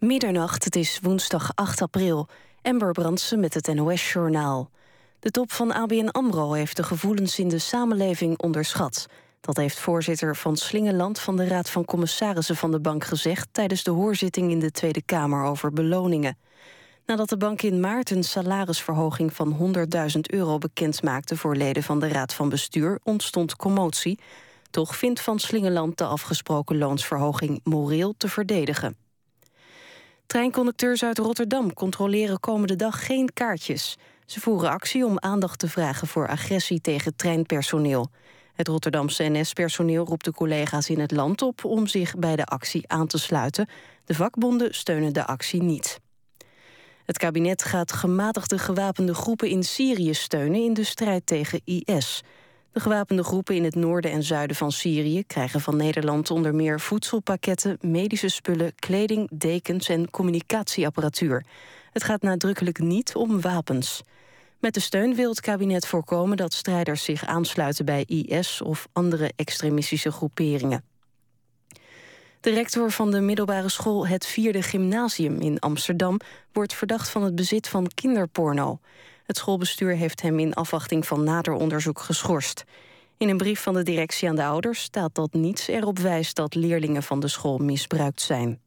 Middernacht, het is woensdag 8 april. Ember Brandsen met het NOS-journaal. De top van ABN AMRO heeft de gevoelens in de samenleving onderschat. Dat heeft voorzitter van Slingeland van de Raad van Commissarissen van de bank gezegd... tijdens de hoorzitting in de Tweede Kamer over beloningen. Nadat de bank in maart een salarisverhoging van 100.000 euro bekendmaakte... voor leden van de Raad van Bestuur, ontstond commotie. Toch vindt Van Slingeland de afgesproken loonsverhoging moreel te verdedigen. Treinconducteurs uit Rotterdam controleren komende dag geen kaartjes. Ze voeren actie om aandacht te vragen voor agressie tegen treinpersoneel. Het Rotterdamse NS-personeel roept de collega's in het land op... om zich bij de actie aan te sluiten. De vakbonden steunen de actie niet. Het kabinet gaat gematigde gewapende groepen in Syrië steunen... in de strijd tegen IS... De gewapende groepen in het noorden en zuiden van Syrië krijgen van Nederland onder meer voedselpakketten, medische spullen, kleding, dekens en communicatieapparatuur. Het gaat nadrukkelijk niet om wapens. Met de steun wil het kabinet voorkomen dat strijders zich aansluiten bij IS of andere extremistische groeperingen. De rector van de middelbare school Het Vierde Gymnasium in Amsterdam wordt verdacht van het bezit van kinderporno. Het schoolbestuur heeft hem in afwachting van nader onderzoek geschorst. In een brief van de directie aan de ouders staat dat niets erop wijst dat leerlingen van de school misbruikt zijn.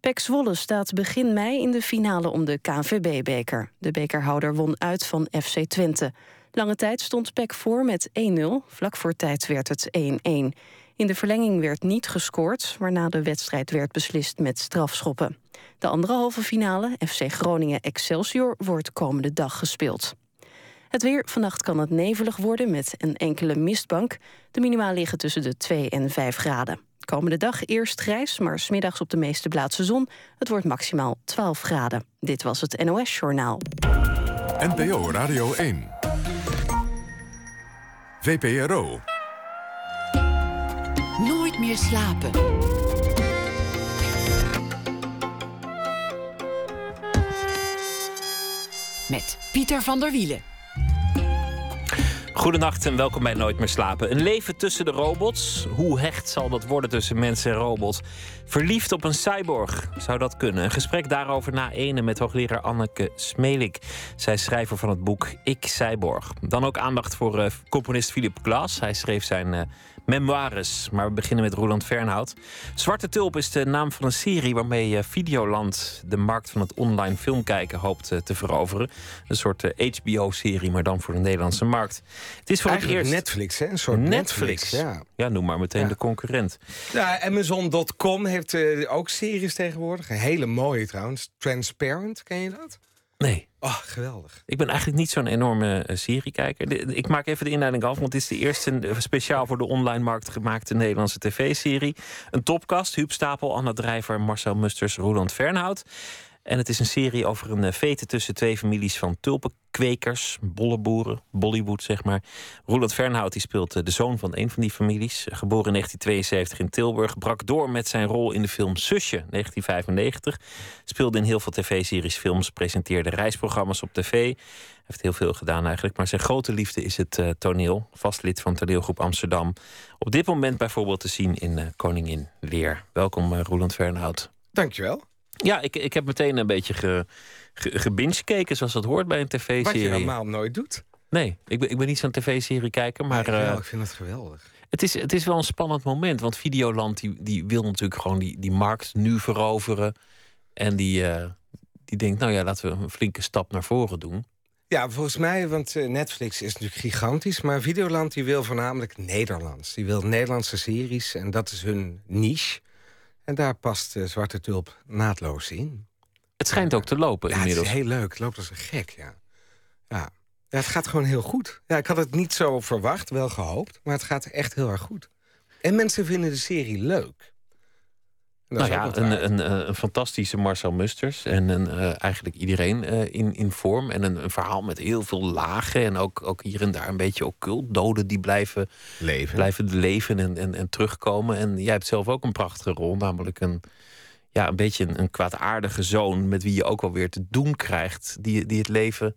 Pek Zwolle staat begin mei in de finale om de KNVB-beker. De bekerhouder won uit van FC Twente. Lange tijd stond Pek voor met 1-0, vlak voor tijd werd het 1-1. In de verlenging werd niet gescoord, waarna de wedstrijd werd beslist met strafschoppen. De andere halve finale, FC Groningen-Excelsior, wordt komende dag gespeeld. Het weer, vannacht kan het nevelig worden met een enkele mistbank. De minima liggen tussen de 2 en 5 graden. Komende dag eerst grijs, maar smiddags op de meeste plaatsen zon. Het wordt maximaal 12 graden. Dit was het NOS Journaal. NPO Radio 1. VPRO. Slapen. Met Pieter van der Wielen. Goedenacht en welkom bij Nooit meer slapen. Een leven tussen de robots. Hoe hecht zal dat worden tussen mensen en robots? Verliefd op een cyborg, zou dat kunnen? Een gesprek daarover na ene met hoogleraar Anneke Smelik. Zij is schrijver van het boek Ik Cyborg. Dan ook aandacht voor uh, componist Philip Glass. Hij schreef zijn uh, memoires. Maar we beginnen met Roland Fernhout. Zwarte Tulp is de naam van een serie waarmee uh, Videoland de markt van het online filmkijken hoopt te veroveren. Een soort HBO-serie, maar dan voor de Nederlandse markt. Het is voor het eerst. Netflix, hè? Een soort Netflix. ja. ja, noem maar meteen de concurrent. Ja, Amazon.com heeft uh, ook series tegenwoordig. Een hele mooie trouwens. Transparent, ken je dat? Nee. Oh, geweldig. Ik ben eigenlijk niet zo'n enorme uh, seriekijker. Ik maak even de inleiding af, want het is de eerste eh, speciaal voor de online markt gemaakte Nederlandse tv-serie. Een topkast, Huub Stapel, Anna Drijver, Marcel Musters, Roland Fernhout. En het is een serie over een vete tussen twee families van tulpenkwekers, bolleboeren, Bollywood zeg maar. Roland Fernhout die speelt de zoon van een van die families. Geboren in 1972 in Tilburg, brak door met zijn rol in de film Susje 1995. Speelde in heel veel tv-series, films, presenteerde reisprogramma's op tv. Heeft heel veel gedaan eigenlijk, maar zijn grote liefde is het toneel. Vast lid van toneelgroep Amsterdam. Op dit moment bijvoorbeeld te zien in Koningin Leer. Welkom Roland Fernhout. Dankjewel. Ja, ik, ik heb meteen een beetje ge, ge, zoals dat hoort bij een tv-serie. Wat je normaal nooit doet. Nee, ik ben, ik ben niet zo'n tv-serie kijker, maar... Nee, ik, uh, ik vind het geweldig. Het is, het is wel een spannend moment, want Videoland die, die wil natuurlijk gewoon die, die markt nu veroveren. En die, uh, die denkt, nou ja, laten we een flinke stap naar voren doen. Ja, volgens mij, want uh, Netflix is natuurlijk gigantisch... maar Videoland die wil voornamelijk Nederlands. Die wil Nederlandse series en dat is hun niche. En daar past uh, Zwarte Tulp naadloos in. Het schijnt ook te lopen ja, inmiddels. Het is heel leuk. Het loopt als een gek, ja. ja. Ja, het gaat gewoon heel goed. Ja, ik had het niet zo verwacht, wel gehoopt. Maar het gaat echt heel erg goed. En mensen vinden de serie leuk. Nou ja, een, een, eh, een, fantastische Marcel Musters. En een, uh, eigenlijk iedereen uh, in, in vorm. En een, een, verhaal met heel veel lagen. En ook, ook hier en daar een beetje occult. Doden die blijven leven, blijven leven en, en, en terugkomen. En jij hebt zelf ook een prachtige rol. Namelijk een, ja, een beetje een, een kwaadaardige zoon. Met wie je ook wel weer te doen krijgt. Die, die het leven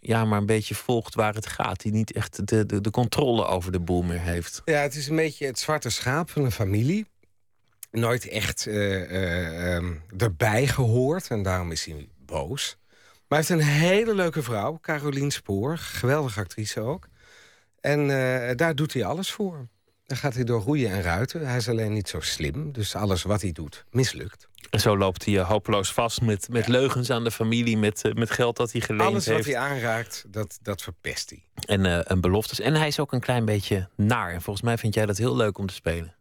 ja, maar een beetje volgt waar het gaat. Die niet echt de, de, de controle over de boel meer heeft. Ja, het is een beetje het zwarte schaap van een familie. Nooit echt eh, eh, ehm, erbij gehoord. En daarom is hij boos. Maar hij heeft een hele leuke vrouw, Carolien Spoor. Geweldige actrice ook. En eh, daar doet hij alles voor. Dan gaat hij door roeien en ruiten. Hij is alleen niet zo slim. Dus alles wat hij doet, mislukt. En zo loopt hij hopeloos vast met, met leugens aan de familie, met, met geld dat hij geleend Alles heeft. wat hij aanraakt, dat, dat verpest hij. En, uh, en beloftes. En hij is ook een klein beetje naar. En volgens mij vind jij dat heel leuk om te spelen.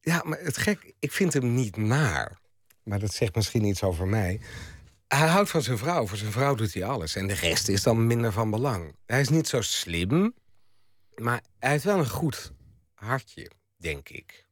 Ja, maar het gek, ik vind hem niet naar. Maar dat zegt misschien iets over mij. Hij houdt van zijn vrouw. Voor zijn vrouw doet hij alles. En de rest is dan minder van belang. Hij is niet zo slim. Maar hij heeft wel een goed hartje, denk ik.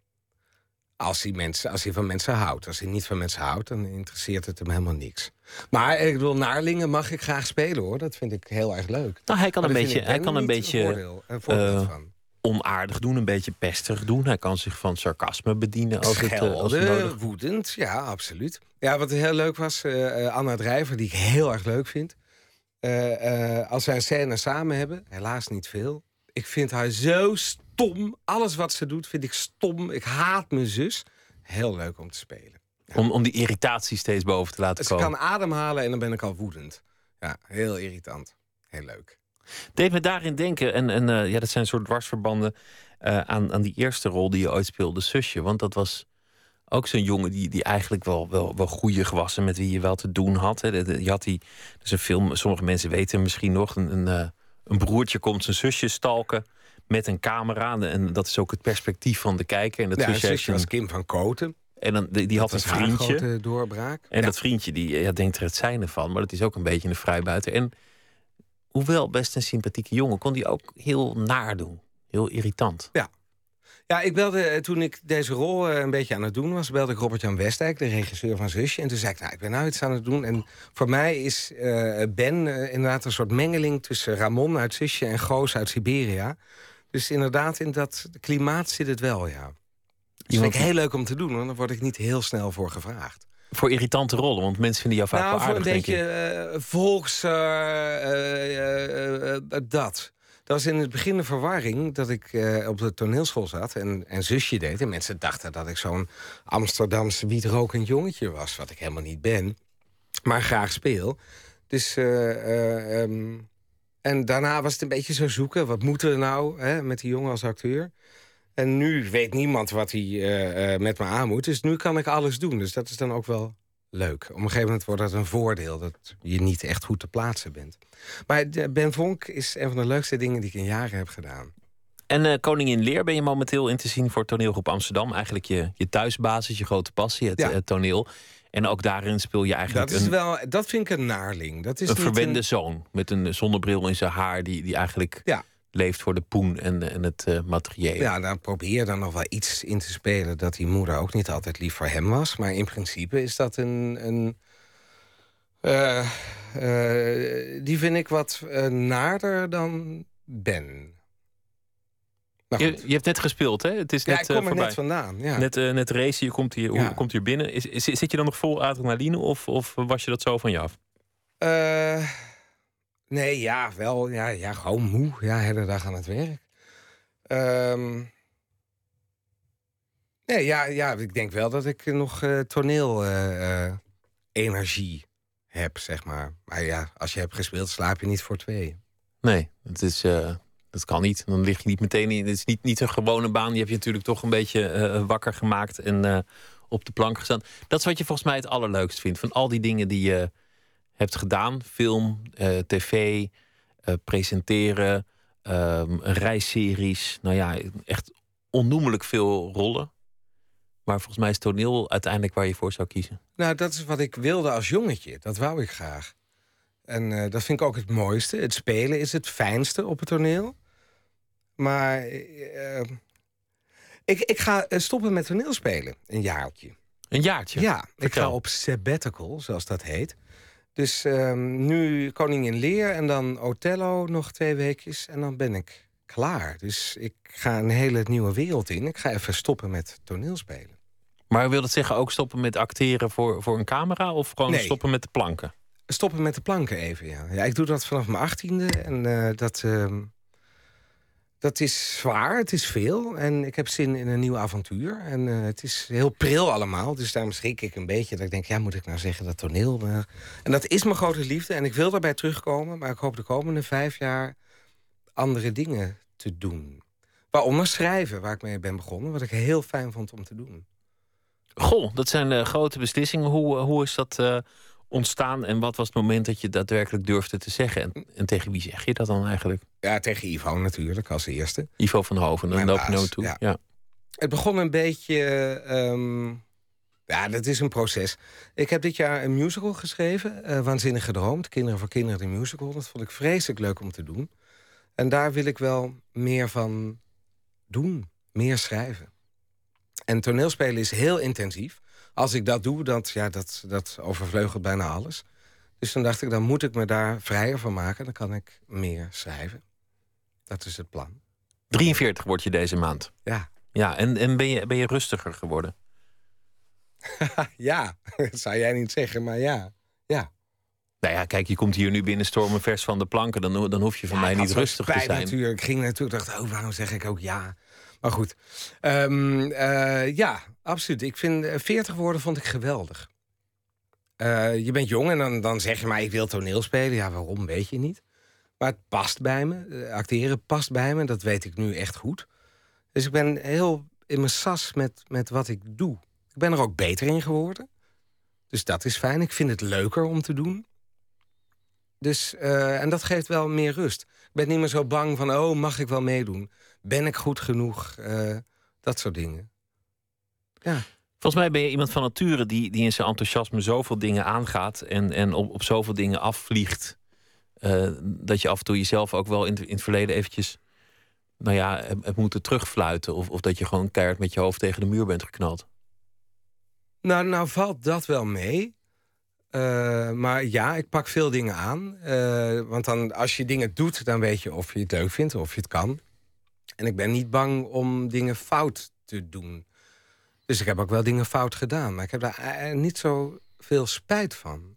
Als hij, mensen, als hij van mensen houdt. Als hij niet van mensen houdt, dan interesseert het hem helemaal niks. Maar ik bedoel, Naarlingen mag ik graag spelen hoor. Dat vind ik heel erg leuk. Nou, hij kan Maar een beetje, hij kan een beetje voordeel- een eh, van. Onaardig doen, een beetje pestig doen. Hij kan zich van sarcasme bedienen als het, eh, als het nodig woedend, ja, absoluut. Ja, wat heel leuk was, eh, eh, Anna Drijver, die ik heel erg leuk vind. Als wij een scène samen hebben, helaas niet veel. Ik vind haar zo stom. Alles wat ze doet vind ik stom. Ik haat mijn zus. Heel leuk om te spelen. Om, om die irritatie steeds boven te laten Ze komen. kan ademhalen en dan ben ik al woedend. Ja, heel irritant. Heel leuk. Deed me daarin denken, en, en eh, ja, dat zijn soort dwarsverbanden eh, aan, aan die eerste rol die je ooit speelde, zusje. Want dat was ook zo'n jongen die, die eigenlijk wel, wel, wel goeie was en met wie je wel te doen had. Hè. Je had die, is een film, sommige mensen weten misschien nog, een, een, eh, een broertje komt zijn zusje stalken met een camera. En dat is ook het perspectief van de kijker. En dat Ja, zusje was een- Kim van Koten. en dan, die, die had een vriendje. doorbraak. En Ja. dat vriendje die ja, denkt er het zijne van, maar dat is ook een beetje een vrijbuiter. En hoewel best een sympathieke jongen, kon die ook heel naar doen. Heel irritant. Ja, ik belde eh, toen ik deze rol eh, een beetje aan het doen was, belde ik Robert-Jan Westdijk, de regisseur van Zusje. En toen zei ik, nou, ik ben nou iets aan het doen. En voor mij is eh, Ben inderdaad een soort mengeling tussen Ramon uit Zusje en Goos uit Siberia. Dus inderdaad, in dat klimaat zit het wel, ja. Dus Iemand- vind ik heel leuk om te doen, want daar word ik niet heel snel voor gevraagd. Voor irritante rollen, want mensen vinden jou vaak nou, wel voor een aardig, beetje ik. eh, volks... eh, eh, dat. Dat was in het begin de verwarring dat ik op de toneelschool zat en, en zusje deed. En mensen dachten dat ik zo'n Amsterdamse wietrokend jongetje was. Wat ik helemaal niet ben, maar graag speel. Dus, eh, eh, ehm, en daarna was het een beetje zo zoeken. Wat moeten we nou hè, met die jongen als acteur? En nu weet niemand wat hij eh, eh, met me aan moet. Dus nu kan ik alles doen. Dus dat is dan ook wel leuk. Op een gegeven moment wordt dat een voordeel... dat je niet echt goed te plaatsen bent. Maar Ben Vonk is een van de leukste dingen die ik in jaren heb gedaan. En eh, Koningin Leer ben je momenteel in te zien voor toneelgroep Amsterdam. Eigenlijk je, je thuisbasis, je grote passie, het Ja. toneel. En ook daarin speel je eigenlijk Dat, is een, wel, dat vind ik een naarling. Dat is een verwende een- zoon. Met een zonnebril in zijn haar, die, die eigenlijk Ja. Leeft voor de poen en, en het eh materiële. Ja, dan probeer je dan nog wel iets in te spelen... dat die moeder ook niet altijd lief voor hem was. Maar in principe is dat een... een eh, eh, die vind ik wat eh, naarder dan Ben. Je, je hebt net gespeeld, hè? Het is ja, net ik kom eh, er voorbij. net vandaan. Ja. Net, eh, net race, je komt hier, Ja. komt hier binnen. Is, is- zit je dan nog vol adrenaline of, of was je dat zo van je af? Eh, nee, ja, wel. Ja, ja, gewoon moe. Ja, hele dag aan het werk. Ehm, nee, ja, ja, ik denk wel dat ik nog eh, toneel eh, eh, heb, zeg maar. Maar ja, als je hebt gespeeld, slaap je niet voor twee. Nee, het is, dat kan niet. Dan lig je niet meteen in. Het is niet, niet een gewone baan. Die heb je natuurlijk toch een beetje wakker gemaakt en op de plank gestaan. Dat is wat je volgens mij het allerleukst vindt. Van al die dingen die je hebt gedaan: film, eh, tv, eh, presenteren, ehm, reisseries. Nou ja, echt onnoemelijk veel rollen. Maar volgens mij is toneel uiteindelijk waar je voor zou kiezen. Nou, dat is wat ik wilde als jongetje. Dat wou ik graag. En eh, dat vind ik ook het mooiste. Het spelen is het fijnste op het toneel. Maar ik, ik ga stoppen met toneelspelen. Een jaartje. Een jaartje. Ja, ik ga op sabbatical, zoals dat heet. Dus ehm, nu Koningin Leer en dan Othello nog twee weekjes. En dan ben ik klaar. Dus ik ga een hele nieuwe wereld in. Ik ga even stoppen met toneelspelen. Maar wil dat zeggen ook stoppen met acteren voor, voor een camera? Of gewoon Nee. stoppen met de planken? Stoppen met de planken even, ja. ja ik doe dat vanaf mijn achttiende. En eh, dat, ehm, Dat is zwaar, het is veel. En ik heb zin in een nieuw avontuur. En eh, het is heel pril allemaal. Dus daarom schrik ik een beetje. Dat ik denk, ja, moet ik nou zeggen dat toneel... Maar... En dat is mijn grote liefde. En ik wil daarbij terugkomen. Maar ik hoop de komende vijf jaar andere dingen te doen. Waaronder schrijven, waar ik mee ben begonnen. Wat ik heel fijn vond om te doen. Goh, dat zijn uh, grote beslissingen. Hoe, hoe is dat ontstaan en wat was het moment dat je daadwerkelijk durfde te zeggen? En, en, tegen wie zeg je dat dan eigenlijk? Ja, tegen Ivo natuurlijk als eerste. Ivo van Hoven, dan loop je nou toe. Ja. ja. Het begon een beetje. Um, ja, dat is een proces. Ik heb dit jaar een musical geschreven, uh, Waanzinnig Gedroomd. Kinderen voor Kinderen, de musical. Dat vond ik vreselijk leuk om te doen. En daar wil ik wel meer van doen. Meer schrijven. En toneelspelen is heel intensief. Als ik dat doe, dat, ja, dat, dat overvleugelt bijna alles. Dus toen dacht ik, dan moet ik me daar vrijer van maken. Dan kan ik meer schrijven. Dat is het plan. 43 word je deze maand. Ja. Ja, en, en ben, je, ben je rustiger geworden? ja, dat zou jij niet zeggen, maar ja. ja. Nou ja, kijk, je komt hier nu binnenstormen vers van de planken. Dan, dan hoef je van ja, mij niet rustig te zijn. Natuurlijk. Ik ging natuurlijk, dacht, oh, waarom zeg ik ook ja? Maar goed. Um, uh, ja, absoluut. Ik vind uh, 40 woorden vond ik geweldig. Uh, je bent jong en dan, dan zeg je maar, ik wil toneel spelen. Ja, waarom, weet je niet. Maar het past bij me. acteren past bij me. Dat weet ik nu echt goed. Dus ik ben heel in mijn sas met, met wat ik doe. Ik ben er ook beter in geworden. Dus dat is fijn. Ik vind het leuker om te doen. Dus, en dat geeft wel meer rust. Ben niet meer zo bang van, oh, mag ik wel meedoen? Ben ik goed genoeg? Uh, dat soort dingen. Ja. Volgens mij ben je iemand van nature die, die in zijn enthousiasme zoveel dingen aangaat en, en op, op zoveel dingen afvliegt. Uh, dat je af en toe jezelf ook wel in, in het verleden eventjes nou ja, hebt moeten terugfluiten. Of, of dat je gewoon keihard met je hoofd tegen de muur bent geknald. Nou, nou valt dat wel mee. Uh, maar ja, ik pak veel dingen aan. Uh, want dan, als je dingen doet, dan weet je of je het leuk vindt of je het kan. En ik ben niet bang om dingen fout te doen. Dus ik heb ook wel dingen fout gedaan. Maar ik heb daar niet zo veel spijt van.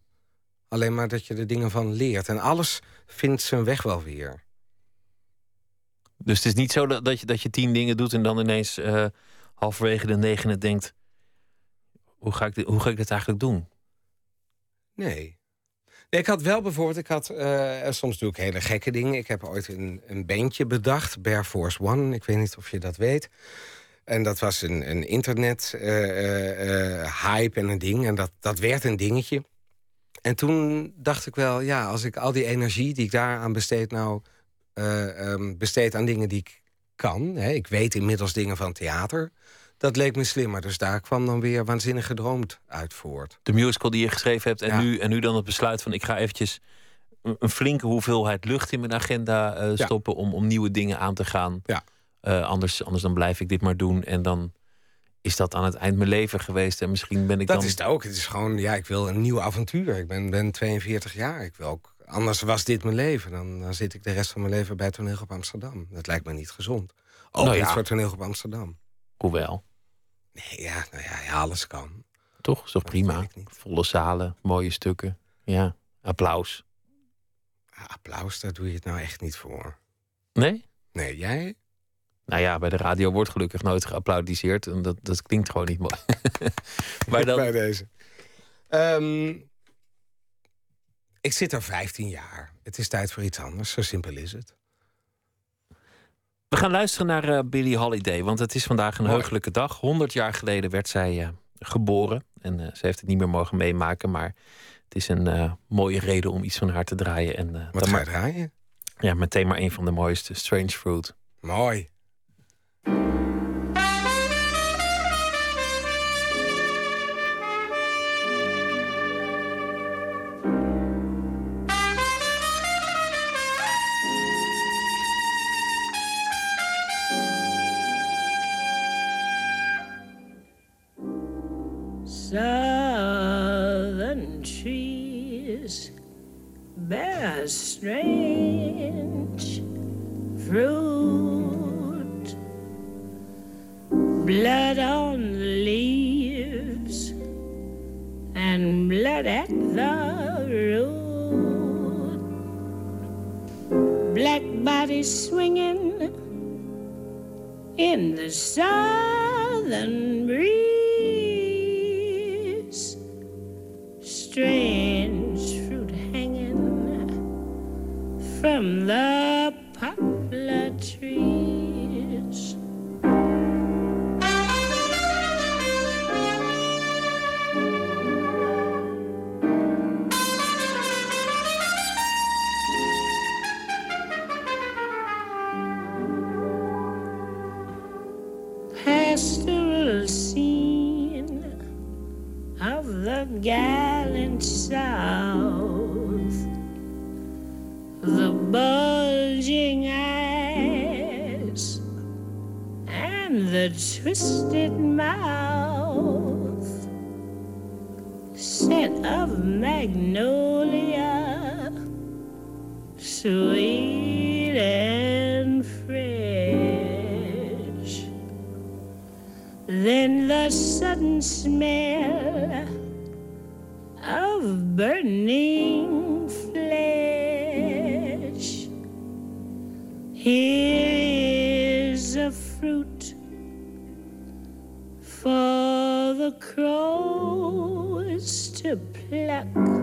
Alleen maar dat je er dingen van leert. En alles vindt zijn weg wel weer. Dus het is niet zo dat, dat, je, dat je tien dingen doet en dan ineens uh, halverwege de negende denkt: hoe ga, ik dit, hoe ga ik dit eigenlijk doen? Nee. Ik had wel bijvoorbeeld, ik had, uh, soms doe ik hele gekke dingen. Ik heb ooit een, een bandje bedacht, Bear One. Ik weet niet of je dat weet. En dat was een, een internet uh, hype en een ding. En dat, dat werd een dingetje. En toen dacht ik wel, ja, als ik al die energie die ik daaraan besteed... nou um, besteed aan dingen die ik kan... Hè, ik weet inmiddels dingen van theater... dat leek me slimmer. Dus daar kwam dan weer waanzinnig gedroomd uit voort. De musical die je geschreven hebt en, ja. nu, en nu dan het besluit van... ik ga eventjes een flinke hoeveelheid lucht in mijn agenda uh, stoppen... Ja. Om, om nieuwe dingen aan te gaan. Ja. Uh, anders, anders dan blijf ik dit maar doen. En dan is dat aan het eind mijn leven geweest. En misschien ben ik dat dan... is het ook. Het is gewoon, ja, ik wil een nieuw avontuur. Ik ben, ben 42 jaar. Ik wil ook... Anders was dit mijn leven. Dan, dan zit ik de rest van mijn leven bij Toneelgroep Amsterdam. Dat lijkt me niet gezond. Ook Nou ja. voor Toneelgroep Amsterdam. Hoewel, Nee, ja, nou ja, ja, alles kan. toch? Is toch Dat prima? Volle zalen, mooie stukken. Ja, applaus. Ja, applaus, daar doe je het nou echt niet voor. Nee? Nee, jij? Nou ja, bij de radio wordt gelukkig nooit geapplaudiseerd. En dat, dat klinkt gewoon niet mooi. maar dan, Bij deze. Ehm, ik zit er 15 jaar. Het is tijd voor iets anders. Zo simpel is het. We gaan luisteren naar eh, Billie Holiday, want het is vandaag een heugelijke dag. 100 jaar geleden werd zij eh, geboren en eh, ze heeft het niet meer mogen meemaken, maar het is een mooie reden om iets van haar te draaien. En Wat ga je draaien? ja, meteen maar een van de mooiste, Strange Fruit. Mooi. Bear strange fruit, blood on the leaves and blood at the root. Black bodies swinging in the southern breeze. From the poplar trees. Fruit for the crows to pluck,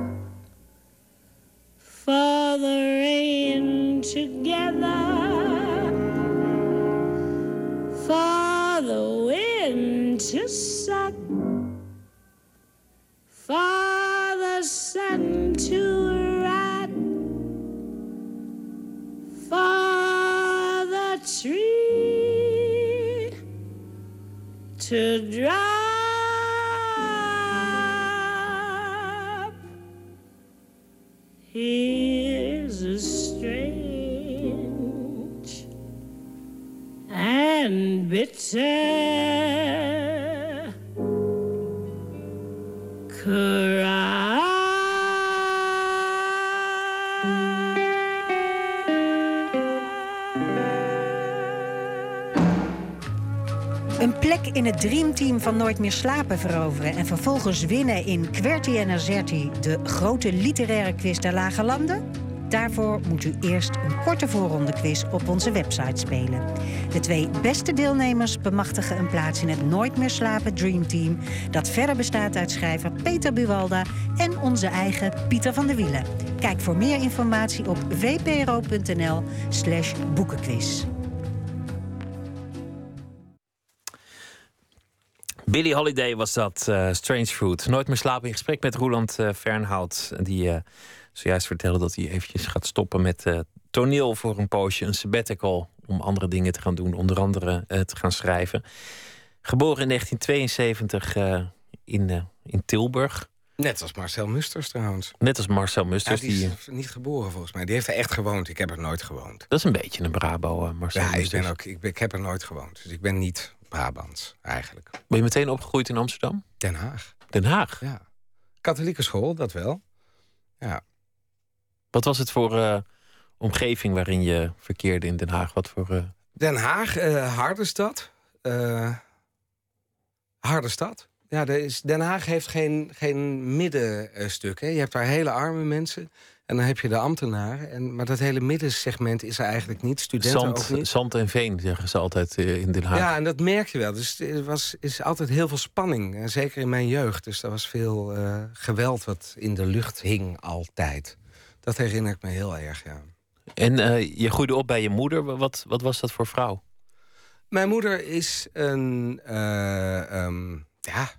to drop. In het dreamteam van Nooit meer slapen veroveren... en vervolgens winnen in Querti en Azerti... de grote literaire quiz der Lage Landen? Daarvoor moet u eerst een korte voorrondequiz op onze website spelen. De twee beste deelnemers bemachtigen een plaats in het Nooit meer slapen Dreamteam... dat verder bestaat uit schrijver Peter Buwalda en onze eigen Pieter van der Wielen. Kijk voor meer informatie op vpro.nl slash boekenquiz. Billy Holiday was dat, eh, Strange Fruit. Nooit meer slapen in gesprek met Roland uh, Fernhout. Die eh, zojuist vertelde dat hij eventjes gaat stoppen met toneel voor een poosje. Een sabbatical om andere dingen te gaan doen. Onder andere te gaan schrijven. Geboren in 1972 in, in Tilburg. Net als Marcel Musters trouwens. Net als Marcel Ja, Musters. die is niet geboren volgens mij. Die heeft er echt gewoond. Ik heb er nooit gewoond. Dat is een beetje een Brabo, Marcel Ja, ik, Musters. ben ook, ik, ben- ik heb er nooit gewoond. Dus ik ben niet Brabants eigenlijk. Ben je meteen opgegroeid in Amsterdam? Den Haag. Den Haag. Ja. Katholieke school, dat wel. Ja. Wat was het voor eh, omgeving waarin je verkeerde in Den Haag? Wat voor... eh, Den Haag, eh harde stad. Harde stad. Ja, is, Den Haag heeft geen, geen middenstuk. Hè. Je hebt daar hele arme mensen. En dan heb je de ambtenaren. En, maar dat hele middensegment is er eigenlijk niet. Studenten ook zand, niet. zand en veen, zeggen ze altijd eh, in Den Haag. Ja, en dat merk je wel. Dus er was, is altijd heel veel spanning. En zeker in mijn jeugd. Dus er was veel eh, geweld wat in de lucht hing altijd. Dat herinner ik me heel erg, ja. En eh, je groeide op bij je moeder. Wat, wat was dat voor vrouw? Mijn moeder is een. eh, ehm, ja.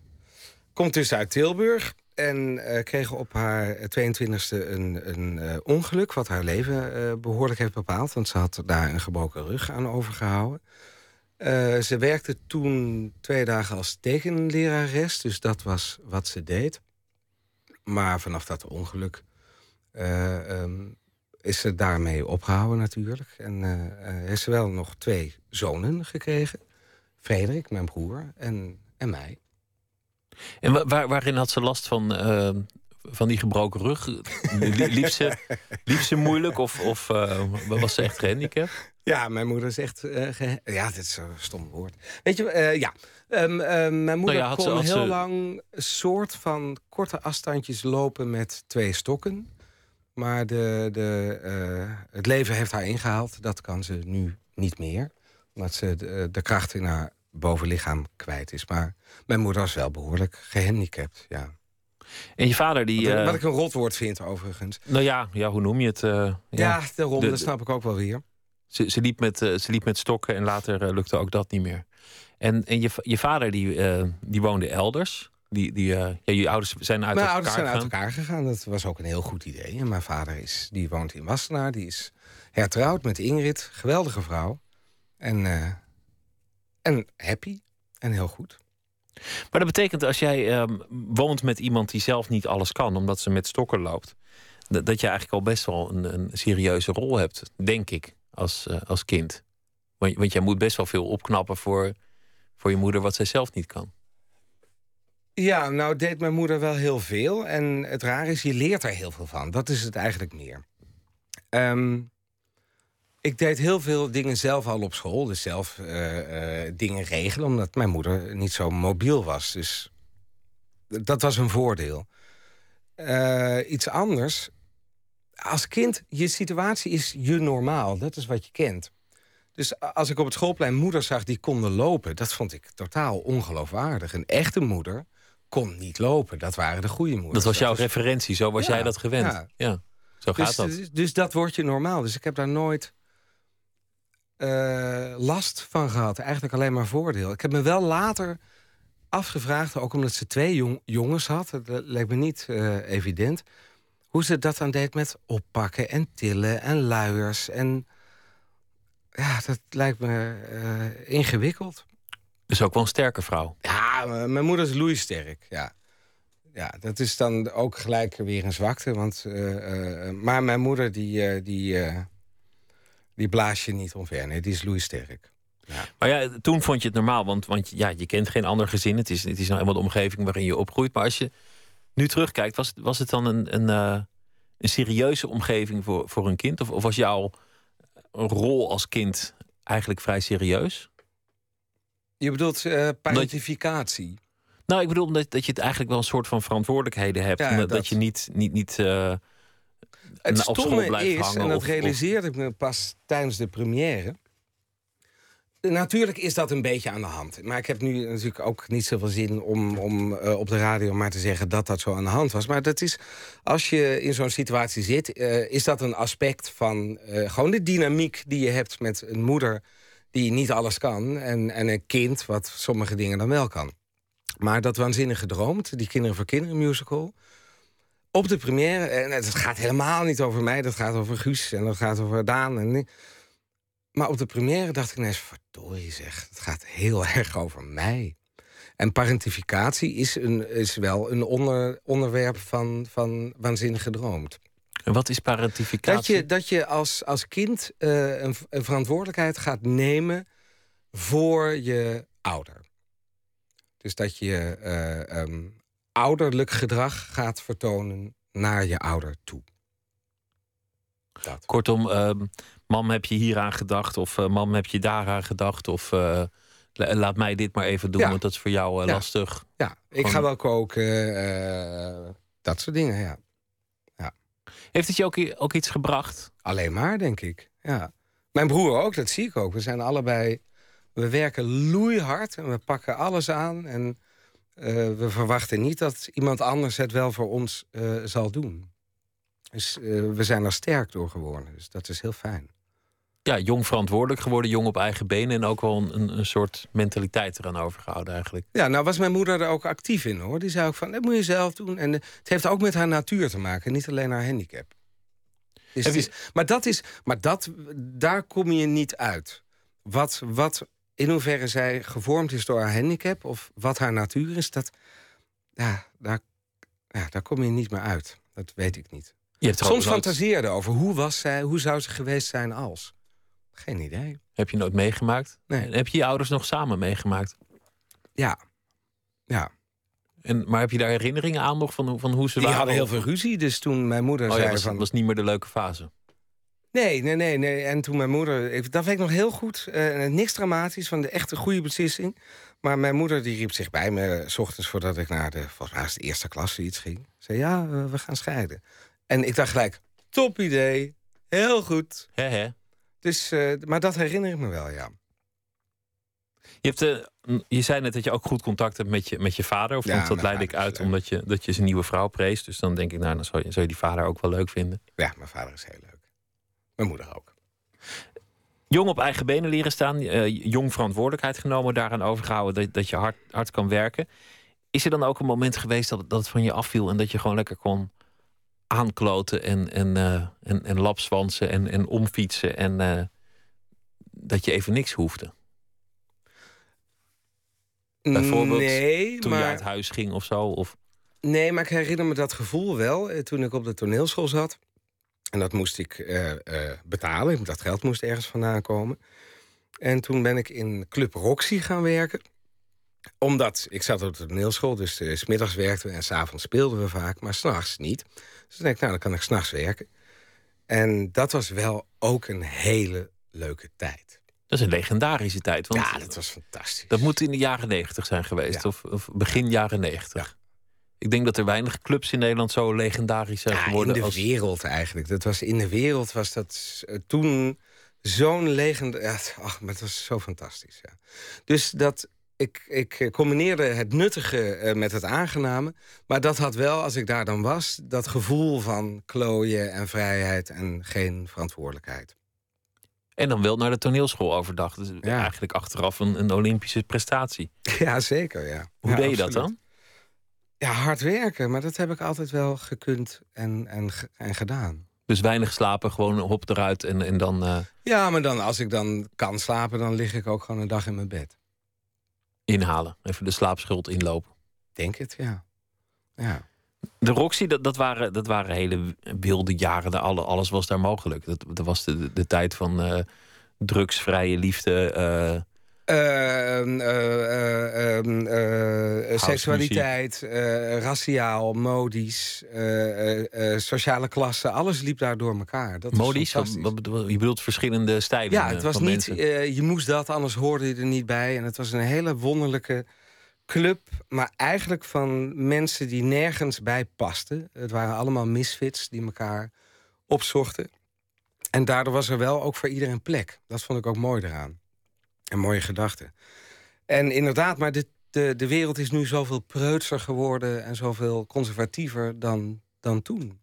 Komt dus uit Tilburg. En eh, kreeg op haar 22e een, een eh, ongeluk. wat haar leven eh, behoorlijk heeft bepaald. Want ze had daar een gebroken rug aan overgehouden. Eh, ze werkte toen twee dagen als tekenlerares. Dus dat was wat ze deed. Maar vanaf dat ongeluk. eh, ehm, is ze daarmee opgehouden natuurlijk. En heeft ze wel nog twee zonen gekregen. Frederik, mijn broer, en, en mij. En wa- waar, waarin had ze last van, eh, van die gebroken rug? Lie- Liep ze, liep ze moeilijk of, of eh, was ze echt gehandicapt? Ja, mijn moeder is echt... eh, ge- ja, dit is een stom woord. Weet je, eh, ja. Ehm, ehm, mijn moeder ja, had kon ze- had heel ze- lang een soort van korte afstandjes lopen met twee stokken. Maar de, de, het leven heeft haar ingehaald. Dat kan ze nu niet meer. Omdat ze de, de kracht in haar bovenlichaam kwijt is. Maar mijn moeder was wel behoorlijk gehandicapt, ja. En je vader die... Wat, eh, wat ik een rotwoord vind, overigens. Nou ja, ja, hoe noem je het? eh, Ja, daarom, De- dat snap ik ook wel weer. Ze, ze, liep met, eh, ze liep met stokken en later lukte ook dat niet meer. En, en je, je vader die, eh, die woonde elders. Die, die, ja, je ouders zijn uit Mijn elkaar ouders zijn uit elkaar gegaan. Dat was ook een heel goed idee. En mijn vader is, die woont in Wassenaar. Die is hertrouwd met Ingrid. Geweldige vrouw. En, en happy. En heel goed. Maar dat betekent als jij ehm, woont met iemand die zelf niet alles kan, omdat ze met stokken loopt, dat, dat je eigenlijk al best wel een, een serieuze rol hebt, denk ik, als, eh, als kind. Want, want jij moet best wel veel opknappen voor, voor je moeder wat zij zelf niet kan. Ja, nou deed mijn moeder wel heel veel. En het raar is, je leert er heel veel van. Dat is het eigenlijk meer. Ehm, ik deed heel veel dingen zelf al op school. Dus zelf eh, eh, dingen regelen, omdat mijn moeder niet zo mobiel was. Dus dat was een voordeel. Eh, iets anders. Als kind, je situatie is je normaal. Dat is wat je kent. Dus als ik op het schoolplein moeders zag die konden lopen... dat vond ik totaal ongeloofwaardig. Een echte moeder kon niet lopen. Dat waren de goede moeders. Dat was jouw referentie, zo was Ja, jij dat gewend. ja. Ja, zo gaat dus, dat. Dus, dus dat wordt je normaal. Dus ik heb daar nooit eh, last van gehad. Eigenlijk alleen maar voordeel. Ik heb me wel later afgevraagd, ook omdat ze twee jong- jongens had... dat leek me niet eh, evident... hoe ze dat dan deed met oppakken en tillen en luiers. En ja, dat lijkt me eh, ingewikkeld. Dus ook wel een sterke vrouw. Ja, mijn moeder is loeisterk, ja. Ja, dat is dan ook gelijk weer een zwakte. Want, maar mijn moeder, die, die, die blaas je niet omver. Nee, die is loeisterk. Maar ja, toen vond je het normaal, want, want ja, je kent geen ander gezin. Het is, het is nou eenmaal de omgeving waarin je opgroeit. Maar als je nu terugkijkt, was, het- was het dan een, een, eh, een serieuze omgeving voor, voor een kind? Of, of was jouw rol als kind eigenlijk vrij serieus? Je bedoelt parentificatie. Nou, ik bedoel omdat dat je het eigenlijk wel een soort van verantwoordelijkheden hebt. Ja, dat, dat. dat je niet, niet, niet eh, Het stomme blijft is, hangen. en dat of- realiseerde ik me pas tijdens de première... Natuurlijk is dat een beetje aan de hand. Maar ik heb nu natuurlijk ook niet zoveel zin om, om eh, op de radio maar te zeggen dat dat zo aan de hand was. Maar dat is, als je in zo'n situatie zit, eh, is dat een aspect van eh, gewoon de dynamiek die je hebt met een moeder die niet alles kan. En, en een kind wat sommige dingen dan wel kan. Maar dat waanzinnig gedroomd, die Kinderen voor Kinderen musical. Op de première, en het gaat helemaal niet over mij, dat gaat over Guus en dat gaat over Daan. En, maar op de première dacht ik ineens, verdorie zeg, het gaat heel erg over mij. En parentificatie is, een, is wel een onder, onderwerp van, van waanzinnig gedroomd. En wat is parentificatie? Dat je, dat je als, als kind eh, een, een verantwoordelijkheid gaat nemen voor je ouder. Dus dat je eh, ehm, ouderlijk gedrag gaat vertonen naar je ouder toe. Dat. Kortom, ehm, mam heb je hieraan gedacht, of eh, mam heb je daaraan gedacht, of eh, la- laat mij dit maar even doen, Ja. want dat is voor jou eh, Ja. lastig. Ja, ik Gewoon- ga wel koken, dat soort dingen, ja. Heeft het je ook, ook iets gebracht? Alleen maar, denk ik. Ja. Mijn broer ook, dat zie ik ook. We zijn allebei. We werken loeihard en we pakken alles aan. En eh, we verwachten niet dat iemand anders het wel voor ons eh, zal doen. Dus eh, we zijn er sterk door geworden. Dus dat is heel fijn. Ja, jong verantwoordelijk geworden, jong op eigen benen en ook wel een, een soort mentaliteit eraan overgehouden eigenlijk. Ja, nou was mijn moeder er ook actief in hoor. Die zei ook van, dat moet je zelf doen. En het heeft ook met haar natuur te maken, niet alleen haar handicap. Dus je- is, maar dat is, maar dat, daar kom je niet uit. Wat, wat, in hoeverre zij gevormd is door haar handicap... of wat haar natuur is, dat, ja, daar, ja, daar kom je niet meer uit. Dat weet ik niet. Je hebt Soms nooit- fantaseerde over hoe was zij, hoe zou ze geweest zijn als. Geen idee. Heb je nooit meegemaakt? Nee. En heb je je ouders nog samen meegemaakt? Ja, ja. En, maar heb je daar herinneringen aan nog van, hoe- van hoe ze Die waren? hadden heel veel ruzie, dus toen mijn moeder Oh ja, zei was, van... was niet meer de leuke fase. Nee, nee, nee, nee. En toen mijn moeder... Dat weet ik nog heel goed. eh, niks dramatisch, van de echte goede beslissing. Maar mijn moeder die riep zich bij me... s ochtends voordat ik naar de, volgens mij de eerste klas iets ging. Zei, ja, eh, we gaan scheiden. En ik dacht gelijk, top idee. Heel goed. Hè? Dus, eh, maar dat herinner ik me wel, ja. Je, hebt, eh, je zei net dat je ook goed contact hebt met je, met je vader. Of Ja, dat leidde ik uit leuk. omdat je, dat je zijn nieuwe vrouw prees. Dus dan denk ik, nou, dan zou je, zou je die vader ook wel leuk vinden. Ja, mijn vader is heel leuk. Mijn moeder ook. Jong op eigen benen leren staan. eh, jong verantwoordelijkheid genomen. Daaraan overgehouden dat, dat je hard, hard kan werken. Is er dan ook een moment geweest dat, dat het van je afviel... en dat je gewoon lekker kon aankloten en, en, eh, en, en lapswansen en, en omfietsen... en eh, dat je even niks hoefde? Bijvoorbeeld nee, Toen maar... je uit huis ging of zo? Of... Nee, maar ik herinner me dat gevoel wel toen ik op de toneelschool zat. En dat moest ik eh, eh, betalen. Dat geld moest ergens vandaan komen. En toen ben ik in Club Roxy gaan werken. Omdat ik zat op de toneelschool, dus eh, s smiddags werkten we en s'avonds speelden we vaak, maar s'nachts niet. Dus toen denk ik, nou, dan kan ik s'nachts werken. En dat was wel ook een hele leuke tijd. Dat is een legendarische tijd. Want ja, dat was fantastisch. dat moet in de jaren negentig zijn geweest. Ja. Of, of begin jaren negentig. Ik denk dat er weinig clubs in Nederland zo legendarisch zijn Ja, geworden. in de als... wereld eigenlijk. Dat was, in de wereld was dat eh, toen zo'n het- ach, maar het was zo fantastisch. Ja. Dus dat. Ik, ik eh, combineerde het nuttige eh, met het aangename. Maar dat had wel, als ik daar dan was, dat gevoel van klooien en vrijheid en geen verantwoordelijkheid. En dan wel naar de toneelschool overdag. Dus Ja. eigenlijk achteraf een, een Olympische prestatie. Ja, zeker. Ja. Hoe Ja, deed je dat dan? Ja, hard werken. Maar dat heb ik altijd wel gekund en, en, en gedaan. Dus weinig slapen, gewoon hop eruit en, en dan eh, Ja, maar dan, als ik dan kan slapen, dan lig ik ook gewoon een dag in mijn bed. inhalen. Even de slaapschuld inlopen. Denk het, ja. Ja. De Roxy, dat, dat, waren, dat waren hele wilde jaren. De alle, alles was daar mogelijk. Dat, dat was de, de tijd van eh, drugsvrije liefde. eh, Ehm, eh, eh, ehm, eh, seksualiteit, eh, raciaal, modisch, sociale klasse, alles liep daar door elkaar. Dat modisch. Je bedoelt verschillende stijlen. Ja, het was niet, je moest dat, anders hoorde je er niet bij. En het was een hele wonderlijke club, maar eigenlijk van mensen die nergens bij pasten. Het waren allemaal misfits die elkaar opzochten. En daardoor was er wel ook voor iedereen plek. Dat vond ik ook mooi eraan. Een mooie gedachte. En inderdaad, maar de, de, de wereld is nu zoveel preutser geworden... en zoveel conservatiever dan, dan toen.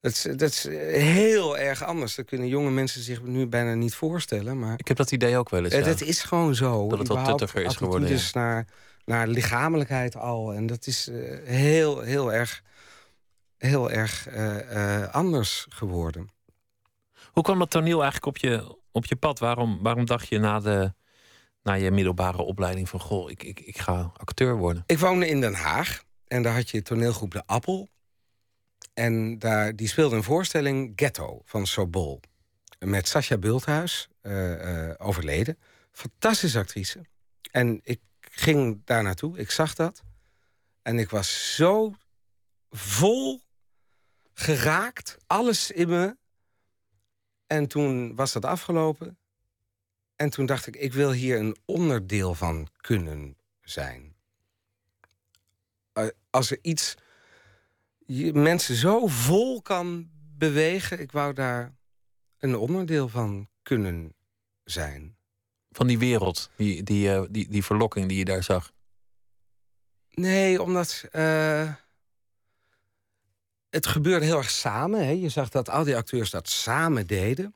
Dat is, dat is heel erg anders. Dat kunnen jonge mensen zich nu bijna niet voorstellen. Maar Ik heb dat idee ook wel eens. eh, ja. dat is gewoon zo. Dat het wat tuttiger is geworden, naar, naar lichamelijkheid al. En dat is eh, heel, heel erg, heel erg eh, eh, anders geworden. Hoe kwam dat toneel eigenlijk op je, op je pad? Waarom, waarom dacht je na, de, na je middelbare opleiding van... goh, ik, ik, ik ga acteur worden? Ik woonde in Den Haag. En daar had je toneelgroep De Appel. En daar, die speelde een voorstelling Ghetto van Sobol. Met Sascha Bulthuis, eh, eh, overleden. Fantastische actrice. En ik ging daar naartoe, ik zag dat. En ik was zo vol geraakt, alles in me. En toen was dat afgelopen. En toen dacht ik, ik wil hier een onderdeel van kunnen zijn. Eh, als er iets je mensen zo vol kan bewegen, ik wou daar een onderdeel van kunnen zijn. Van die wereld, die, die, eh, die, die verlokking die je daar zag. Nee, omdat eh, het gebeurde heel erg samen. Hè? Je zag dat al die acteurs dat samen deden.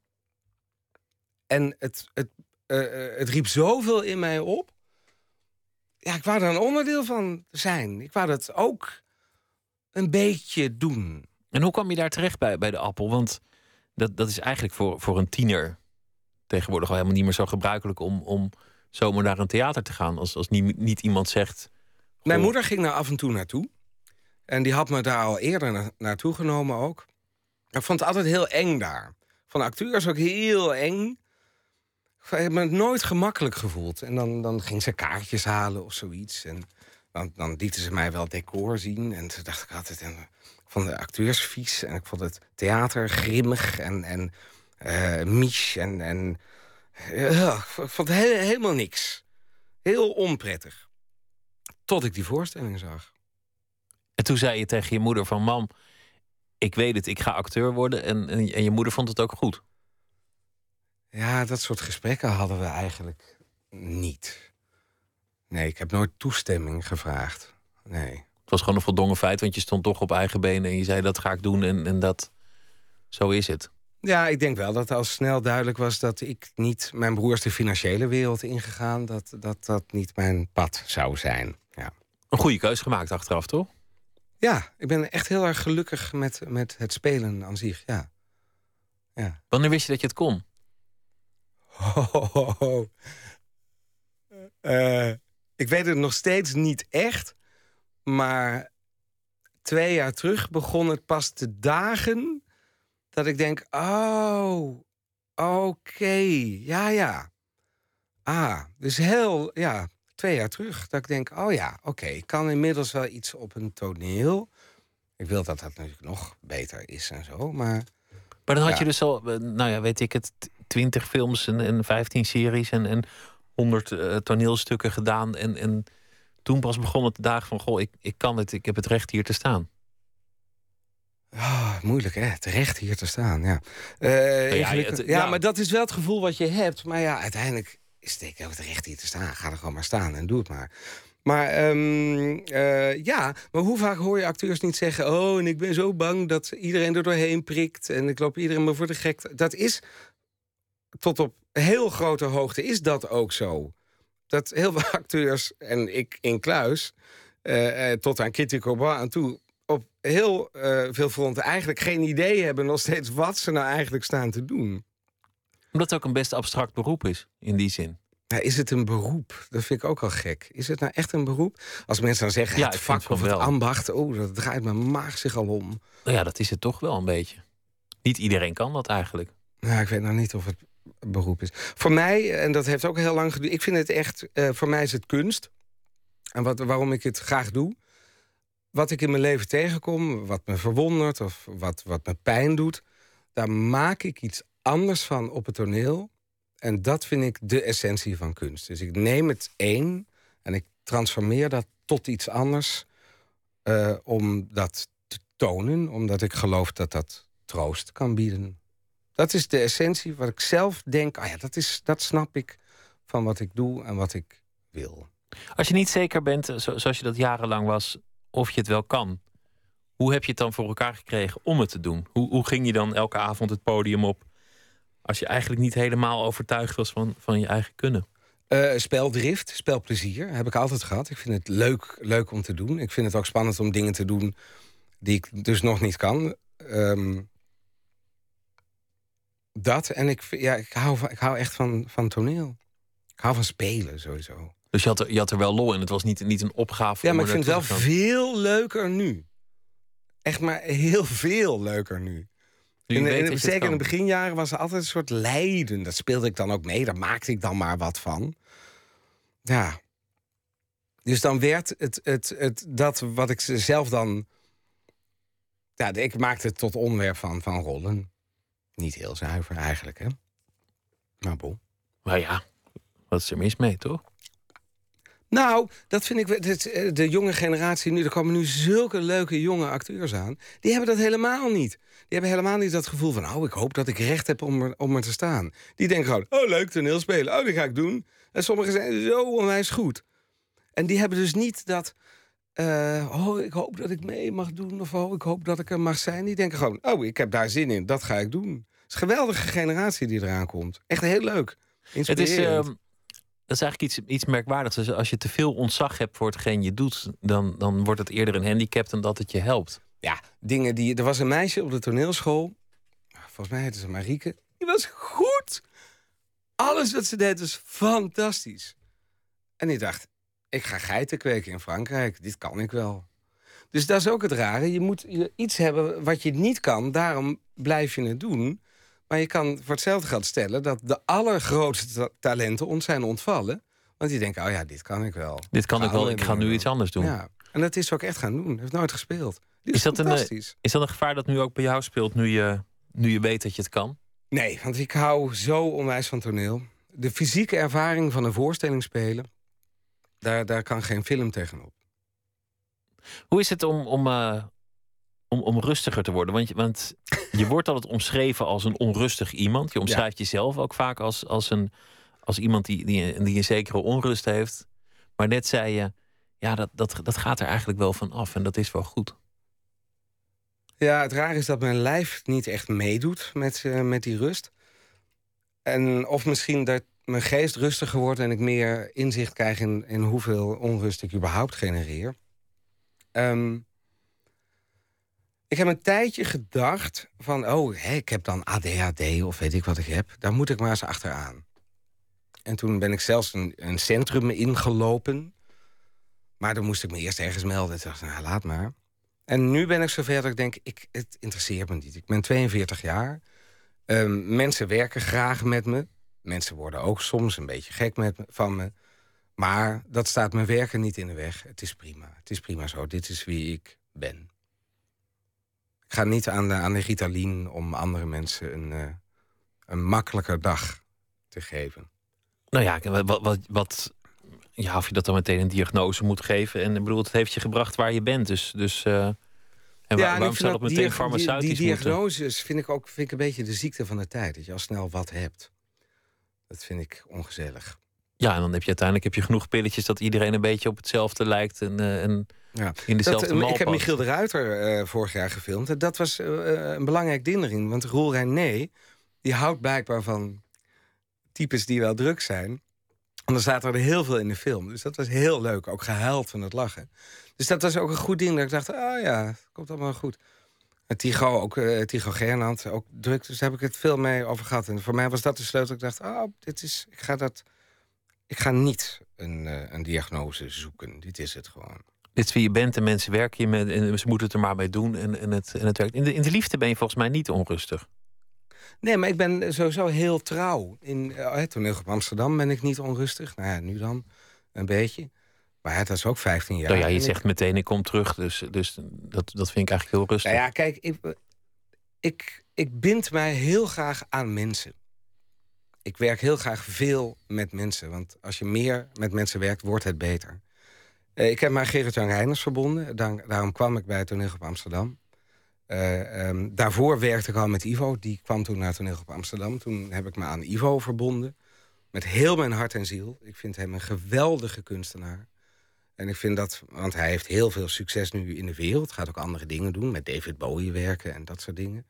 En het, het, eh, eh, het riep zoveel in mij op. Ja, ik wou daar een onderdeel van zijn. Ik wou dat ook een beetje doen. En hoe kwam je daar terecht bij, bij de appel? Want dat, dat is eigenlijk voor, voor een tiener tegenwoordig al helemaal niet meer zo gebruikelijk om, om zomaar naar een theater te gaan. Als, als niet, niet iemand zegt. Mijn moeder ging daar af en toe naartoe. En die had me daar al eerder na- naartoe genomen ook. Ik vond het altijd heel eng daar. Van acteurs ook heel eng. Ik heb me nooit gemakkelijk gevoeld. En dan, dan ging ze kaartjes halen of zoiets. En dan, dan lieten ze mij wel decor zien. En toen dacht ik altijd... En, vond de acteurs vies. En ik vond het theater grimmig en, en eh misch. En, en ja, ik vond he- helemaal niks. Heel onprettig. Tot ik die voorstelling zag. En toen zei je tegen je moeder van mam, ik weet het, ik ga acteur worden. En, en, en je moeder vond het ook goed. Ja, dat soort gesprekken hadden we eigenlijk niet. Nee, ik heb nooit toestemming gevraagd. Nee. Het was gewoon een voldongen feit, want je stond toch op eigen benen en je zei dat ga ik doen en, en dat. Zo is het. Ja, ik denk wel dat al snel duidelijk was dat ik niet... Mijn broer is de financiële wereld ingegaan. Dat dat, dat niet mijn pad zou zijn. Ja. Een goede keus gemaakt achteraf, toch? Ja, ik ben echt heel erg gelukkig met, met het spelen aan zich. Ja. ja. Wanneer wist je dat je het kon? Eh, ik weet het nog steeds niet echt. Maar twee jaar terug begon het pas te dagen dat ik denk: oh, oké, ja, ja. Ah, dus heel, ja, twee jaar terug. Dat ik denk: oh ja, oké, ik kan inmiddels wel iets op een toneel. Ik wil dat dat natuurlijk nog beter is en zo, maar. Maar dan had Ja. je dus al, eh, nou ja, weet ik het, 20 films en, en 15 series en, en 100 eh, toneelstukken gedaan. En, en toen pas begon het de dagen van: Goh, ik, ik kan het, ik heb het recht hier te staan. Ah, moeilijk hè, het recht hier te staan. Ja, Eh, ja, ingewikkeld. het- ja, ja. maar dat is wel het gevoel wat je hebt. Maar ja, uiteindelijk is denk ik ook hier te staan. Ga er gewoon maar staan en doe het maar. Maar ehm, eh, ja, maar hoe vaak hoor je acteurs niet zeggen... oh, en ik ben zo bang dat iedereen er doorheen prikt... en ik loop iedereen maar voor de gek. Dat is tot op heel grote hoogte is dat ook zo. Dat heel veel acteurs, en ik in kluis... eh, eh, tot aan Kitty Corbin aan toe... op heel veel fronten eigenlijk geen idee hebben... nog steeds wat ze nou eigenlijk staan te doen. Omdat het ook een best abstract beroep is, in die zin. Ja, is het een beroep? Dat vind ik ook al gek. Is het nou echt een beroep? Als mensen dan zeggen Ja, het vak of het wel. ambacht... oh, dat draait mijn maag zich al om. Nou ja, dat is het toch wel een beetje. Niet iedereen kan dat eigenlijk. Nou, ik weet nog niet of het een beroep is. Voor mij, en dat heeft ook heel lang geduurd... ik vind het echt, eh, voor mij is het kunst. En wat, waarom ik het graag doe... wat ik in mijn leven tegenkom, wat me verwondert... of wat, wat me pijn doet... daar maak ik iets anders van op het toneel. En dat vind ik de essentie van kunst. Dus ik neem het één en ik transformeer dat tot iets anders... eh, om dat te tonen, omdat ik geloof dat dat troost kan bieden. Dat is de essentie wat ik zelf denk. Ah ja, dat, is, dat snap ik van wat ik doe en wat ik wil. Als je niet zeker bent, eh, zo- zoals je dat jarenlang was, of je het wel kan. Hoe heb je het dan voor elkaar gekregen om het te doen? Hoe, hoe ging je dan elke avond het podium op als je eigenlijk niet helemaal overtuigd was van, van je eigen kunnen? Eh, speldrift, spelplezier heb ik altijd gehad. Ik vind het leuk, leuk om te doen. Ik vind het ook spannend om dingen te doen die ik dus nog niet kan. Ehm, dat. En ik, ja, ik, hou, van, ik hou echt van, van toneel. Ik hou van spelen sowieso. Dus je had er, je had er wel lol in. Het was niet, niet een opgave. Ja, maar ik vind het wel veel leuker nu. Echt maar heel veel leuker nu. In, in- zeker in de beginjaren was er altijd een soort lijden. Dat speelde ik dan ook mee, daar maakte ik dan maar wat van. Ja. Dus dan werd het, het, het dat wat ik zelf dan... Ja, ik maakte het tot onderwerp van, van rollen. Niet heel zuiver eigenlijk, hè. Maar bon. Maar ja, wat is er mis mee, toch? Nou, dat vind ik. dit, eh, De jonge generatie nu, er komen nu zulke leuke jonge acteurs aan. Die hebben dat helemaal niet. Die hebben helemaal niet dat gevoel van. Oh, ik hoop dat ik recht heb om er, om er te staan. Die denken gewoon: oh, leuk toneelspelen. Oh, dat ga ik doen. En sommigen zijn zo onwijs goed. En die hebben dus niet dat. eh, oh, ik hoop dat ik mee mag doen. Of oh, ik hoop dat ik er mag zijn. Die denken gewoon: oh, ik heb daar zin in. Dat ga ik doen. Het is een geweldige generatie die eraan komt. Echt heel leuk. Het is. Dat is eigenlijk iets, iets merkwaardigs. Dus als je te veel ontzag hebt voor hetgeen je doet, dan, dan wordt het eerder een handicap dan dat het je helpt. ja, dingen die. Er was een meisje op de toneelschool. Volgens mij heette ze Marieke. Die was goed. Alles wat ze deed was fantastisch. En ik dacht, ik ga geiten kweken in Frankrijk. Dit kan ik wel. Dus dat is ook het rare. Je moet iets hebben wat je niet kan. Daarom blijf je het doen. Maar je kan voor hetzelfde geld stellen... dat de allergrootste ta- talenten ons zijn ontvallen. Want die denken, oh ja, dit kan ik wel. Dit kan ik wel, ik ga nu iets anders doen. Ja. En dat is ze ook echt gaan doen. Heeft nooit gespeeld. Dit Is is, dat een, eh. Is dat een gevaar dat nu ook bij jou speelt, nu je, nu je weet dat je het kan? Nee, want ik hou zo onwijs van toneel. De fysieke ervaring van een voorstelling spelen... daar, daar kan geen film tegenop. Hoe is het om, om, eh, om, om rustiger te worden? Want, je- want je wordt altijd omschreven als een onrustig iemand. Je omschrijft jezelf ook vaak als, als, een, als iemand die, die, die een zekere onrust heeft. Maar net zei je, ja, dat, dat, dat gaat er eigenlijk wel van af en dat is wel goed. Ja, het raar is dat mijn lijf niet echt meedoet met, eh, met die rust. En of misschien dat mijn geest rustiger wordt en ik meer inzicht krijg in, in hoeveel onrust ik überhaupt genereer. Ehm, ik heb een tijdje gedacht van, oh, hé, ik heb dan ADHD of weet ik wat ik heb. Daar moet ik maar eens achteraan. En toen ben ik zelfs een, een centrum ingelopen. Maar dan moest ik me eerst ergens melden. Ik dacht, nou, laat maar. En nu ben ik zover dat ik denk, ik, het interesseert me niet. Ik ben 42 jaar. Ehm, mensen werken graag met me. Mensen worden ook soms een beetje gek met me, van me. Maar dat staat mijn werken niet in de weg. Het is prima. Het is prima zo. Dit is wie ik ben. Ik ga niet aan de, aan de Ritalin om andere mensen een, uh, een makkelijker dag te geven. Nou ja, wat, wat, wat, ja, of je dat dan meteen een diagnose moet geven. En ik bedoel, het heeft je gebracht waar je bent. Dus, dus uh, en ja, waarom zou dat meteen farmaceutisch Die, die diagnoses vind ik ook vind ik een beetje de ziekte van de tijd. Dat je al snel wat hebt. Dat vind ik ongezellig. Ja, en dan heb je uiteindelijk heb je genoeg pilletjes dat iedereen een beetje op hetzelfde lijkt. En, uh, en ja. in dezelfde dat, Ik heb Michiel de Ruiter uh, vorig jaar gefilmd. Dat was uh, een belangrijk ding erin. Want Roel René, die houdt blijkbaar van types die wel druk zijn. En dan zaten er heel veel in de film. Dus dat was heel leuk. Ook gehuild van het lachen. Dus dat was ook een goed ding. Dat ik dacht, oh ja, komt allemaal goed. Tigo, ook uh, Tigo Gernand, ook druk. Dus daar heb ik het veel mee over gehad. En voor mij was dat de sleutel. Ik dacht, oh, dit is, ik ga dat... Ik ga niet een, uh, een diagnose zoeken. Dit is het gewoon. Dit is wie je bent en mensen werken je met... en ze moeten het er maar mee doen en, en, het, en het werkt. In de, in de liefde ben je volgens mij niet onrustig. Nee, maar ik ben sowieso heel trouw. In uh, toneel op Amsterdam ben ik niet onrustig. Nou ja, nu dan een beetje. Maar dat is ook 15 jaar. Nou ja, je zegt meteen ik kom terug. Dus, dus dat, dat vind ik eigenlijk heel rustig. Nou ja, kijk, ik, ik, ik bind mij heel graag aan mensen. Ik werk heel graag veel met mensen. Want als je meer met mensen werkt, wordt het beter. Uh, ik heb mij Gerrit-Jan Reiners verbonden. Daar, daarom kwam ik bij Toneel op Amsterdam. Uh, um, daarvoor werkte ik al met Ivo. Die kwam toen naar Toneel op Amsterdam. Toen heb ik me aan Ivo verbonden. Met heel mijn hart en ziel. Ik vind hem een geweldige kunstenaar. En ik vind dat, want hij heeft heel veel succes nu in de wereld. Gaat ook andere dingen doen, met David Bowie werken en dat soort dingen.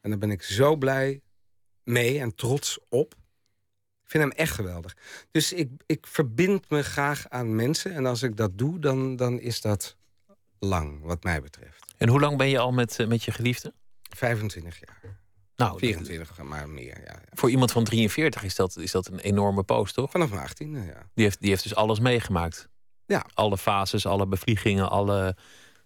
En daar ben ik zo blij mee en trots op. Vind hem echt geweldig. Dus ik, ik verbind me graag aan mensen. En als ik dat doe, dan, dan is dat lang, wat mij betreft. En hoe lang ben je al met, uh, met je geliefde? 25 jaar. Nou, 24, maar meer. Ja, ja. Voor iemand van 43 is dat, is dat een enorme poos, toch? Vanaf mijn 18, ja. Die heeft, die heeft dus alles meegemaakt. Ja. Alle fases, alle bevliegingen, alle,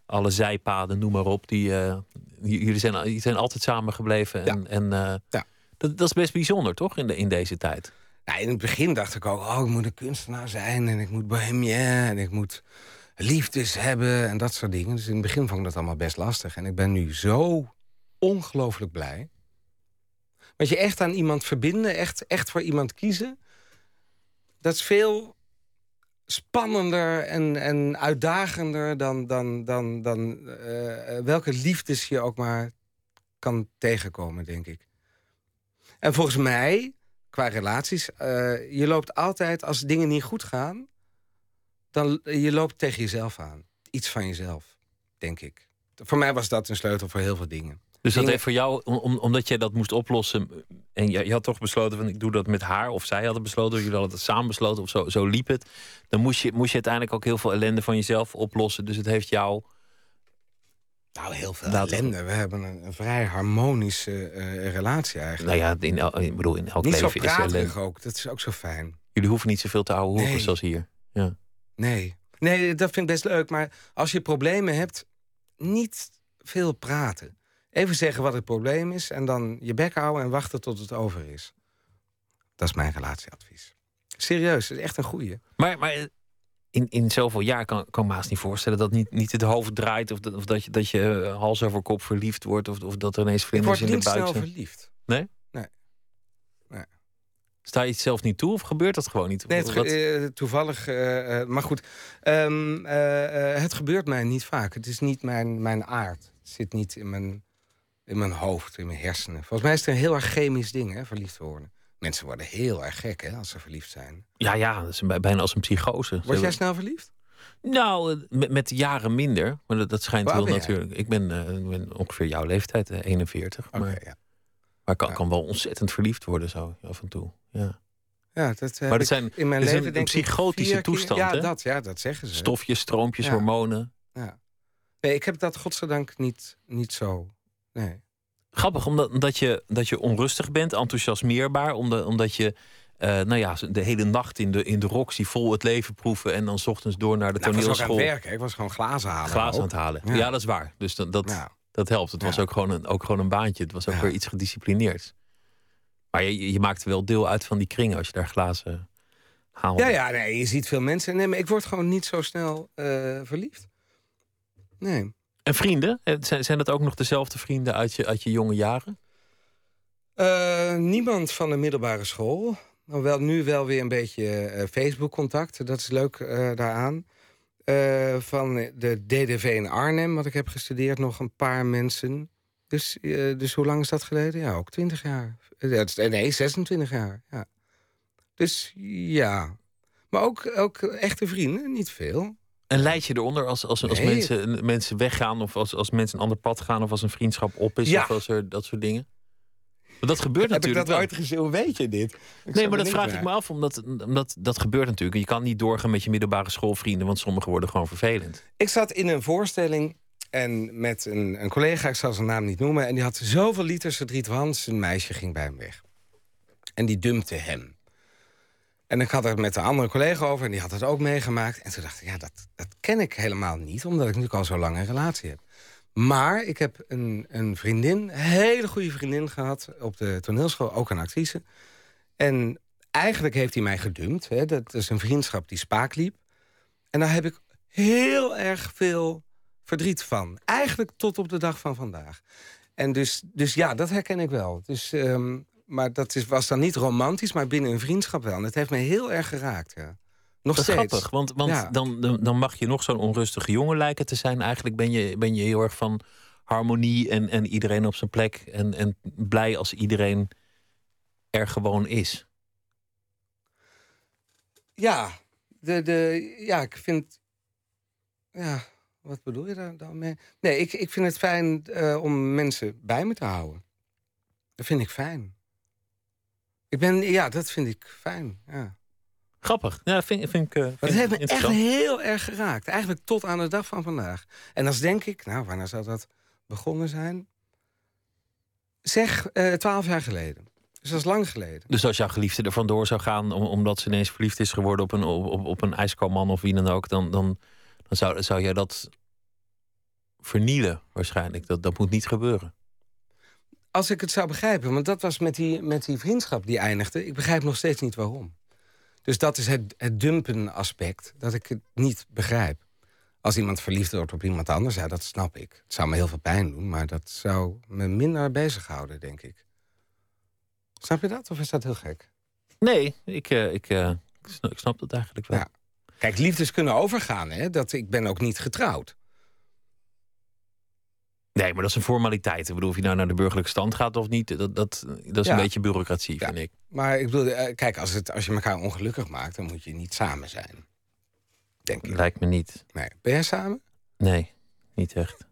alle zijpaden, noem maar op. Die, uh, jullie, zijn, jullie zijn altijd samengebleven. En, ja. en uh, ja. dat, dat is best bijzonder, toch, in, de, in deze tijd? In het begin dacht ik ook, oh, ik moet een kunstenaar zijn... en ik moet bohemien en ik moet liefdes hebben en dat soort dingen. Dus in het begin vond ik dat allemaal best lastig. En ik ben nu zo ongelooflijk blij. Want je echt aan iemand verbinden, echt, echt voor iemand kiezen... dat is veel spannender en, en uitdagender dan, dan, dan, dan uh, welke liefdes je ook maar kan tegenkomen, denk ik. En volgens mij, qua relaties, uh, je loopt altijd, als dingen niet goed gaan, dan je loopt tegen jezelf aan. Iets van jezelf, denk ik. Voor mij was dat een sleutel voor heel veel dingen. Dus dat heeft voor jou, om, omdat jij dat moest oplossen. En je, je, had toch besloten van ik doe dat met haar. Of zij hadden besloten, jullie hadden het samen besloten. Of zo, zo liep het. Dan moest je, moest je uiteindelijk ook heel veel ellende van jezelf oplossen. Dus het heeft jou. Nou, heel veel ellende. We hebben een, een vrij harmonische uh, relatie eigenlijk. Nou ja, in, el, ik bedoel, in elk niet leven zo is ellende. ook. Dat is ook zo fijn. Jullie hoeven niet zoveel te ouwe horen Nee. zoals hier. Ja. Nee. Nee, dat vind ik best leuk. Maar als je problemen hebt, niet veel praten. Even zeggen wat het probleem is en dan je bek houden en wachten tot het over is. Dat is mijn relatieadvies. Serieus, dat is echt een goeie. Maar, maar in, in zoveel jaar kan, kan ik me haast niet voorstellen dat niet, niet het hoofd draait. Of dat, of dat je, dat je eh, hals over kop verliefd wordt. Of, of dat er ineens vlinders word in de niet buik snel zijn. verliefd. Nee? Nee. Nee. Sta je het zelf niet toe of gebeurt dat gewoon niet? Nee, het, eh, toevallig. eh, maar goed, ehm, eh, eh, het gebeurt mij niet vaak. Het is niet mijn, mijn aard. Het zit niet in mijn, in mijn hoofd, in mijn hersenen. Volgens mij is het een heel erg chemisch ding, hè, verliefd worden. Mensen worden heel erg gek hè, als ze verliefd zijn. Ja, ja, dat is bij- bijna als een psychose. Word jij hebben- snel verliefd? Nou, eh, met, met jaren minder. Maar dat, dat schijnt wel natuurlijk. Ik ben, eh, ben ongeveer jouw leeftijd, eh, 41. Oké, maar ja. maar kan, Ja. kan wel ontzettend verliefd worden zo af en toe. Ja. Ja, dat, Maar dat zijn- in mijn dat leven een psychotische toestand, Ja, hè? dat, ja, dat zeggen ze. Stofjes, stroompjes, Ja. hormonen. Ja. Nee, ik heb dat godzijdank niet, niet zo. Nee. Grappig, omdat, je, dat je onrustig bent, enthousiasmeerbaar. Omdat, omdat je eh, nou ja, de hele nacht in de, in de Roxy vol het leven proeven. En dan 's ochtends door naar de Nou, ik was ook aan het toneelschool werken. Ik was gewoon glazen halen. glazen aan het halen. Ja. Ja. dat is waar. Dus dat, dat, Ja. dat helpt. Het was ook gewoon, een, ook gewoon een baantje. Het was ook weer iets gedisciplineerds. Maar je, je maakte wel deel uit van die kring als je daar glazen haalde. Ja, ja, nee, je ziet veel mensen. Nee, maar ik word gewoon niet zo snel eh, verliefd. Nee. En vrienden? Eh, Zijn, dat ook nog dezelfde vrienden uit je, uit je jonge jaren? Eh, niemand van de middelbare school. Nou, wel, nu wel weer een beetje eh, Facebook-contact. Dat is leuk daaraan. Van de DDV in Arnhem, wat ik heb gestudeerd, nog een paar mensen. Dus, dus hoe lang is dat geleden? Ja, ook 20 jaar. Nee, 26 jaar. Ja. Dus ja. Maar ook, ook echte vrienden, niet veel. En leid je eronder als, als, als Nee. mensen, mensen weggaan... of als, als mensen een ander pad gaan... of als een vriendschap op is Ja. of als er dat soort dingen? Maar dat gebeurt Heb ik natuurlijk dat ooit gezien? Hoe weet je dit? Ik Nee, maar dat vraag ik me af, omdat, omdat dat gebeurt natuurlijk. Je kan niet doorgaan met je middelbare schoolvrienden... want sommigen worden gewoon vervelend. Ik zat in een voorstelling en met een, een collega, ik zal zijn naam niet noemen... en die had zoveel liters verdriet, want zijn meisje ging bij hem weg. En die dumpte hem. En ik had het met een andere collega over en die had het ook meegemaakt. En toen dacht ik, ja, dat, dat ken ik helemaal niet... omdat ik natuurlijk al zo lang een relatie heb. Maar ik heb een, een vriendin, een hele goede vriendin gehad... op de toneelschool, ook een actrice. En eigenlijk heeft hij mij gedumpt. Hè. Dat is een vriendschap die spaak liep. En daar heb ik heel erg veel verdriet van. Eigenlijk tot op de dag van vandaag. En dus, dus ja, dat herken ik wel. Dus, ehm, maar dat is, was dan niet romantisch, maar binnen een vriendschap wel. En het heeft me heel erg geraakt, ja. Nog Dat is steeds. grappig, want, want Ja. dan, dan, dan mag je nog zo'n onrustige jongen lijken te zijn. Eigenlijk ben je, ben je heel erg van harmonie en, en iedereen op zijn plek. En, en blij als iedereen er gewoon is. Ja, de, de, ja, ik vind... Ja, wat bedoel je daar dan mee? Nee, ik, ik vind het fijn eh, om mensen bij me te houden. Dat vind ik fijn. Ik ben, ja, dat vind ik fijn, ja. Grappig. Ja, vind, vind ik. eh, vind het heeft me echt heel erg geraakt. Eigenlijk tot aan de dag van vandaag. En dan denk ik, nou, wanneer zou dat begonnen zijn? Zeg, eh, twaalf jaar geleden. Dus dat is lang geleden. Dus als jouw geliefde er vandoor zou gaan om- omdat ze ineens verliefd is geworden op een, op, op, een of wie dan ook, dan, dan, dan zou, zou jij dat vernielen waarschijnlijk. Dat, dat moet niet gebeuren. Als ik het zou begrijpen, want dat was met die, met die vriendschap die eindigde. Ik begrijp nog steeds niet waarom. Dus dat is het, het dumpen aspect, dat ik het niet begrijp. Als iemand verliefd wordt op iemand anders, ja, dat snap ik. Het zou me heel veel pijn doen, maar dat zou me minder bezighouden, denk ik. Snap je dat, of is dat heel gek? Nee, ik, eh, ik, eh, ik, snap, ik snap dat eigenlijk wel. Ja. Kijk, liefdes kunnen overgaan, hè? Dat, ik ben ook niet getrouwd. Nee, maar dat is een formaliteit. Ik bedoel, of je nou naar de burgerlijke stand gaat of niet, dat, dat, dat is Ja. een beetje bureaucratie, Ja. vind ik. Maar ik bedoel, eh, kijk, als, het, als je elkaar ongelukkig maakt... dan moet je niet samen zijn. Denk ik. Lijkt me niet. Nee. Ben jij samen? Nee, niet echt.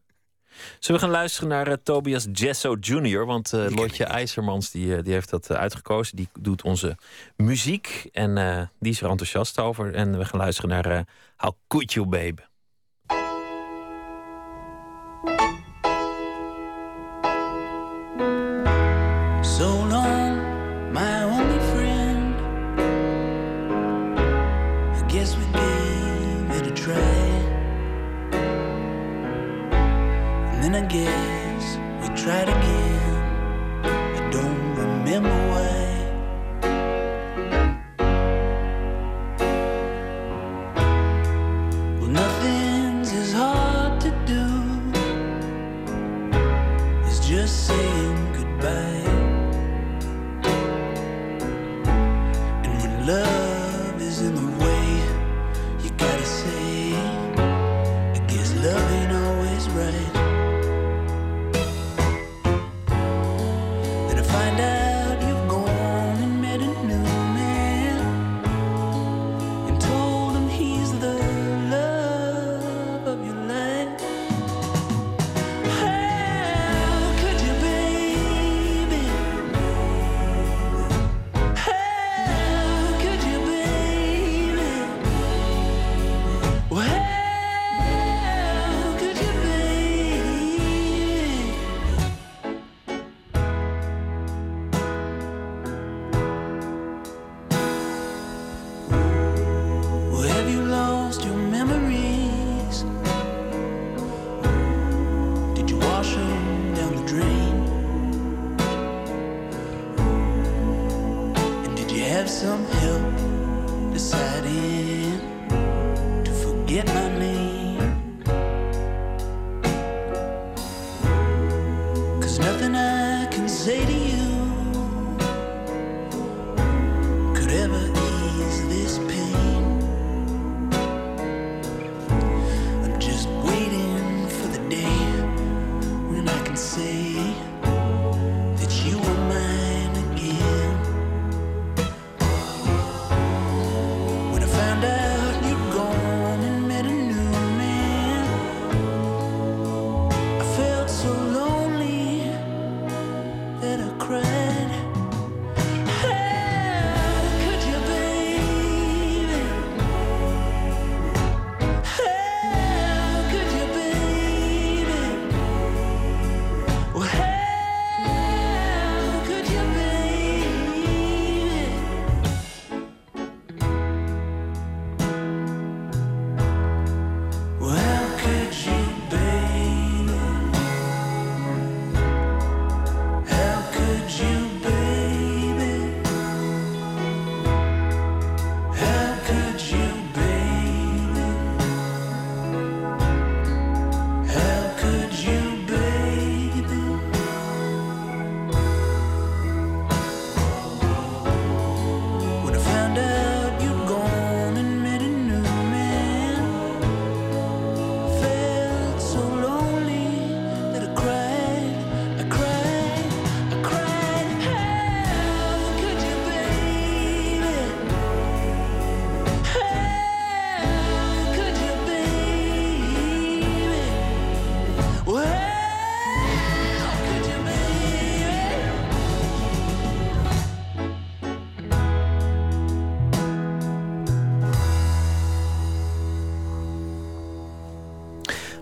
Zullen we gaan luisteren naar eh, Tobias Jesso Jr.? Want eh, Lotje. IJzermans die, die heeft dat uitgekozen. Die doet onze muziek en die is er enthousiast over. En we gaan luisteren naar How Could You Babe.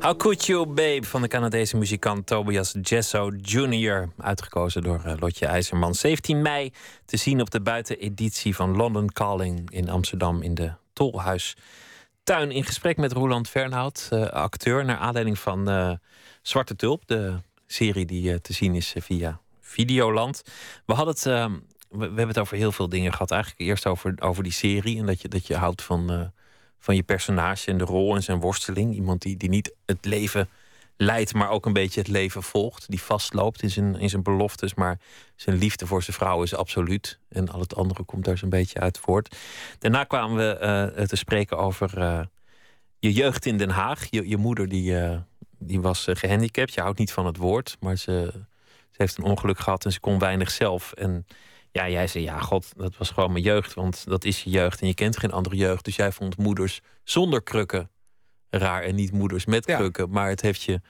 How Could You Babe van de Canadese muzikant Tobias Jesso Jr. Uitgekozen door eh, Lotje IJzerman. 17 mei te zien op de buiteneditie van London Calling in Amsterdam in de Tolhuistuin. In gesprek met Roland Fernhout, eh, acteur, naar aanleiding van eh, Zwarte Tulp, de serie die te zien is via Videoland. We hadden het, eh, we, we hebben het over heel veel dingen gehad. Eigenlijk eerst over, over die serie en dat je, dat je houdt van. Van je personage en de rol en zijn worsteling. Iemand die, die niet het leven leidt, maar ook een beetje het leven volgt. Die vastloopt in zijn, in zijn beloftes, maar zijn liefde voor zijn vrouw is absoluut. En al het andere komt daar zo'n beetje uit voort. Daarna kwamen we eh, te spreken over eh, je jeugd in Den Haag. Je, je moeder die, eh, die was eh, gehandicapt. Je houdt niet van het woord, maar ze, ze heeft een ongeluk gehad en ze kon weinig zelf. En ja, jij zei, ja, god, dat was gewoon mijn jeugd. Want dat is je jeugd en je kent geen andere jeugd. Dus jij vond moeders zonder krukken raar en niet moeders met Ja. krukken. Maar het heeft je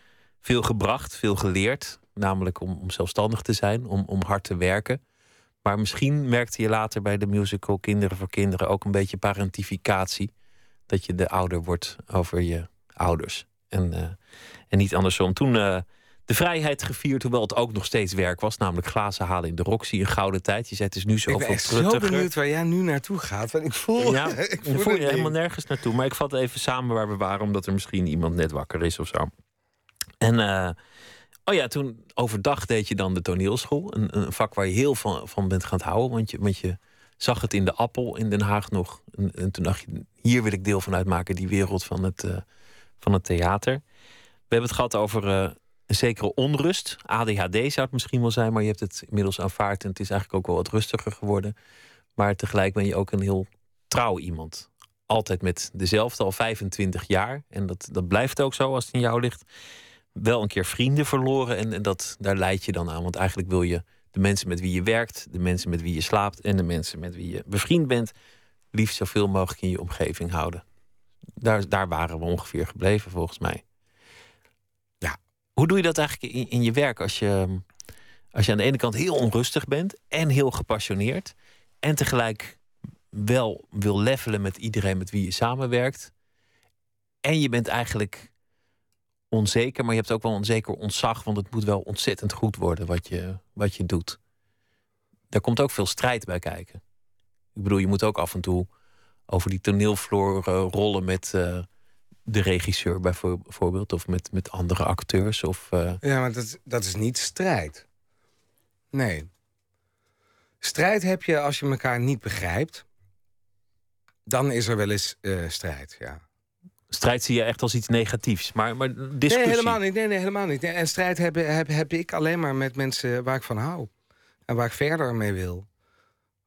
veel gebracht, veel geleerd. Namelijk om, om zelfstandig te zijn, om, om hard te werken. Maar misschien merkte je later bij de musical Kinderen voor Kinderen ook een beetje parentificatie. Dat je de ouder wordt over je ouders. En, eh, en niet andersom. Toen eh, de vrijheid gevierd, hoewel het ook nog steeds werk was. Namelijk glazen halen in de Roxy, een gouden tijd. Je zei het is nu Ik ben echt zo benieuwd waar jij nu naartoe gaat. Want ik voel, Ja, ik je voel voel je helemaal nergens naartoe. Maar ik vat even samen waar we waren, omdat er misschien iemand net wakker is of zo. En eh, oh ja, toen overdag deed je dan de toneelschool. Een, een vak waar je heel van, van bent gaan houden. Want je, want je zag het in de Appel in Den Haag nog. En, en toen dacht je, hier wil ik deel van uitmaken, die wereld van het, eh, van het theater. We hebben het gehad over eh, een zekere onrust. ADHD zou het misschien wel zijn, maar je hebt het inmiddels aanvaard. En het is eigenlijk ook wel wat rustiger geworden. Maar tegelijk ben je ook een heel trouw iemand. Altijd met dezelfde, al 25 jaar. En dat, dat blijft ook zo als het in jou ligt. Wel een keer vrienden verloren en, en dat, daar leid je dan aan. Want eigenlijk wil je de mensen met wie je werkt, de mensen met wie je slaapt en de mensen met wie je bevriend bent, liefst zoveel mogelijk in je omgeving houden. Daar, daar waren we ongeveer gebleven, volgens mij. Hoe doe je dat eigenlijk in, je werk als je, als je aan de ene kant heel onrustig bent en heel gepassioneerd, en tegelijk wel wil levelen met iedereen met wie je samenwerkt, en je bent eigenlijk onzeker, maar je hebt ook wel een zeker ontzag, want het moet wel ontzettend goed worden wat je, wat je doet. Daar komt ook veel strijd bij kijken. Ik bedoel, je moet ook af en toe over die toneelvloer rollen met eh, de regisseur bijvoor- bijvoorbeeld, of met, met andere acteurs. Of, eh, Ja, maar dat, dat is niet strijd. Nee. Strijd heb je als je elkaar niet begrijpt. Dan is er wel eens eh, strijd, ja. Strijd zie je echt als iets negatiefs. Maar, maar discussie. Nee, helemaal niet. Nee, nee, helemaal niet. En strijd heb, heb, heb ik alleen maar met mensen waar ik van hou. En waar ik verder mee wil.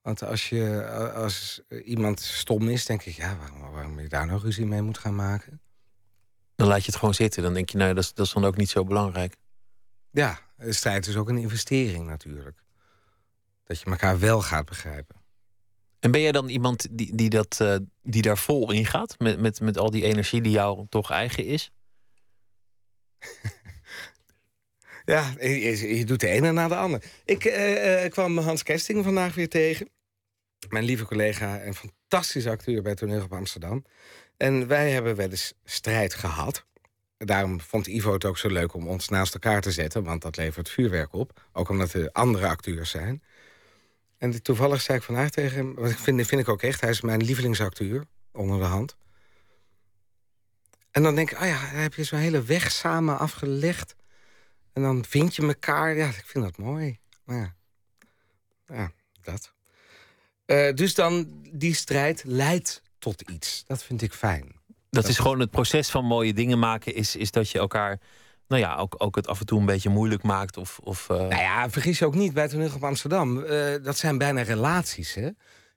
Want als, je, als iemand stom is, denk ik... ja, waarom, waarom je daar nog ruzie mee moet gaan maken? Dan laat je het gewoon zitten. Dan denk je, nou, dat is, dat is dan ook niet zo belangrijk. Ja, strijd is ook een investering natuurlijk. Dat je elkaar wel gaat begrijpen. En ben jij dan iemand die, die, dat, uh, die daar vol in gaat? Met, met, met al die energie die jou toch eigen is? ja, je, je, doet de ene na de ander. Ik uh, kwam Hans Kesting vandaag weer tegen. Mijn lieve collega en fantastische acteur bij Toneel op Amsterdam. En wij hebben wel eens strijd gehad. Daarom vond Ivo het ook zo leuk om ons naast elkaar te zetten... want dat levert vuurwerk op. Ook omdat er andere acteurs zijn. En toevallig zei ik vandaag tegen hem... ik vind, ik ook echt, hij is mijn lievelingsacteur, onder de hand. En dan denk ik, oh ja, dan heb je zo'n hele weg samen afgelegd. En dan vind je elkaar. Ja, ik vind dat mooi. Ja, ja dat. Uh, dus dan, die strijd leidt tot iets. Dat vind ik fijn. Dat, dat is gewoon het proces van mooie dingen maken... is, is dat je elkaar nou ja, ook, ook het af en toe een beetje moeilijk maakt. Of, of, uh... Nou ja, vergis je ook niet bij Toneel op Amsterdam. Uh, dat zijn bijna relaties, hè?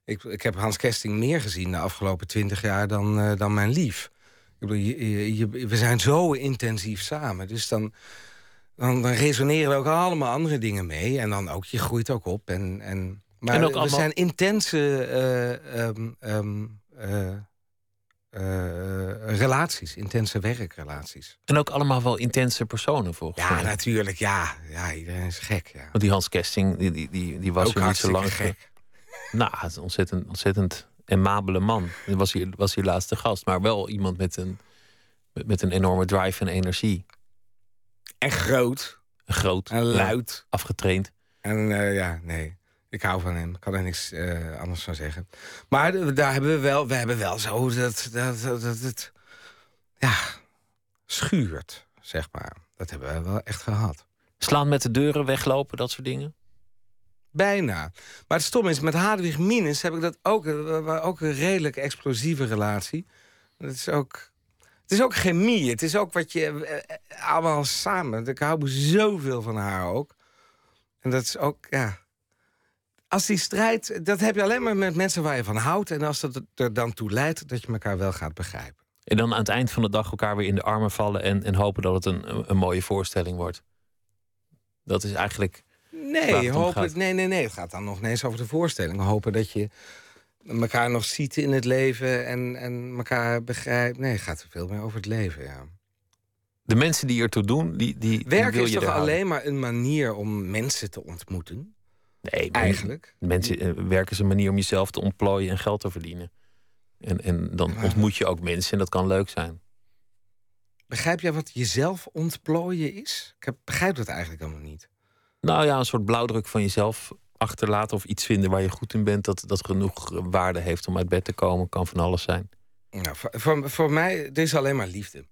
Ik, ik heb Hans Kesting meer gezien de afgelopen twintig jaar dan, uh, dan mijn lief. Ik bedoel, je, je, we zijn zo intensief samen. Dus dan, dan, dan resoneren we ook allemaal andere dingen mee. En dan ook, je groeit ook op. En, en, maar en ook we zijn intense... Um, um, uh, relaties, intense werkrelaties. En ook allemaal wel intense personen volgens ja, mij. Ja, natuurlijk. Ja. ja, iedereen is gek. Ja. Want die Hans Kesting, die, die, die, die was ook niet zo lang. gek. Nou, het is ontzettend, ontzettend amabele man. Was hier, was hier laatste gast. Maar wel iemand met een, met, met een enorme drive en energie. En groot. Groot. En luid. afgetraind. En uh, ja, nee. Ik hou van hem. Ik kan er niks uh, anders van zeggen. Maar daar hebben we wel, we hebben wel zo dat, dat, dat, dat het ja, schuurt, zeg maar. Dat hebben we wel echt gehad. Slaan met de deuren, weglopen, dat soort dingen? Bijna. Maar het stom is, met Hadewig Minus heb ik dat ook, ook een redelijk explosieve relatie. Het is ook, het is ook chemie. Het is ook wat je uh, allemaal samen. Ik hou zoveel van haar ook. En dat is ook, ja als die strijd, dat heb je alleen maar met mensen waar je van houdt. En als dat er dan toe leidt dat je elkaar wel gaat begrijpen. En dan aan het eind van de dag elkaar weer in de armen vallen en, en hopen dat het een, een mooie voorstelling wordt. Dat is eigenlijk. Nee, hopen, nee, nee, nee. Het gaat dan nog eens over de voorstelling. Hopen dat je elkaar nog ziet in het leven en, en elkaar begrijpt. Nee, het gaat veel meer over het leven, ja. De mensen die ertoe doen, die. die Werk die wil is je toch alleen maar een manier om mensen te ontmoeten? Nee, eigenlijk. Mensen uh, werken is een manier om jezelf te ontplooien en geld te verdienen. En, en dan Ja. ontmoet je ook mensen en dat kan leuk zijn. Begrijp jij wat jezelf ontplooien is? Ik heb, begrijp dat eigenlijk helemaal niet. Nou ja, een soort blauwdruk van jezelf achterlaten of iets vinden waar je goed in bent, dat, dat genoeg waarde heeft om uit bed te komen, kan van alles zijn. Nou, voor, voor, voor mij, dit is alleen maar liefde.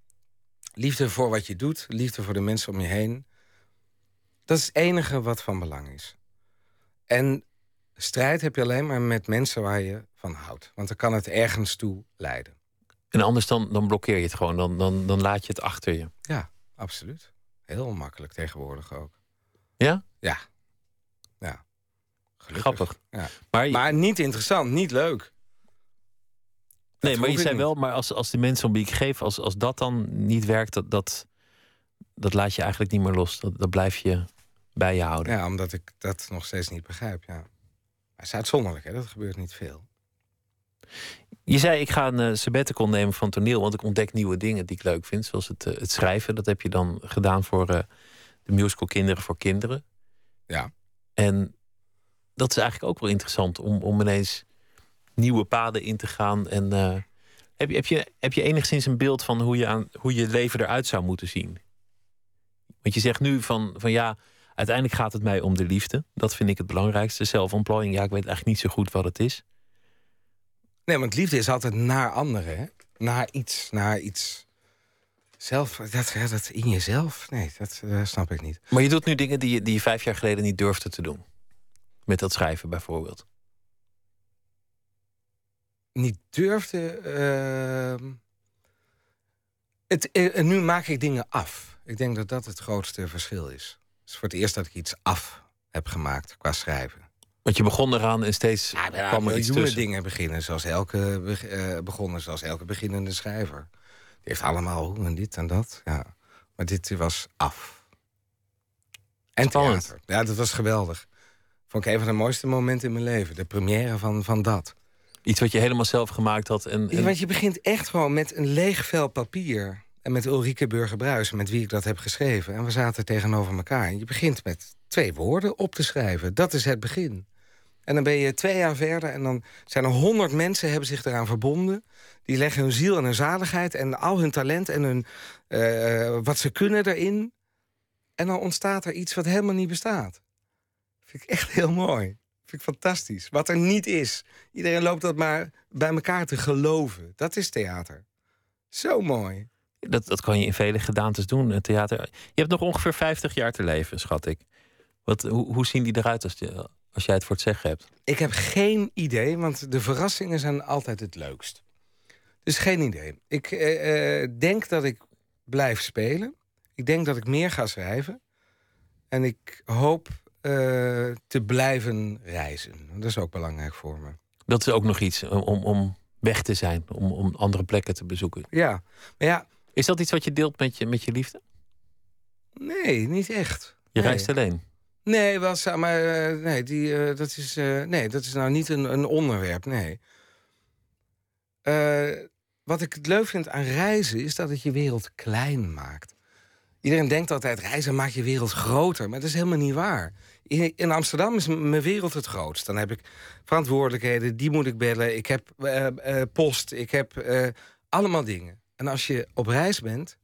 Liefde voor wat je doet, liefde voor de mensen om je heen. Dat is het enige wat van belang is. En strijd heb je alleen maar met mensen waar je van houdt. Want dan kan het ergens toe leiden. En anders dan, dan blokkeer je het gewoon, dan, dan, dan laat je het achter je. Ja, absoluut. Heel makkelijk tegenwoordig ook. Ja? Ja. Ja. Gelukkig. Grappig. Ja. Maar, je- Maar niet interessant, niet leuk. nee, maar je zei niet. wel, maar als, als de mensen om wie ik geef, als, als dat dan niet werkt, dat, dat, dat laat je eigenlijk niet meer los. Dat, dat blijf je bij je houden. Ja, omdat ik dat nog steeds niet begrijp, ja. Maar het is uitzonderlijk, hè? Dat gebeurt niet veel. Je zei, ik ga een eh, sabbatical nemen van toneel, want ik ontdek nieuwe dingen die ik leuk vind. Zoals het, eh, het schrijven. Dat heb je dan gedaan voor eh, de musical Kinderen voor Kinderen. Ja. En dat is eigenlijk ook wel interessant om, om ineens nieuwe paden in te gaan. En heb, je, heb, je, heb je enigszins een beeld van hoe je, aan, hoe je leven eruit zou moeten zien? Want je zegt nu van, van ja, uiteindelijk gaat het mij om de liefde. Dat vind ik het belangrijkste. Zelfontplooiing, ja, ik weet eigenlijk niet zo goed wat het is. Nee, want liefde is altijd naar anderen, hè? Naar iets, naar iets. Zelf, dat, dat in jezelf? Nee, dat eh, snap ik niet. Maar je doet nu dingen die je, die je vijf jaar geleden niet durfde te doen. Met dat schrijven bijvoorbeeld. Niet durfde. ehm, Het, eh, nu maak ik dingen af. Ik denk dat dat het grootste verschil is. Het is voor het eerst dat ik iets af heb gemaakt qua schrijven. Want je begon eraan en steeds Ja, ja, kwam er iets tussen. dingen beginnen, zoals elke, eh, begonnen zoals elke beginnende schrijver. Die heeft allemaal hoe en dit en dat. Ja. Maar dit was af. En Spannend. theater. Ja, dat was geweldig. Vond ik een van de mooiste momenten in mijn leven. De première van, van dat. Iets wat je helemaal zelf gemaakt had. En, en- Want je begint echt gewoon met een leeg vel papier. En met Ulrike Burger-Bruis, met wie ik dat heb geschreven. En we zaten tegenover elkaar. En je begint met twee woorden op te schrijven. Dat is het begin. En dan ben je twee jaar verder en dan zijn er honderd mensen hebben zich eraan verbonden. Die leggen hun ziel en hun zaligheid en al hun talent en hun, eh, wat ze kunnen erin. En dan ontstaat er iets wat helemaal niet bestaat. Vind ik echt heel mooi. Vind ik fantastisch. Wat er niet is. Iedereen loopt dat maar bij elkaar te geloven. Dat is theater. Zo mooi. Dat, dat kan je in vele gedaantes doen, het theater. Je hebt nog ongeveer 50 jaar te leven, schat ik. Wat, hoe, hoe zien die eruit als, je, als jij het voor het zeggen hebt? Ik heb geen idee, want de verrassingen zijn altijd het leukst. Dus geen idee. Ik eh, eh, denk dat ik blijf spelen. Ik denk dat ik meer ga schrijven. En ik hoop eh, te blijven reizen. Dat is ook belangrijk voor me. Dat is ook nog iets om, om, om weg te zijn, om, om andere plekken te bezoeken. Ja, maar ja, Is dat iets wat je deelt met je, met je liefde? nee, niet echt. Je Nee. reist alleen. Nee, wel, maar eh, nee, die, eh, dat is, eh, nee, dat is nou niet een, een onderwerp, nee. Wat ik het leuk vind aan reizen is dat het je wereld klein maakt. Iedereen denkt altijd, reizen maakt je wereld groter. Maar dat is helemaal niet waar. In, in Amsterdam is mijn wereld het grootst. Dan heb ik verantwoordelijkheden, die moet ik bellen. Ik heb post, ik heb allemaal dingen. En als je op reis bent,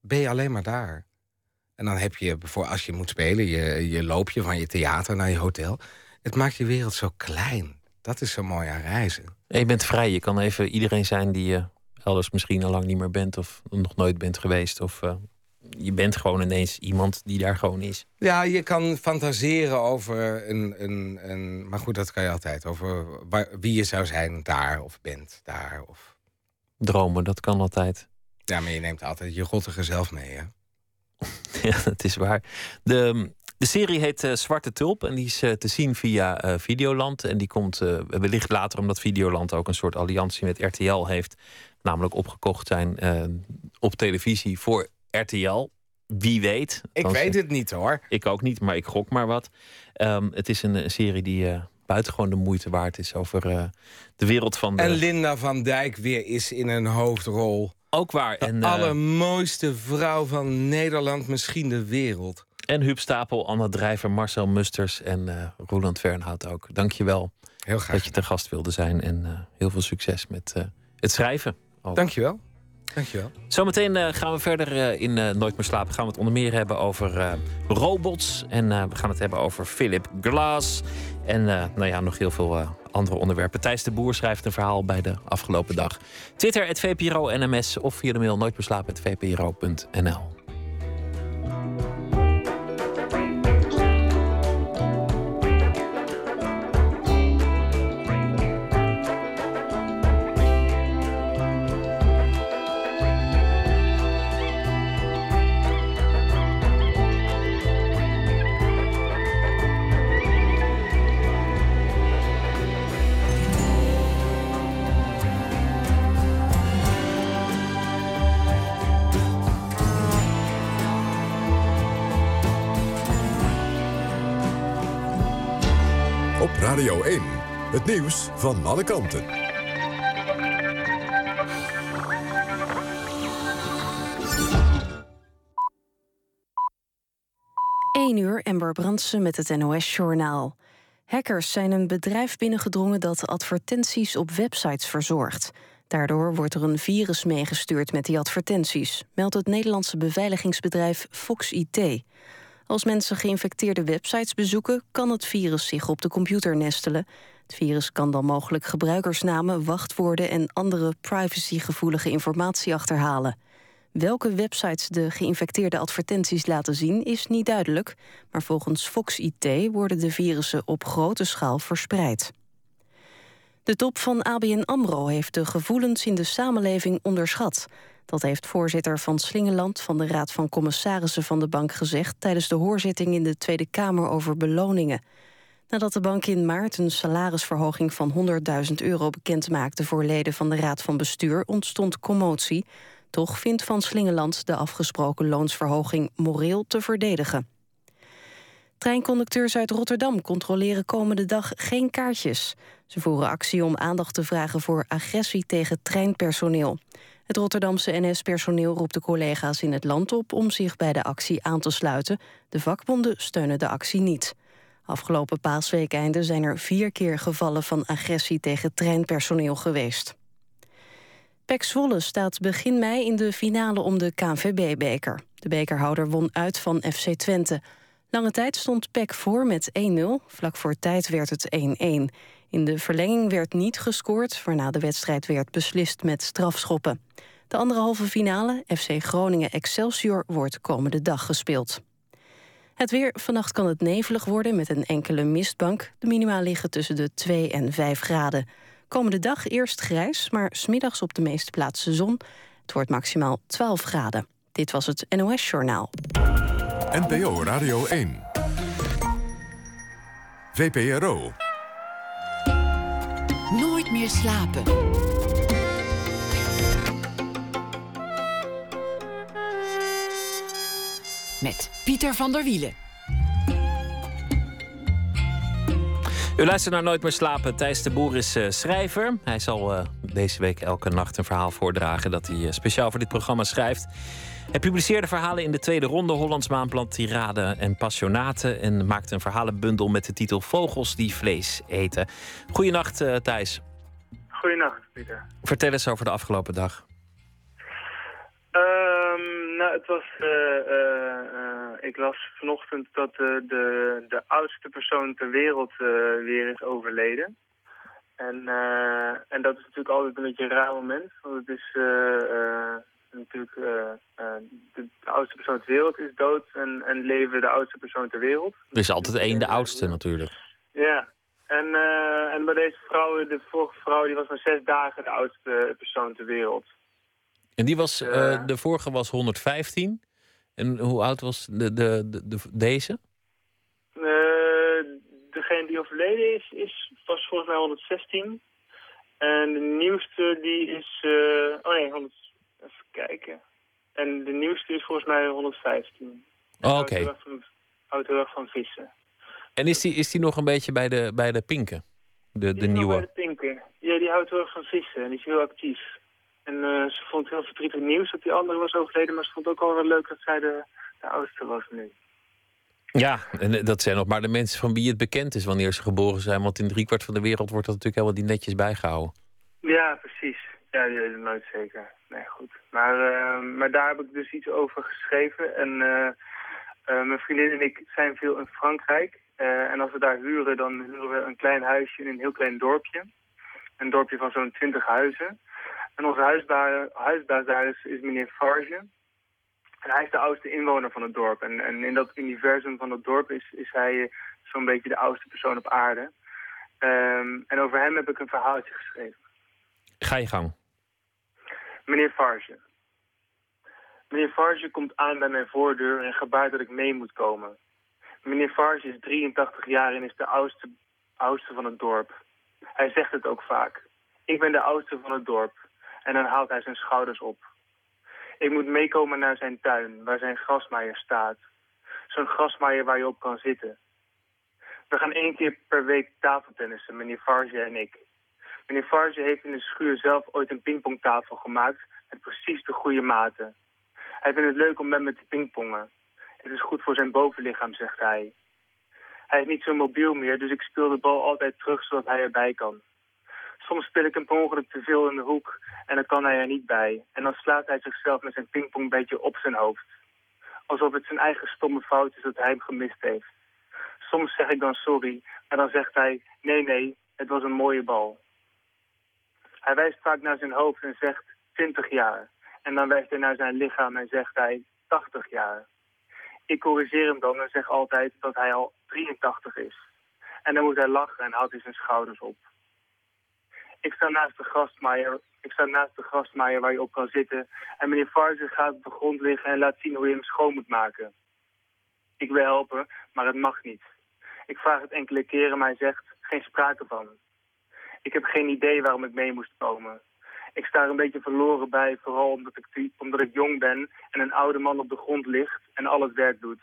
ben je alleen maar daar. En dan heb je, voor als je moet spelen, je, je loopje van je theater naar je hotel. Het maakt je wereld zo klein. Dat is zo mooi aan reizen. En je bent vrij. Je kan even iedereen zijn die je elders misschien al lang niet meer bent of nog nooit bent geweest. Of eh, je bent gewoon ineens iemand die daar gewoon is. Ja, je kan fantaseren over een, een, een... Maar goed, dat kan je altijd. Over wie je zou zijn daar of bent daar. Of... Dromen, dat kan altijd. Ja, maar je neemt altijd je rottige zelf mee, hè? Ja, dat is waar. De, de serie heet eh, Zwarte Tulp en die is eh, te zien via eh, Videoland. En die komt wellicht later, omdat Videoland ook een soort alliantie met RTL heeft. Namelijk opgekocht zijn op televisie voor RTL. Wie weet. Ik weet het niet, hoor. Ik ook niet, maar ik gok maar wat. Ehm, het is een, eh, serie die buitengewoon de moeite waard is over eh, de wereld van de... En Linda van Dijk weer is in een hoofdrol. ook waar. De En, eh, allermooiste vrouw van Nederland, misschien de wereld. en Huub Stapel, Anna Drijver, Marcel Musters en eh Roland Fernhout ook. Dank je wel Heel graag. dat je te gast wilde zijn. En heel veel succes met het schrijven. ook. Dankjewel. Dankjewel. Zometeen eh, gaan we verder eh, in eh, Nooit meer slapen. Gaan we het onder meer hebben over robots. En we gaan het hebben over Philip Glass. En nou ja, nog heel veel andere onderwerpen. Thijs de Boer schrijft een verhaal bij de afgelopen dag. Twitter, het VPRO NMS. Of via de mail nooitmeerslapen.vpro.nl. Het nieuws van alle kanten. 1 uur, Ember Brandsen met het NOS-journaal. Hackers zijn een bedrijf binnengedrongen dat advertenties op websites verzorgt. Daardoor wordt er een virus meegestuurd met die advertenties, meldt het Nederlandse beveiligingsbedrijf Fox IT. Als mensen geïnfecteerde websites bezoeken, kan het virus zich op de computer nestelen. Het virus kan dan mogelijk gebruikersnamen, wachtwoorden en andere privacygevoelige informatie achterhalen. Welke websites de geïnfecteerde advertenties laten zien is niet duidelijk, maar volgens Fox IT worden de virussen op grote schaal verspreid. De top van ABN AMRO heeft de gevoelens in de samenleving onderschat. Dat heeft voorzitter van Slingeland van de Raad van Commissarissen van de bank gezegd... tijdens de hoorzitting in de Tweede Kamer over beloningen. Nadat de bank in maart een salarisverhoging van 100.000 euro bekend maakte... voor leden van de Raad van Bestuur, ontstond commotie. Toch vindt Van Slingeland de afgesproken loonsverhoging moreel te verdedigen. Treinconducteurs uit Rotterdam controleren komende dag geen kaartjes. Ze voeren actie om aandacht te vragen voor agressie tegen treinpersoneel. Het Rotterdamse NS-personeel roept de collega's in het land op... om zich bij de actie aan te sluiten. De vakbonden steunen de actie niet. Afgelopen paasweekeinde zijn er vier keer gevallen van agressie tegen treinpersoneel geweest. PEC Zwolle staat begin mei in de finale om de KNVB-beker. De bekerhouder won uit van FC Twente. Lange tijd stond PEC voor met 1-0. Vlak voor tijd werd het 1-1. In de verlenging werd niet gescoord, waarna de wedstrijd werd beslist met strafschoppen. De andere halve finale, FC Groningen-Excelsior, wordt komende dag gespeeld. Het weer, vannacht kan het nevelig worden met een enkele mistbank. De minima liggen tussen de 2 en 5 graden. Komende dag eerst grijs, maar smiddags op de meeste plaatsen zon. Het wordt maximaal 12 graden. Dit was het NOS Journaal. NPO Radio 1. VPRO. Nooit meer slapen. Met Pieter van der Wielen. U luistert naar Nooit meer slapen. Thijs de Boer is uh, schrijver. Hij zal uh, deze week elke nacht een verhaal voordragen dat hij uh, speciaal voor dit programma schrijft. Hij publiceerde verhalen in de tweede ronde Hollands Maanblad Tirade en Passionaten en maakte een verhalenbundel met de titel Vogels die vlees eten. Goedenacht Thijs. Goedenacht Pieter. Vertel eens over de afgelopen dag. Um, nou, het was. Uh, uh, ik las vanochtend dat de, de oudste persoon ter wereld weer is overleden. En, en dat is natuurlijk altijd een beetje een raar moment. Want het is natuurlijk. De, de, oudste persoon ter wereld is dood en, en leven de oudste persoon ter wereld. Er is altijd één de oudste natuurlijk. Ja. En, en bij deze vrouw, de vorige vrouw, die was maar zes dagen de oudste persoon ter wereld. En die was, uh, de vorige was 115. En hoe oud was de, de, de, de deze? Uh, degene die overleden is, is, was volgens mij 116. En de nieuwste die is... Uh, oh nee, 100, even kijken. En de nieuwste is volgens mij 115. Oh, oké. Okay. Houdt heel erg van vissen. En is die, is die nog een beetje bij de, bij de pinken? De, die de nieuwe? bij de pinken. Ja, die houdt heel erg van vissen en die is heel actief. En uh, ze vond het heel verdrietig nieuws dat die andere was overleden. Maar ze vond het ook wel leuk dat zij de, de oudste was nu. Ja, en dat zijn nog maar de mensen van wie het bekend is wanneer ze geboren zijn. Want in driekwart van de wereld wordt dat natuurlijk helemaal die netjes bijgehouden. Ja, precies. Ja, nooit zeker. Nee, goed. Maar, uh, maar daar heb ik dus iets over geschreven. En uh, mijn vriendin en ik zijn veel in Frankrijk. en als we daar huren, dan huren we een klein huisje in een heel klein dorpje. Een dorpje van zo'n twintig huizen. En onze huisbaas, huisbaas daar is, is meneer Farge. En hij is de oudste inwoner van het dorp. En, en in dat universum van het dorp is, is hij zo'n beetje de oudste persoon op aarde. Um, en over hem heb ik een verhaaltje geschreven. Ga je gang. Meneer Farge. Meneer Farge komt aan bij mijn voordeur en gebaart dat ik mee moet komen. Meneer Farge is 83 jaar en is de oudste, oudste van het dorp. Hij zegt het ook vaak. Ik ben de oudste van het dorp. En dan haalt hij zijn schouders op. Ik moet meekomen naar zijn tuin, waar zijn grasmaaier staat. Zo'n grasmaaier waar je op kan zitten. We gaan één keer per week tafeltennissen, meneer Farge en ik. Meneer Farge heeft in de schuur zelf ooit een pingpongtafel gemaakt met precies de goede maten. Hij vindt het leuk om met me te pingpongen. Het is goed voor zijn bovenlichaam, zegt hij. Hij is niet zo mobiel meer, dus ik speel de bal altijd terug zodat hij erbij kan. Soms speel ik hem per ongeluk te veel in de hoek en dan kan hij er niet bij. En dan slaat hij zichzelf met zijn pingpongbedje op zijn hoofd. Alsof het zijn eigen stomme fout is dat hij hem gemist heeft. Soms zeg ik dan sorry, maar dan zegt hij... nee, nee, het was een mooie bal. Hij wijst vaak naar zijn hoofd en zegt 20 jaar. En dan wijst hij naar zijn lichaam en zegt hij 80 jaar. Ik corrigeer hem dan en zeg altijd dat hij al 83 is. En dan moet hij lachen en houdt hij zijn schouders op. Ik sta naast de grasmaaier Ik sta naast de grasmaaier waar je op kan zitten. En meneer Farge gaat op de grond liggen en laat zien hoe je hem schoon moet maken. Ik wil helpen, maar het mag niet. Ik vraag het enkele keren, maar hij zegt geen sprake van. Ik heb geen idee waarom ik mee moest komen. Ik sta er een beetje verloren bij, vooral omdat ik, jong ben en een oude man op de grond ligt en al het werk doet.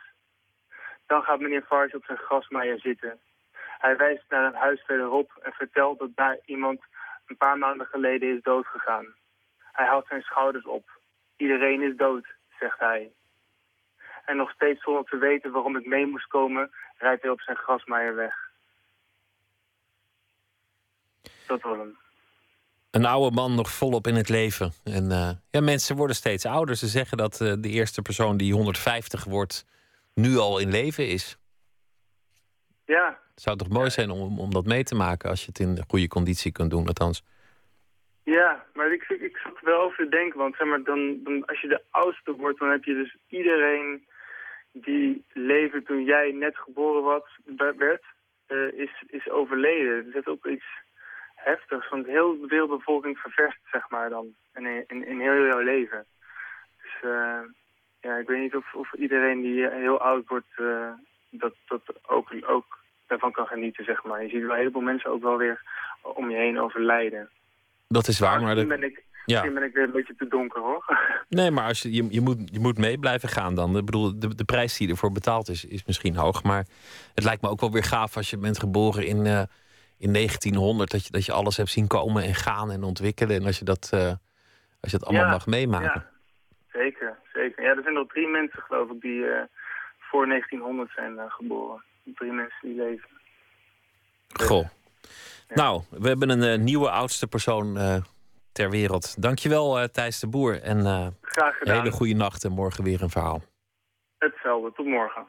Dan gaat meneer Farge op zijn grasmaaier zitten. Hij wijst naar een huis verderop en vertelt dat daar iemand een paar maanden geleden is doodgegaan. Hij haalt zijn schouders op. Iedereen is dood, zegt hij. En nog steeds zonder te weten waarom ik mee moest komen, rijdt hij op zijn grasmaaier weg. Dat was. Een oude man nog volop in het leven. En uh, ja, mensen worden steeds ouder. Ze zeggen dat uh, de eerste persoon die 150 wordt, nu al in leven is. Ja. Het zou toch mooi zijn om, om dat mee te maken als je het in goede conditie kunt doen, althans. Ja, maar ik, ik, ik zat er wel over te denken, want zeg maar, dan, dan, als je de oudste wordt, dan heb je dus iedereen die leefde toen jij net geboren was, werd, uh, is, is overleden. Er zit ook iets heftigs, want heel de wereldbevolking ververst, zeg maar dan, in, in, in heel jouw leven. Dus uh, ja, ik weet niet of, of iedereen die heel oud wordt, uh, dat, dat ook, ook daarvan kan genieten, zeg maar. Je ziet wel een heleboel mensen ook wel weer om je heen overlijden. Dat is waar, maar... Misschien, de... ben ik, misschien ben ik weer een beetje te donker, hoor. Nee, maar als je, je, je, moet, je moet mee blijven gaan dan. Ik bedoel, de, de prijs die ervoor betaald is, is misschien hoog. Maar het lijkt me ook wel weer gaaf als je bent geboren in, uh, in 1900... Dat je, dat je alles hebt zien komen en gaan en ontwikkelen. En als je dat, uh, als je dat allemaal Ja, mag meemaken. Ja, zeker, zeker. Ja, er zijn nog drie mensen, geloof ik, die uh, voor 1900 zijn geboren. Drie mensen die leven. Goh. Nou, we hebben een uh, nieuwe oudste persoon uh, ter wereld. Dankjewel, uh, Thijs de Boer. En Graag gedaan. een hele goede nacht en morgen weer een verhaal. Hetzelfde, tot morgen.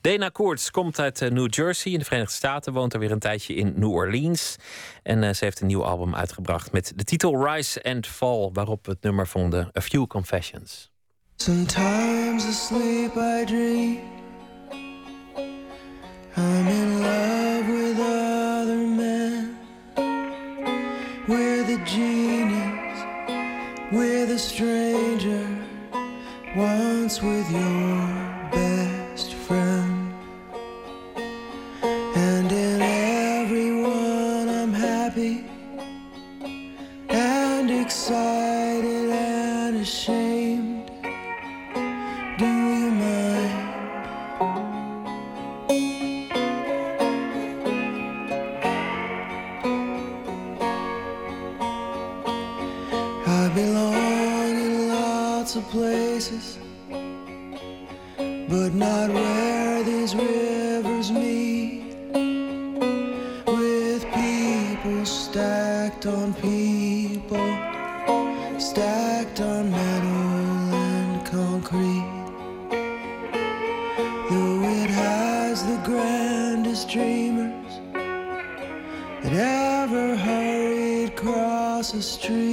Dana Koorts komt uit New Jersey in de Verenigde Staten. Woont er weer een tijdje in New Orleans. En ze heeft een nieuw album uitgebracht met de titel Rise and Fall. Waarop we het nummer vonden A Few Confessions. Sometimes asleep I dream I'm in love with other men. With a we're the stranger, once with your the street.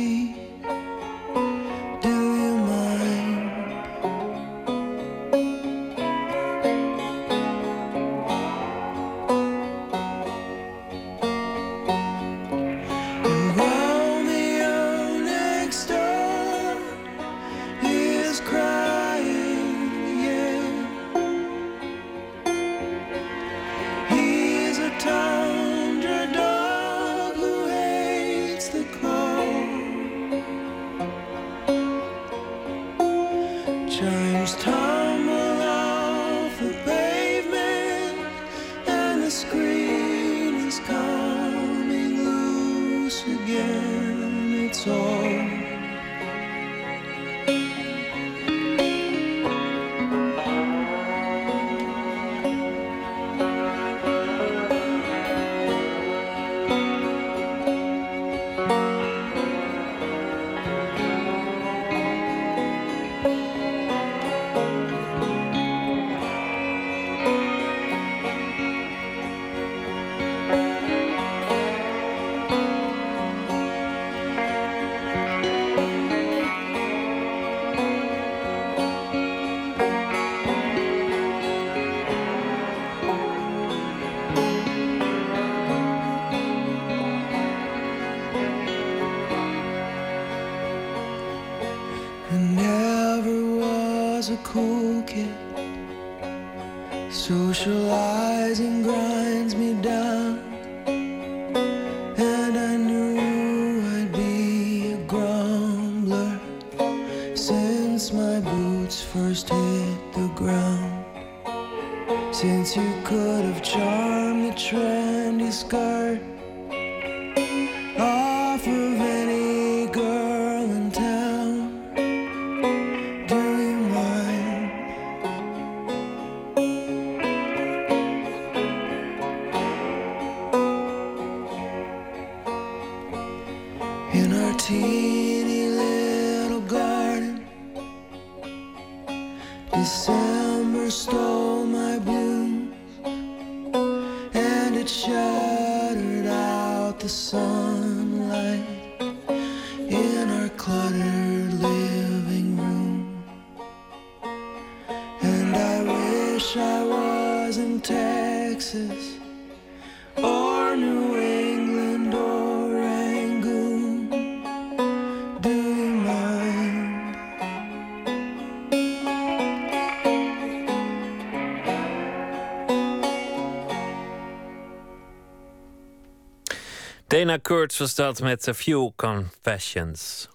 Dana Kurtz was dat met A Few Confessions.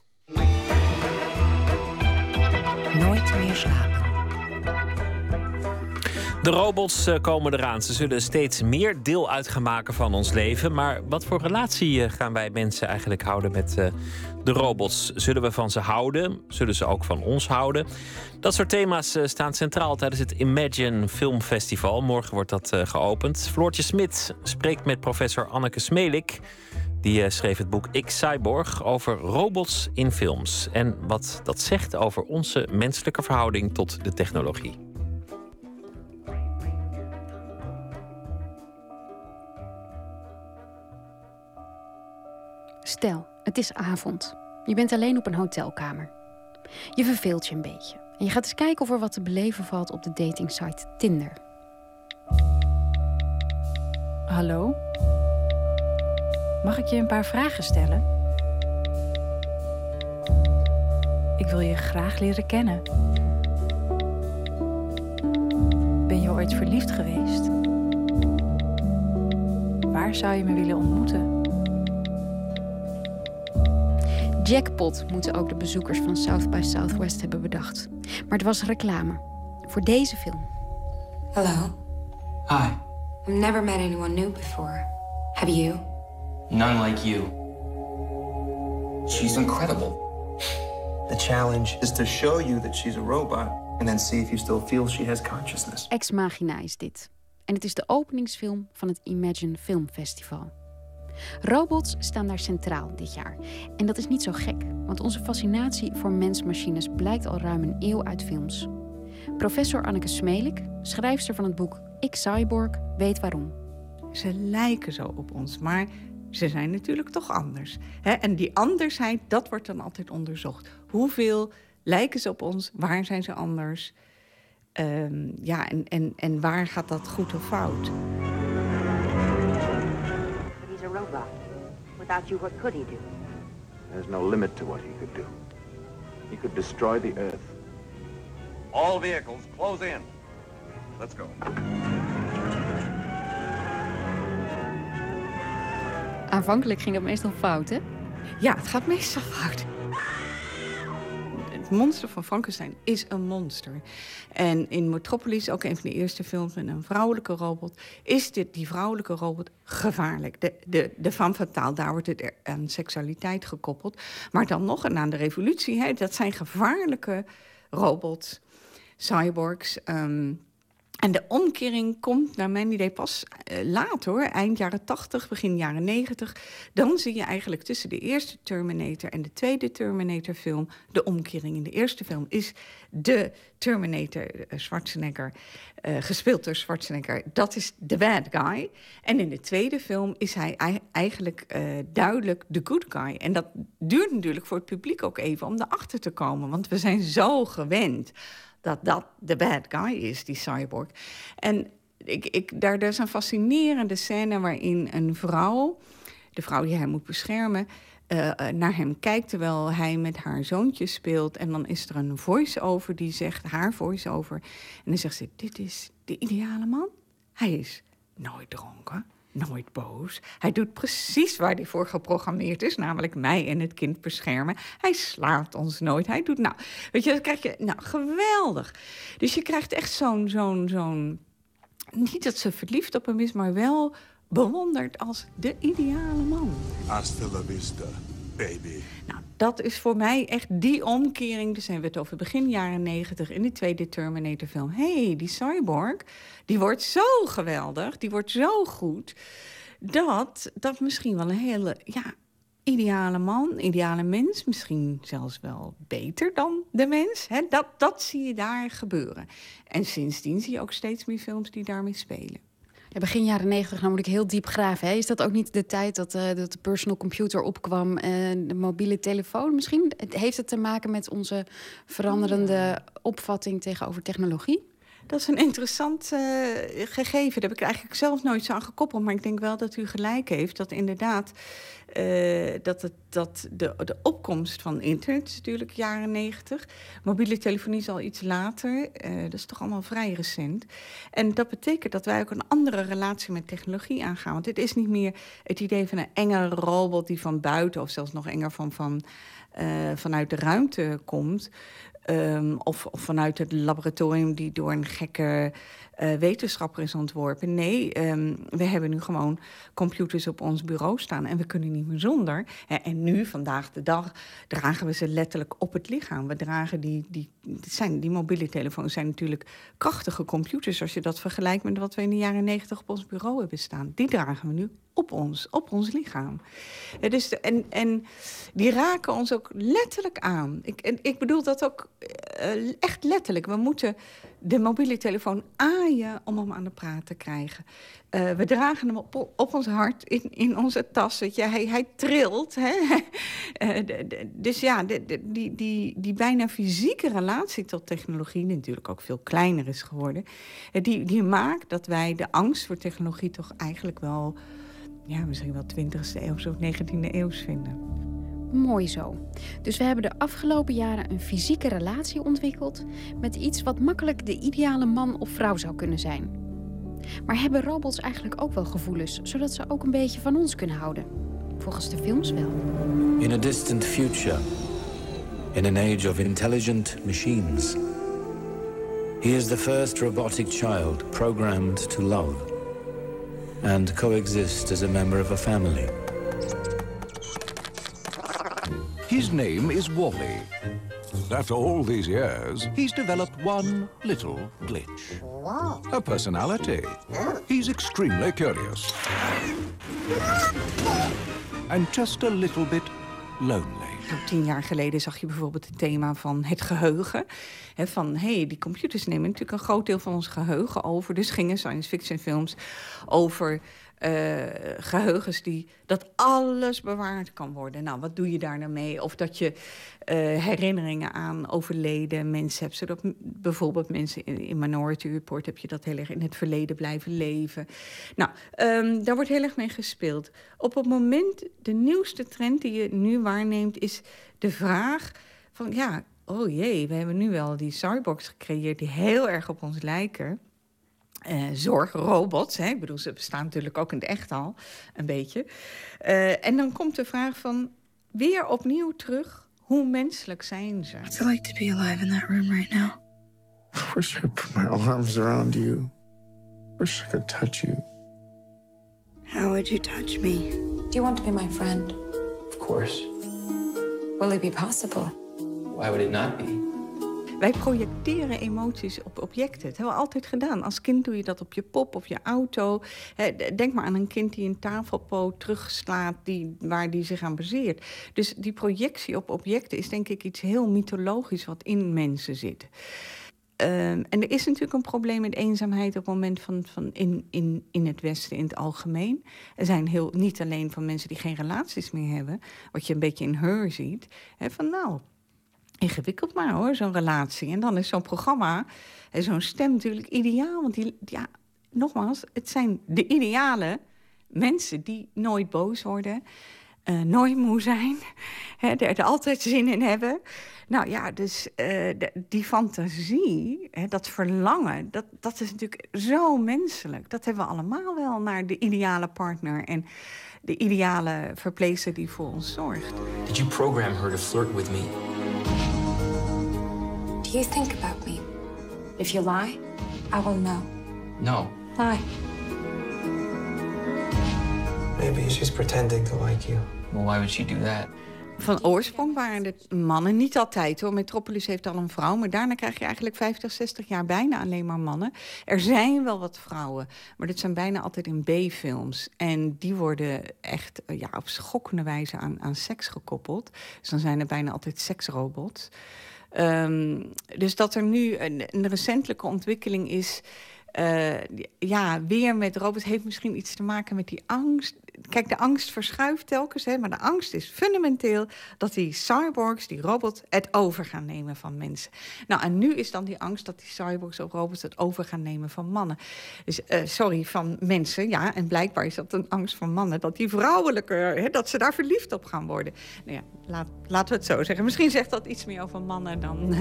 De robots eh, komen eraan. Ze zullen steeds meer deel uit gaan maken van ons leven. Maar wat voor relatie eh, gaan wij mensen eigenlijk houden met eh, de robots? Zullen we van ze houden? Zullen ze ook van ons houden? Dat soort thema's staan centraal tijdens het Imagine Film Festival. Morgen wordt dat geopend. Floortje Smit spreekt met professor Anneke Smelik. Die schreef het boek Ik Cyborg over robots in films. En wat dat zegt over onze menselijke verhouding tot de technologie. Stel, het is avond. Je bent alleen op een hotelkamer. Je verveelt je een beetje. En je gaat eens kijken of er wat te beleven valt op de datingsite Tinder. Hallo? Mag ik je een paar vragen stellen? Ik wil je graag leren kennen. Ben je ooit verliefd geweest? Waar zou je me willen ontmoeten? Jackpot moeten ook de bezoekers van South by Southwest hebben bedacht. Maar het was reclame. Voor deze film. Hello. Hi. I've never met anyone new before. Have you? None like you. She's incredible. The challenge is to show you that she's a robot and then see if you still feel she has consciousness. Ex Machina is dit. En het is de openingsfilm van het Imagine Film Festival. Robots staan daar centraal dit jaar. En dat is niet zo gek, want onze fascinatie voor mensmachines blijkt al ruim een eeuw uit films. Professor Anneke Smelik, schrijfster van het boek Ik Cyborg, weet waarom. Ze lijken zo op ons, maar ze zijn natuurlijk toch anders. En die andersheid, dat wordt dan altijd onderzocht. Hoeveel lijken ze op ons? Waar zijn ze anders? Ehm, ja, en, en, en waar gaat dat goed of fout? Without you, what could he do? There's no limit to what he could do. He could destroy the Earth. All vehicles, close in. Let's go. Aanvankelijk ging dat meestal fout, hè? Ja, het gaat meestal fout. Monster van Frankenstein is een monster. En in Metropolis, ook een van de eerste films met een vrouwelijke robot, is dit, die vrouwelijke robot gevaarlijk. De, de, de femme fatale, daar wordt het aan seksualiteit gekoppeld. Maar dan nog en aan de revolutie, hè, dat zijn gevaarlijke robots, cyborgs. ehm, en de omkering komt, naar mijn idee, pas eh, laat hoor. Eind jaren 80, begin jaren 90. Dan zie je eigenlijk tussen de eerste Terminator en de tweede Terminator-film de omkering. In de eerste film is de Terminator eh, Schwarzenegger, eh, gespeeld door Schwarzenegger, dat is de bad guy. En in de tweede film is hij ei- eigenlijk duidelijk de good guy. En dat duurt natuurlijk voor het publiek ook even om erachter te komen. Want we zijn zo gewend dat dat de bad guy is, die cyborg. En ik, ik, daar, is een fascinerende scène waarin een vrouw, de vrouw die hij moet beschermen, eh, eh, naar hem kijkt terwijl hij met haar zoontje speelt. En dan is er een voice-over die zegt, haar voice-over. En dan zegt ze, dit is de ideale man. Hij is nooit dronken, nooit boos. Hij doet precies waar hij voor geprogrammeerd is, namelijk mij en het kind beschermen. Hij slaat ons nooit. Hij doet, nou, weet je, dat krijg je, nou, geweldig. Dus je krijgt echt zo'n, zo'n, zo'n, niet dat ze verliefd op hem is, maar wel bewonderd als de ideale man. Hasta la vista, baby. Nou, dat is voor mij echt die omkering. Dus zijn we het over begin jaren negentig in de tweede Terminator film. Hé, hey, die cyborg, die wordt zo geweldig, die wordt zo goed... dat dat misschien wel een hele ja, ideale man, ideale mens... misschien zelfs wel beter dan de mens. Hè? Dat, dat zie je daar gebeuren. En sindsdien zie je ook steeds meer films die daarmee spelen. Begin jaren negentig, nou moet ik heel diep graven. Hè? Is dat ook niet de tijd dat, uh, dat de personal computer opkwam en de mobiele telefoon? Misschien heeft het te maken met onze veranderende opvatting tegenover technologie? Dat is een interessant uh, gegeven. Daar heb ik eigenlijk zelf nooit zo aan gekoppeld. Maar ik denk wel dat u gelijk heeft. Dat inderdaad uh, dat, het, dat de, de opkomst van internet is natuurlijk jaren negentig. Mobiele telefonie is al iets later. Uh, dat is toch allemaal vrij recent. En dat betekent dat wij ook een andere relatie met technologie aangaan. Want dit is niet meer het idee van een enge robot die van buiten... of zelfs nog enger van, van, vanuit de ruimte komt... Um, of, vanuit het laboratorium die door een gekke uh, wetenschapper is ontworpen. Nee, um, we hebben nu gewoon computers op ons bureau staan en we kunnen niet meer zonder. En nu, vandaag de dag, dragen we ze letterlijk op het lichaam. We dragen die, die, zijn, die mobiele telefoons zijn natuurlijk krachtige computers als je dat vergelijkt met wat we in de jaren negentig op ons bureau hebben staan. Die dragen we nu op ons, op ons lichaam. dus de, en, en die raken ons ook letterlijk aan. Ik, en, ik bedoel dat ook uh, echt letterlijk. We moeten de mobiele telefoon aaien om hem aan de praat te krijgen. Uh, we dragen hem op, ons hart, in, in onze tas. Je. Hij, hij trilt. Hè? dus ja, die, die, die bijna fysieke relatie tot technologie... die natuurlijk ook veel kleiner is geworden... Die, die maakt dat wij de angst voor technologie toch eigenlijk wel ja, misschien wel 20e eeuw of 19e eeuws vinden. Mooi zo. Dus we hebben de afgelopen jaren een fysieke relatie ontwikkeld met iets wat makkelijk de ideale man of vrouw zou kunnen zijn. Maar hebben robots eigenlijk ook wel gevoelens, zodat ze ook een beetje van ons kunnen houden? Volgens de films wel. In a distant future, in an age of intelligent machines, he is the first robotic child programmed to love and coexist as a member of a family. His name is Wally. After all these years, he's developed one little glitch. A personality. He's extremely curious. And just a little bit lonely. Tien jaar geleden zag je bijvoorbeeld het thema van het geheugen. He, van, hé, hey, die computers nemen natuurlijk een groot deel van ons geheugen over. Dus gingen science fiction films over uh, geheugens die dat alles bewaard kan worden. Nou, wat doe je daar nou mee? Of dat je uh, herinneringen aan overleden mensen hebt. Zodat bijvoorbeeld mensen in, in, Minority Report heb je dat heel erg in het verleden blijven leven. Nou, um, daar wordt heel erg mee gespeeld. Op het moment, de nieuwste trend die je nu waarneemt, is de vraag van ja, oh jee, we hebben nu wel die cyborgs gecreëerd die heel erg op ons lijken. Uh, zorgrobots. Hè? Ik bedoel, ze bestaan natuurlijk ook in het echt al een beetje. Uh, en dan komt de vraag van weer opnieuw terug: hoe menselijk zijn ze? What's it like to be alive in that room right now? I wish I put my arms around you. Wish I could touch you. How would you touch me? Do you want to be my friend? Of course. Will it be possible? Why would it not be? Wij projecteren emoties op objecten. Dat hebben we altijd gedaan. Als kind doe je dat op je pop of je auto. Denk maar aan een kind die een tafelpoot terugslaat die, waar die zich aan baseert. Dus die projectie op objecten is denk ik iets heel mythologisch wat in mensen zit. Um, en er is natuurlijk een probleem met eenzaamheid op het moment van, van in, in, in het Westen in het algemeen. Er zijn heel, niet alleen van mensen die geen relaties meer hebben, wat je een beetje in Her ziet. Hè, van nou, ingewikkeld maar hoor, zo'n relatie. En dan is zo'n programma en zo'n stem natuurlijk ideaal. Want die, ja, nogmaals, het zijn de ideale mensen die nooit boos worden. eh, nooit moe zijn, hè, er altijd zin in hebben. Nou ja, dus uh, die fantasie, hè, dat verlangen, dat, dat is natuurlijk zo menselijk. Dat hebben we allemaal wel naar de ideale partner en de ideale verpleegster die voor ons zorgt. Did you program her to flirt with me? Do you think about me? If you lie, I will know. No. Lie. Maybe she's pretending to like you. Well, why would she do that? Van oorsprong waren het mannen, niet altijd hoor. Metropolis heeft al een vrouw, maar daarna krijg je eigenlijk 50, 60 jaar bijna alleen maar mannen. Er zijn wel wat vrouwen, maar dit zijn bijna altijd in B-films. En die worden echt ja, op schokkende wijze aan, aan seks gekoppeld. Dus dan zijn er bijna altijd seksrobots. Um, dus dat er nu een, een recentelijke ontwikkeling is uh, ja, weer met robots heeft misschien iets te maken met die angst. Kijk, de angst verschuift telkens, hè, maar de angst is fundamenteel dat die cyborgs, die robots, het over gaan nemen van mensen. Nou, en nu is dan die angst dat die cyborgs of robots het over gaan nemen van mannen. Dus, uh, sorry, van mensen, ja, en blijkbaar is dat een angst van mannen, dat die vrouwelijker, hè, dat ze daar verliefd op gaan worden. Nou ja, laat, laten we het zo zeggen. Misschien zegt dat iets meer over mannen dan.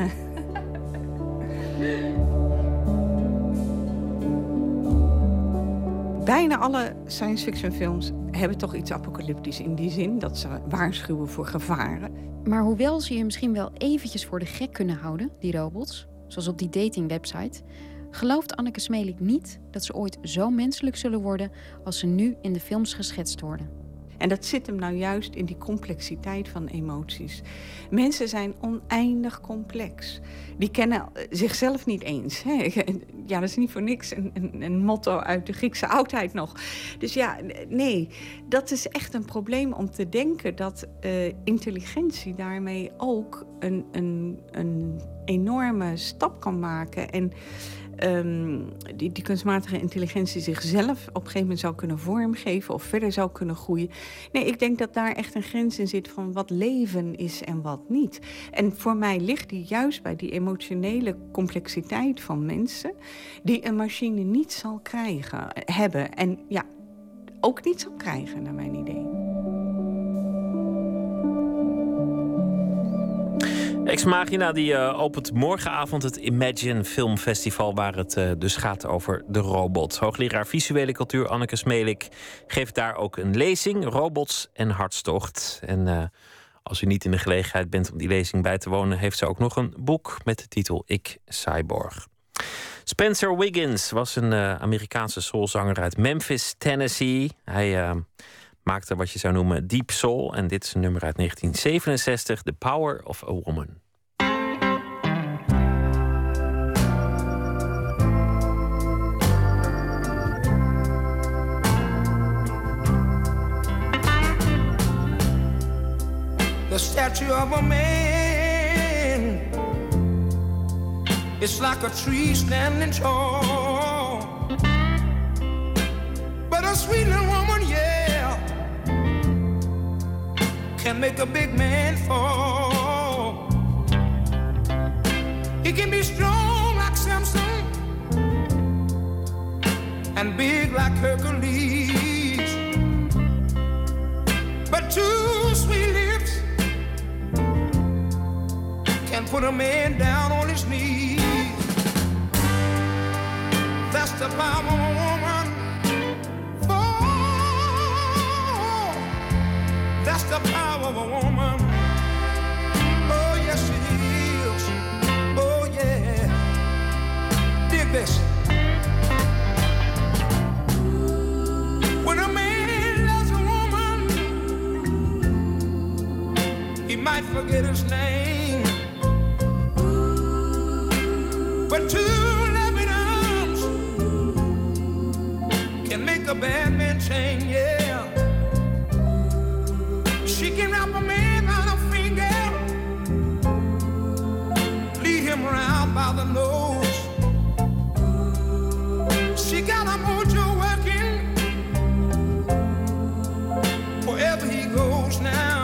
bijna alle science fiction films hebben toch iets apocalyptisch in die zin dat ze waarschuwen voor gevaren. Maar hoewel ze je misschien wel eventjes voor de gek kunnen houden, die robots, zoals op die datingwebsite, gelooft Anneke Smelik niet dat ze ooit zo menselijk zullen worden als ze nu in de films geschetst worden. En dat zit hem nou juist in die complexiteit van emoties. Mensen zijn oneindig complex. Die kennen zichzelf niet eens. Hè? Ja, dat is niet voor niks een, een, motto uit de Griekse oudheid nog. Dus ja, nee, dat is echt een probleem om te denken dat uh, intelligentie daarmee ook een, een, een enorme stap kan maken. En um, die, die kunstmatige intelligentie zichzelf op een gegeven moment zou kunnen vormgeven of verder zou kunnen groeien. Nee, ik denk dat daar echt een grens in zit van wat leven is en wat niet. En voor mij ligt die juist bij die emotionele complexiteit van mensen, die een machine niet zal krijgen, hebben. En ja, ook niet zal krijgen, naar mijn idee. Ex Machina die uh, opent morgenavond het Imagine Film Festival... waar het uh, dus gaat over de robot. Hoogleraar visuele cultuur Anneke Smelik geeft daar ook een lezing... Robots en Hartstocht. En uh, als u niet in de gelegenheid bent om die lezing bij te wonen... heeft ze ook nog een boek met de titel Ik Cyborg. Spencer Wiggins was een Amerikaanse soulzanger uit Memphis, Tennessee. Hij maakte wat je zou noemen Deep Soul. En dit is een nummer uit 1967, The Power of a Woman. The statue of a man It's like a tree standing tall But a sweet little woman, can make a big man fall. He can be strong like Samson and big like Hercules. But two sweet lips can put a man down on his knees. That's the power That's the power of a woman. Oh, yes, it is. Oh, yeah. Dig this. When a man loves a woman, he might forget his name. But two loving arms can make a bad man change, yeah. She can wrap a man around her finger, lead him around by the nose. She got a mojo working wherever he goes now.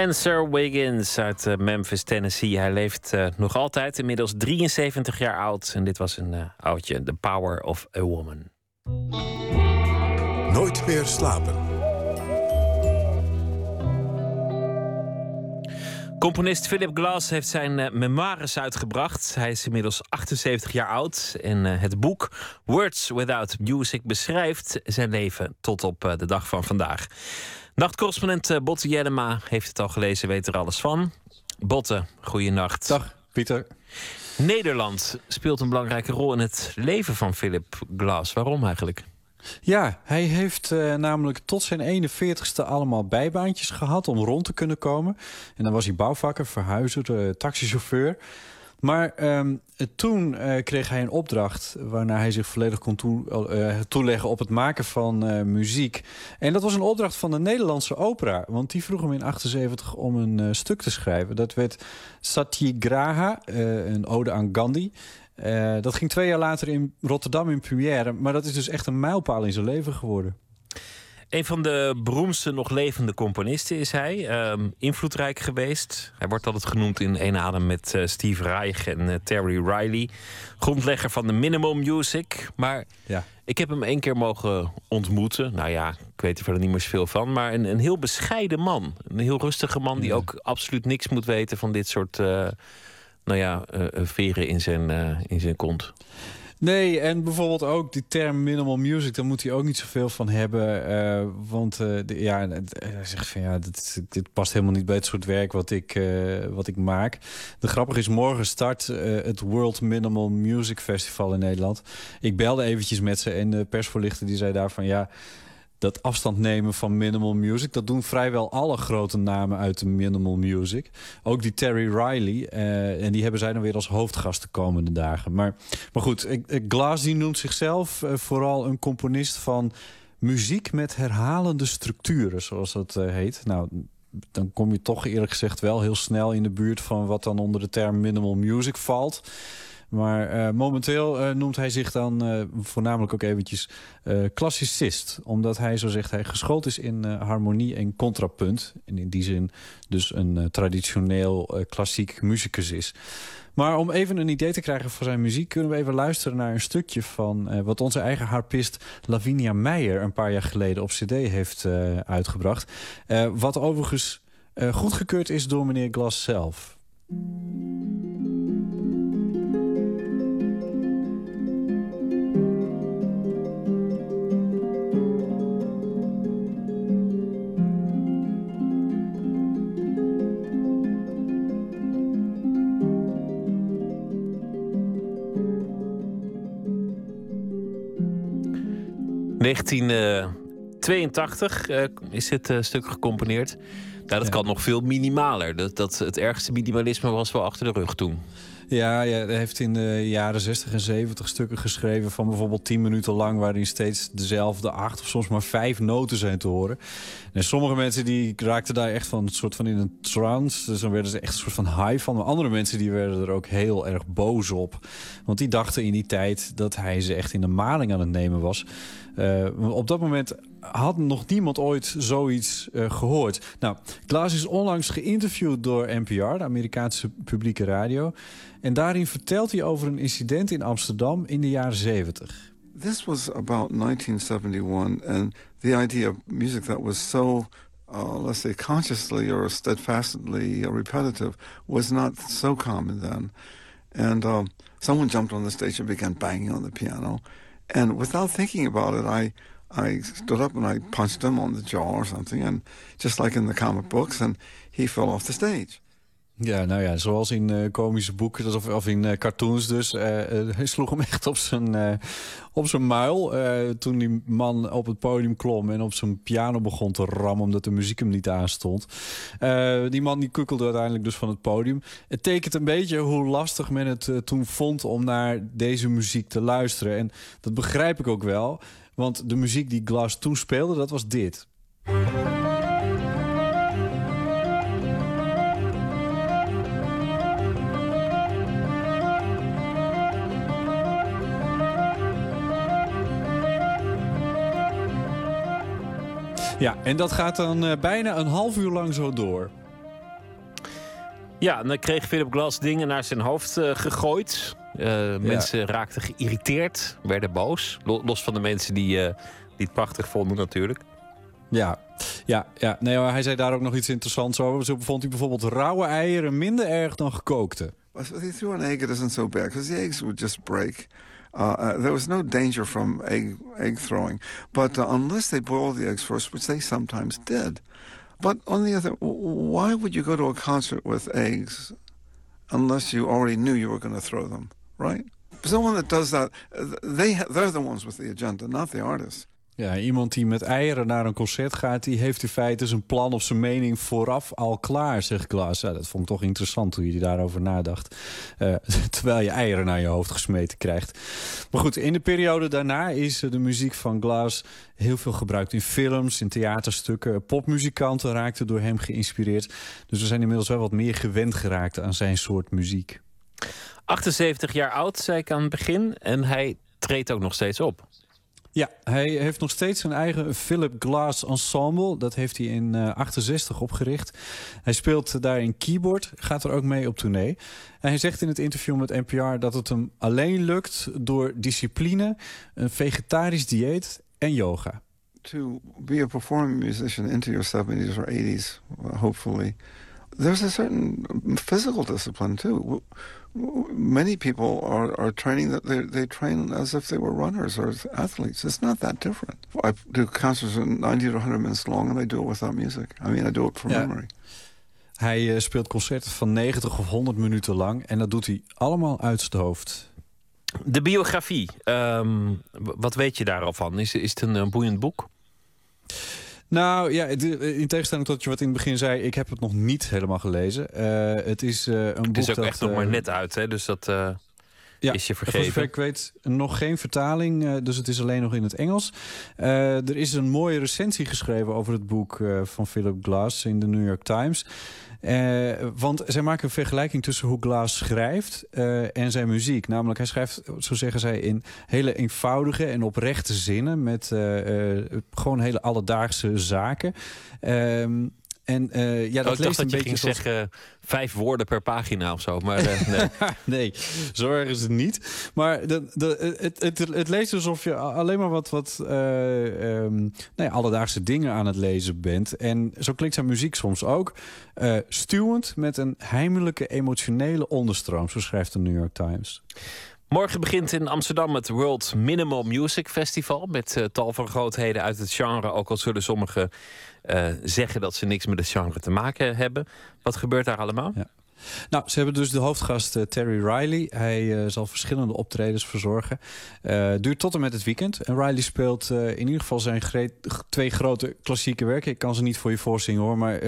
Spencer Wiggins uit eh, Memphis, Tennessee. Hij leeft eh, nog altijd, inmiddels 73 jaar oud. En dit was een eh, oudje, The Power of a Woman. Nooit meer slapen. Componist Philip Glass heeft zijn memoires uitgebracht. Hij is inmiddels 78 jaar oud. En het boek Words Without Music beschrijft zijn leven tot op de dag van vandaag. Nachtcorrespondent eh, Botte Jellema heeft het al gelezen, weet er alles van. Botte, goeienacht. Dag, Pieter. Nederland speelt een belangrijke rol in het leven van Philip Glass. Waarom eigenlijk? Ja, hij heeft eh, namelijk tot zijn 41ste allemaal bijbaantjes gehad om rond te kunnen komen. En dan was hij bouwvakker, verhuizer, eh, taxichauffeur. Maar ehm, toen eh, kreeg hij een opdracht waarna hij zich volledig kon eh, toeleggen op het maken van eh, muziek. En dat was een opdracht van de Nederlandse opera. Want die vroeg hem in 78 om een stuk te schrijven. Dat werd Satyagraha, een ode aan Gandhi. Dat ging twee jaar later in Rotterdam in première. Maar dat is dus echt een mijlpaal in zijn leven geworden. Een van de beroemdste nog levende componisten is hij. Ehm, invloedrijk geweest. Hij wordt altijd genoemd in één adem met eh, Steve Reich en eh, Terry Riley. Grondlegger van de Minimal Music. Maar ja. ik heb hem één keer mogen ontmoeten. Nou ja, ik weet er verder niet meer zoveel van. Maar een, een heel bescheiden man. Een heel rustige man die ook absoluut niks moet weten van dit soort... eh, nou ja, veren in zijn, in zijn kont. Nee, en bijvoorbeeld ook die term minimal music, daar moet hij ook niet zoveel van hebben. eh, want eh, de- ja, hij zegt van ja, dit, dit past helemaal niet bij het soort werk wat ik, eh, wat ik maak. De grappige is, morgen start het World Minimal Music Festival in Nederland. Ik belde eventjes met ze en de persvoorlichter die zei daarvan ja. Dat afstand nemen van minimal music, dat doen vrijwel alle grote namen uit de minimal music. Ook die Terry Riley. eh, en die hebben zij dan weer als hoofdgast de komende dagen. Maar, maar goed, Glass die noemt zichzelf eh, vooral een componist van muziek met herhalende structuren, zoals dat eh, heet. Nou, dan kom je toch eerlijk gezegd wel heel snel in de buurt van wat dan onder de term minimal music valt. Maar eh, momenteel eh, noemt hij zich dan eh, voornamelijk ook eventjes klassicist. Omdat hij, zo zegt hij, geschoold is in harmonie en contrapunt. En in die zin dus een traditioneel klassiek muzikus is. Maar om even een idee te krijgen van zijn muziek... kunnen we even luisteren naar een stukje van... wat onze eigen harpist Lavinia Meijer... een paar jaar geleden op cd heeft uitgebracht. Wat overigens goedgekeurd is door meneer Glass zelf. 1982 eh, is dit eh, stuk gecomponeerd. Nou, dat kan nog veel minimaler. Dat, dat, het ergste minimalisme was wel achter de rug toen. Ja, ja, hij heeft in de jaren 60 en 70 stukken geschreven van bijvoorbeeld 10 minuten lang, waarin steeds dezelfde acht of soms maar vijf noten zijn te horen. En sommige mensen die raakten daar echt van een soort van in een trance. Dus dan werden ze echt een soort van high van. Maar andere mensen die werden er ook heel erg boos op. Want die dachten in die tijd dat hij ze echt in de maling aan het nemen was. Eh, op dat moment had nog niemand ooit zoiets eh, gehoord. Nou, Klaas is onlangs geïnterviewd door NPR, de Amerikaanse publieke radio. En daarin vertelt hij over een incident in Amsterdam in de jaren 70. This was about 1971, and the idea of music that was so, uh, let's say, consciously or steadfastly uh, repetitive was not so common then. And um, someone jumped on the stage and began banging on the piano. And without thinking about it, I, I stood up and I punched him on the jaw or something, and just like in the comic books, and he fell off the stage. Ja, nou ja, zoals in uh, komische boeken of, of in uh, cartoons dus. Uh, hij sloeg hem echt op zijn, op zijn muil. toen die man op het podium klom en op zijn piano begon te rammen... omdat de muziek hem niet aanstond. die man die kukkelde uiteindelijk dus van het podium. Het tekent een beetje hoe lastig men het toen vond om naar deze muziek te luisteren. En dat begrijp ik ook wel. Want de muziek die Glass toen speelde, dat was dit. Ja, en dat gaat dan uh, bijna een half uur lang zo door. Ja, en dan kreeg Philip Glass dingen naar zijn hoofd uh, gegooid. Uh, mensen raakten geïrriteerd, werden boos. Los van de mensen die, die het prachtig vonden natuurlijk. Ja, ja, ja. Nee, maar hij zei daar ook nog iets interessants over. Zo vond hij bijvoorbeeld rauwe eieren minder erg dan gekookte. Well, he threw an egg, it isn't so bad, because the eggs would just break. Uh, uh, there was no danger from egg, egg throwing. But uh, unless they boiled the eggs first, which they sometimes did. But on the other, why would you go to a concert with eggs unless you already knew you were going to throw them, right? Someone that does that, they, they're the ones with the agenda, not the artist. Ja, iemand die met eieren naar een concert gaat... die heeft in feite zijn plan of zijn mening vooraf al klaar, zegt Klaas. Dat vond ik toch interessant hoe je daarover nadacht. Uh, terwijl je eieren naar je hoofd gesmeten krijgt. Maar goed, in de periode daarna is de muziek van Glass heel veel gebruikt in films, in theaterstukken. Popmuzikanten raakten door hem geïnspireerd. Dus we zijn inmiddels wel wat meer gewend geraakt aan zijn soort muziek. 78 jaar oud, zei ik aan het begin. En hij treedt ook nog steeds op. Ja, hij heeft nog steeds zijn eigen Philip Glass Ensemble. Dat heeft hij in uh, 68 opgericht. Hij speelt daarin keyboard, gaat er ook mee op tournee. En hij zegt in het interview met NPR dat het hem alleen lukt... door discipline, een vegetarisch dieet en yoga. To be a performing musician into your 70s or 80s, hopefully... there's a certain physical discipline too many people are, are training that they, they train as if they were runners or athletes. It's not that different. I do concerts 90 to 100 minutes long and I do it without music. I mean, I do it from ja. memory. Hij uh, speelt concerten van 90 of 100 minuten lang en dat doet hij allemaal uit zijn hoofd. De biografie, um, wat weet je daar al van? Is, is het een, een boeiend boek? Nou ja, in tegenstelling tot je wat in het begin zei, ik heb het nog niet helemaal gelezen. Uh, het is uh, een boek. Het is ook dat, echt nog maar net uit, hè? dus dat ja, is je vergeven. Voor zover ik weet, nog geen vertaling, dus het is alleen nog in het Engels. er is een mooie recensie geschreven over het boek van Philip Glass in de New York Times. Uh, want zij maken een vergelijking tussen hoe Glass schrijft uh, en zijn muziek. Namelijk, hij schrijft, zo zeggen zij, in hele eenvoudige en oprechte zinnen... met uh, gewoon hele alledaagse zaken. Ehm, en uh, ja, dat oh, leest een dat je ging zeggen vijf woorden per pagina of zo. Maar uh, nee. nee, zo erg is het niet. Maar de, de, het, het, het leest alsof je alleen maar wat, wat uh, um, nou ja, alledaagse dingen aan het lezen bent. En zo klinkt zijn muziek soms ook. stuwend met een heimelijke emotionele onderstroom, zo schrijft de New York Times. Morgen begint in Amsterdam het World Minimal Music Festival. Met uh, tal van grootheden uit het genre. Ook al zullen sommigen uh, zeggen dat ze niks met het genre te maken hebben. Wat gebeurt daar allemaal? Ja. Nou, ze hebben dus de hoofdgast uh, Terry Riley. Hij uh, zal verschillende optredens verzorgen. Duurt tot en met het weekend. En Riley speelt in ieder geval zijn twee grote klassieke werken. Ik kan ze niet voor je voorzingen hoor, maar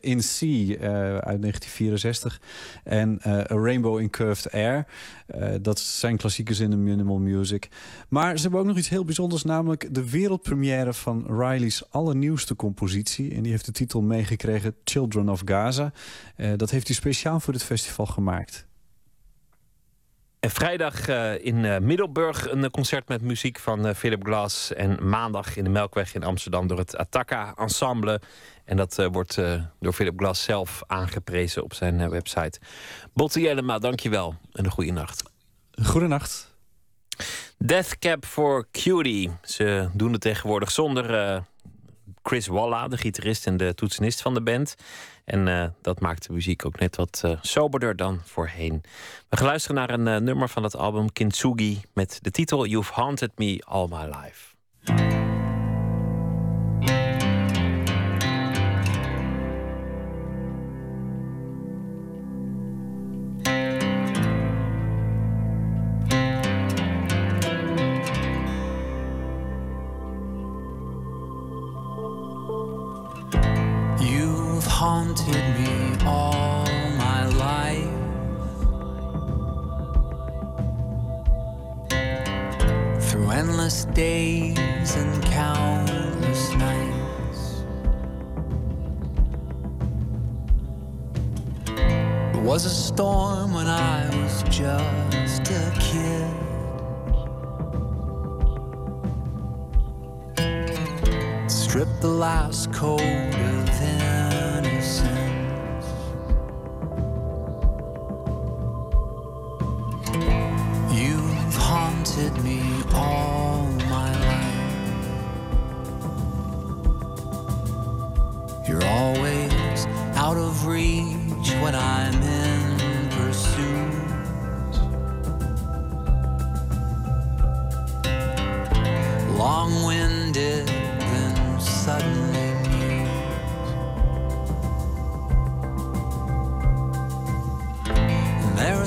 In Sea uit 1964 en A Rainbow in Curved Air. Dat zijn klassiekers in de minimal music. Maar ze hebben ook nog iets heel bijzonders, namelijk de wereldpremière van Riley's allernieuwste compositie. En die heeft de titel meegekregen Children of Gaza. dat heeft hij speciaal voor dit festival gemaakt. En vrijdag uh, in uh, Middelburg een concert met muziek van Philip Glass. En maandag in de Melkweg in Amsterdam door het Attacca Ensemble. En dat wordt door Philip Glass zelf aangeprezen op zijn website. Botte Jellema, dankjewel en een goede nacht. Goedenacht. Death Cab for Cutie. Ze doen het tegenwoordig zonder Chris Walla, de gitarist en de toetsenist van de band. En uh, dat maakt de muziek ook net wat uh, soberder dan voorheen. We gaan luisteren naar een uh, nummer van het album Kintsugi met de titel You've Haunted Me All My Life.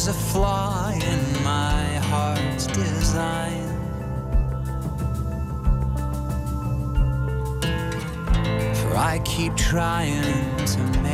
A flaw in my heart's design. For I keep trying to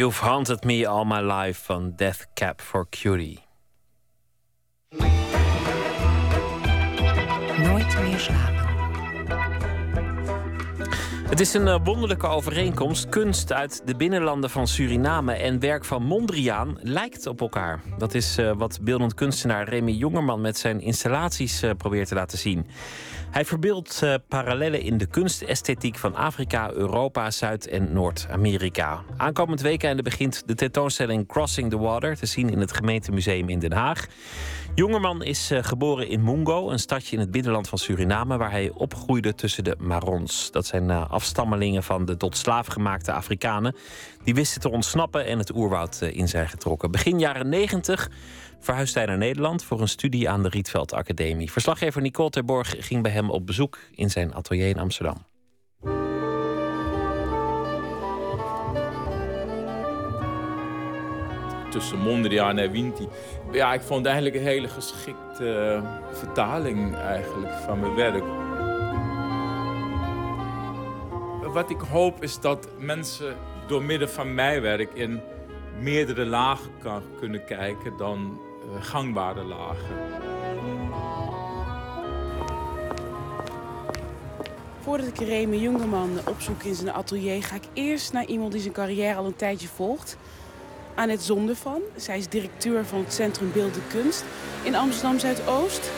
You've Haunted Me All My Life van Death Cab for Cutie. Nooit meer slapen. Het is een eh, wonderlijke overeenkomst. Kunst uit de binnenlanden van Suriname en werk van Mondriaan lijkt op elkaar. Dat is eh, wat beeldend kunstenaar Remy Jongerman met zijn installaties eh, probeert te laten zien. Hij verbeeldt eh, parallellen in de kunstesthetiek van Afrika, Europa, Zuid- en Noord-Amerika. Aankomend weekende begint de tentoonstelling Crossing the Water te zien in het gemeentemuseum in Den Haag. Jongerman is eh, geboren in Mungo, een stadje in het binnenland van Suriname, waar hij opgroeide tussen de Marons. Dat zijn eh, afstammelingen van de tot slaaf gemaakte Afrikanen. Die wisten te ontsnappen en het oerwoud in zijn getrokken. Begin jaren 90 verhuisde hij naar Nederland voor een studie aan de Rietveld Academie. Verslaggever Nicole Terborg ging bij hem op bezoek in zijn atelier in Amsterdam. tussen Mondriaan en Winti. Ja, ik vond eigenlijk een hele geschikte eh, vertaling eigenlijk van mijn werk. Wat ik hoop is dat mensen door middel van mijn werk in meerdere lagen kan, kunnen kijken dan gangbare lagen. Voordat ik Remy Jungerman opzoek in zijn atelier, ga ik eerst naar iemand die zijn carrière al een tijdje volgt. Annette Zondervan. Zij is directeur van het Centrum Beeldende Kunst in Amsterdam Zuidoost.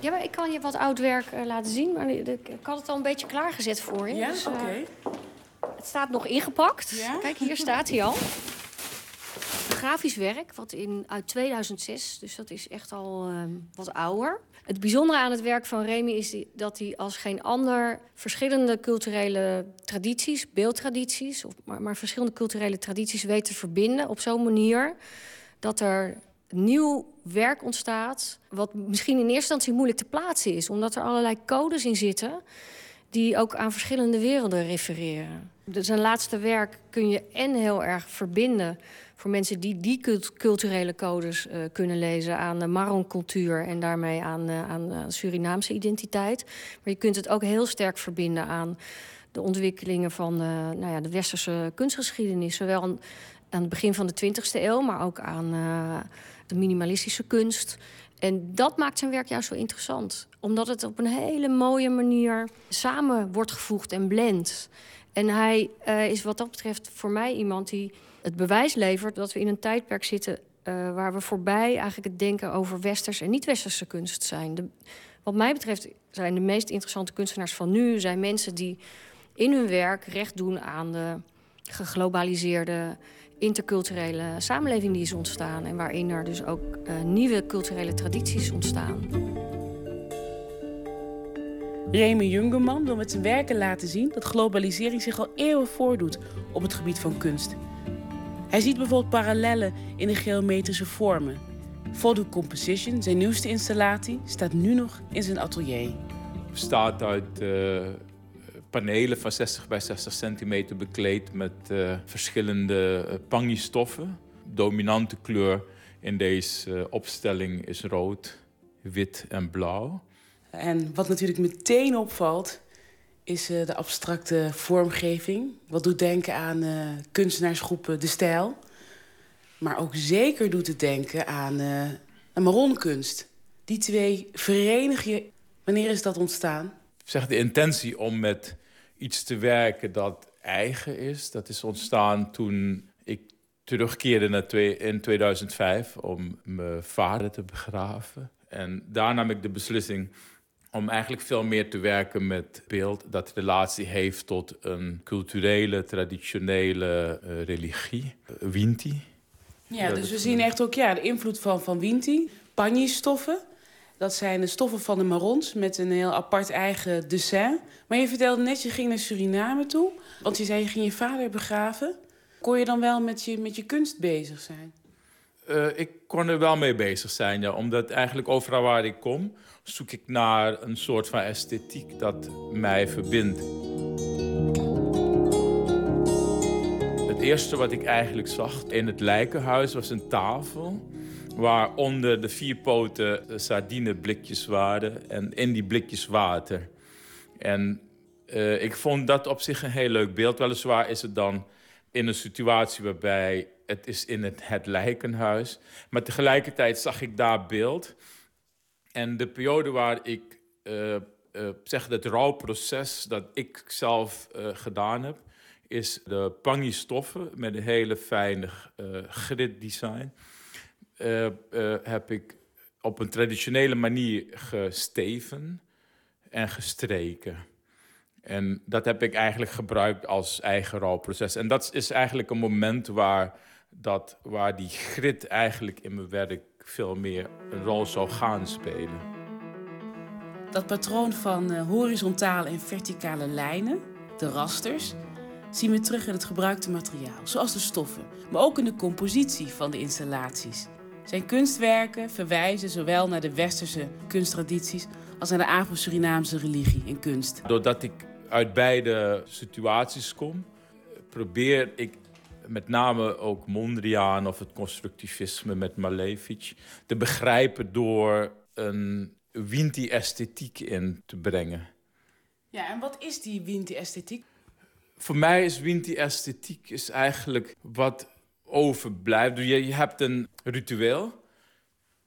Ja, maar ik kan je wat oud werk uh, laten zien, maar ik, ik, had het al een beetje klaargezet voor je. Ja, dus, oké. Uh, het staat nog ingepakt. Ja? Kijk, hier staat hij al. Grafisch werk, wat in, uit 2006, dus dat is echt al uh, wat ouder. Het bijzondere aan het werk van Remy is dat hij als geen ander verschillende culturele tradities, beeldtradities, of maar, maar verschillende culturele tradities weet te verbinden op zo'n manier dat er nieuw werk ontstaat, wat misschien in eerste instantie moeilijk te plaatsen is, omdat er allerlei codes in zitten die ook aan verschillende werelden refereren. Dus zijn laatste werk kun je en heel erg verbinden voor mensen die die culturele codes uh, kunnen lezen aan de Marron-cultuur en daarmee aan, uh, aan uh, Surinaamse identiteit. Maar je kunt het ook heel sterk verbinden aan de ontwikkelingen van nou ja, de westerse kunstgeschiedenis, zowel aan, aan het begin van de 20e eeuw, maar ook aan de minimalistische kunst. En dat maakt zijn werk juist zo interessant. Omdat het op een hele mooie manier samen wordt gevoegd en blendt. En hij is wat dat betreft voor mij iemand die het bewijs levert... dat we in een tijdperk zitten uh, waar we voorbij eigenlijk het denken over westers en niet-westerse kunst zijn. Wat mij betreft zijn de meest interessante kunstenaars van nu... zijn mensen die in hun werk recht doen aan de geglobaliseerde interculturele samenleving die is ontstaan en waarin er dus ook uh, nieuwe culturele tradities ontstaan. Remy Jungerman wil met zijn werken laten zien dat globalisering zich al eeuwen voordoet op het gebied van kunst. Hij ziet bijvoorbeeld parallellen in de geometrische vormen. Photo Composition, zijn nieuwste installatie, staat nu nog in zijn atelier. Bestaat uit uh, panelen van 60 bij 60 centimeter bekleed met uh, verschillende uh, pangi-stoffen. Dominante kleur in deze opstelling is rood, wit en blauw. En wat natuurlijk meteen opvalt, is de abstracte vormgeving. Wat doet denken aan kunstenaarsgroepen De Stijl. Maar ook zeker doet het denken aan, aan maronkunst. Die twee verenig je. Wanneer is dat ontstaan? zeg de intentie om met iets te werken dat eigen is. Dat is ontstaan toen ik terugkeerde naar twee, in 2005 om mijn vader te begraven. En daar nam ik de beslissing om eigenlijk veel meer te werken met beeld dat relatie heeft tot een culturele, traditionele uh, religie, uh, Winti. Ja, dus we zien echt ook ja, de invloed van, van Winti. Panji-stoffen, dat zijn de stoffen van de marons met een heel apart eigen dessin. Maar je vertelde net, je ging naar Suriname toe. Want je zei, je ging je vader begraven. Kon je dan wel met je, met je kunst bezig zijn? Uh, ik kon er wel mee bezig zijn, ja. Omdat eigenlijk overal waar ik kom... zoek ik naar een soort van esthetiek dat mij verbindt. Het eerste wat ik eigenlijk zag in het lijkenhuis was een tafel waar onder de vier poten sardineblikjes waren en in die blikjes water. En uh, ik vond dat op zich een heel leuk beeld. Weliswaar is het dan in een situatie waarbij het is in het, het lijkenhuis. Maar tegelijkertijd zag ik daar beeld. En de periode waar ik uh, uh, zeg het rouwproces dat ik zelf gedaan heb, is de pangi stoffen met een hele fijne grid design. Uh, heb ik op een traditionele manier gesteven en gestreken. En dat heb ik eigenlijk gebruikt als eigen rouwproces. En dat is eigenlijk een moment waar, dat, waar die grit eigenlijk in mijn werk veel meer een rol zou gaan spelen. Dat patroon van uh, horizontale en verticale lijnen, de rasters, zien we terug in het gebruikte materiaal, zoals de stoffen, maar ook in de compositie van de installaties. Zijn kunstwerken verwijzen zowel naar de westerse kunsttradities als naar de Afro-Surinaamse religie en kunst. Doordat ik uit beide situaties kom, probeer ik met name ook Mondriaan of het constructivisme met Malevich te begrijpen door een Winti-esthetiek in te brengen. Ja, en wat is die Winti-esthetiek? Voor mij is Winti-esthetiek is eigenlijk wat overblijft. Je, je hebt een ritueel.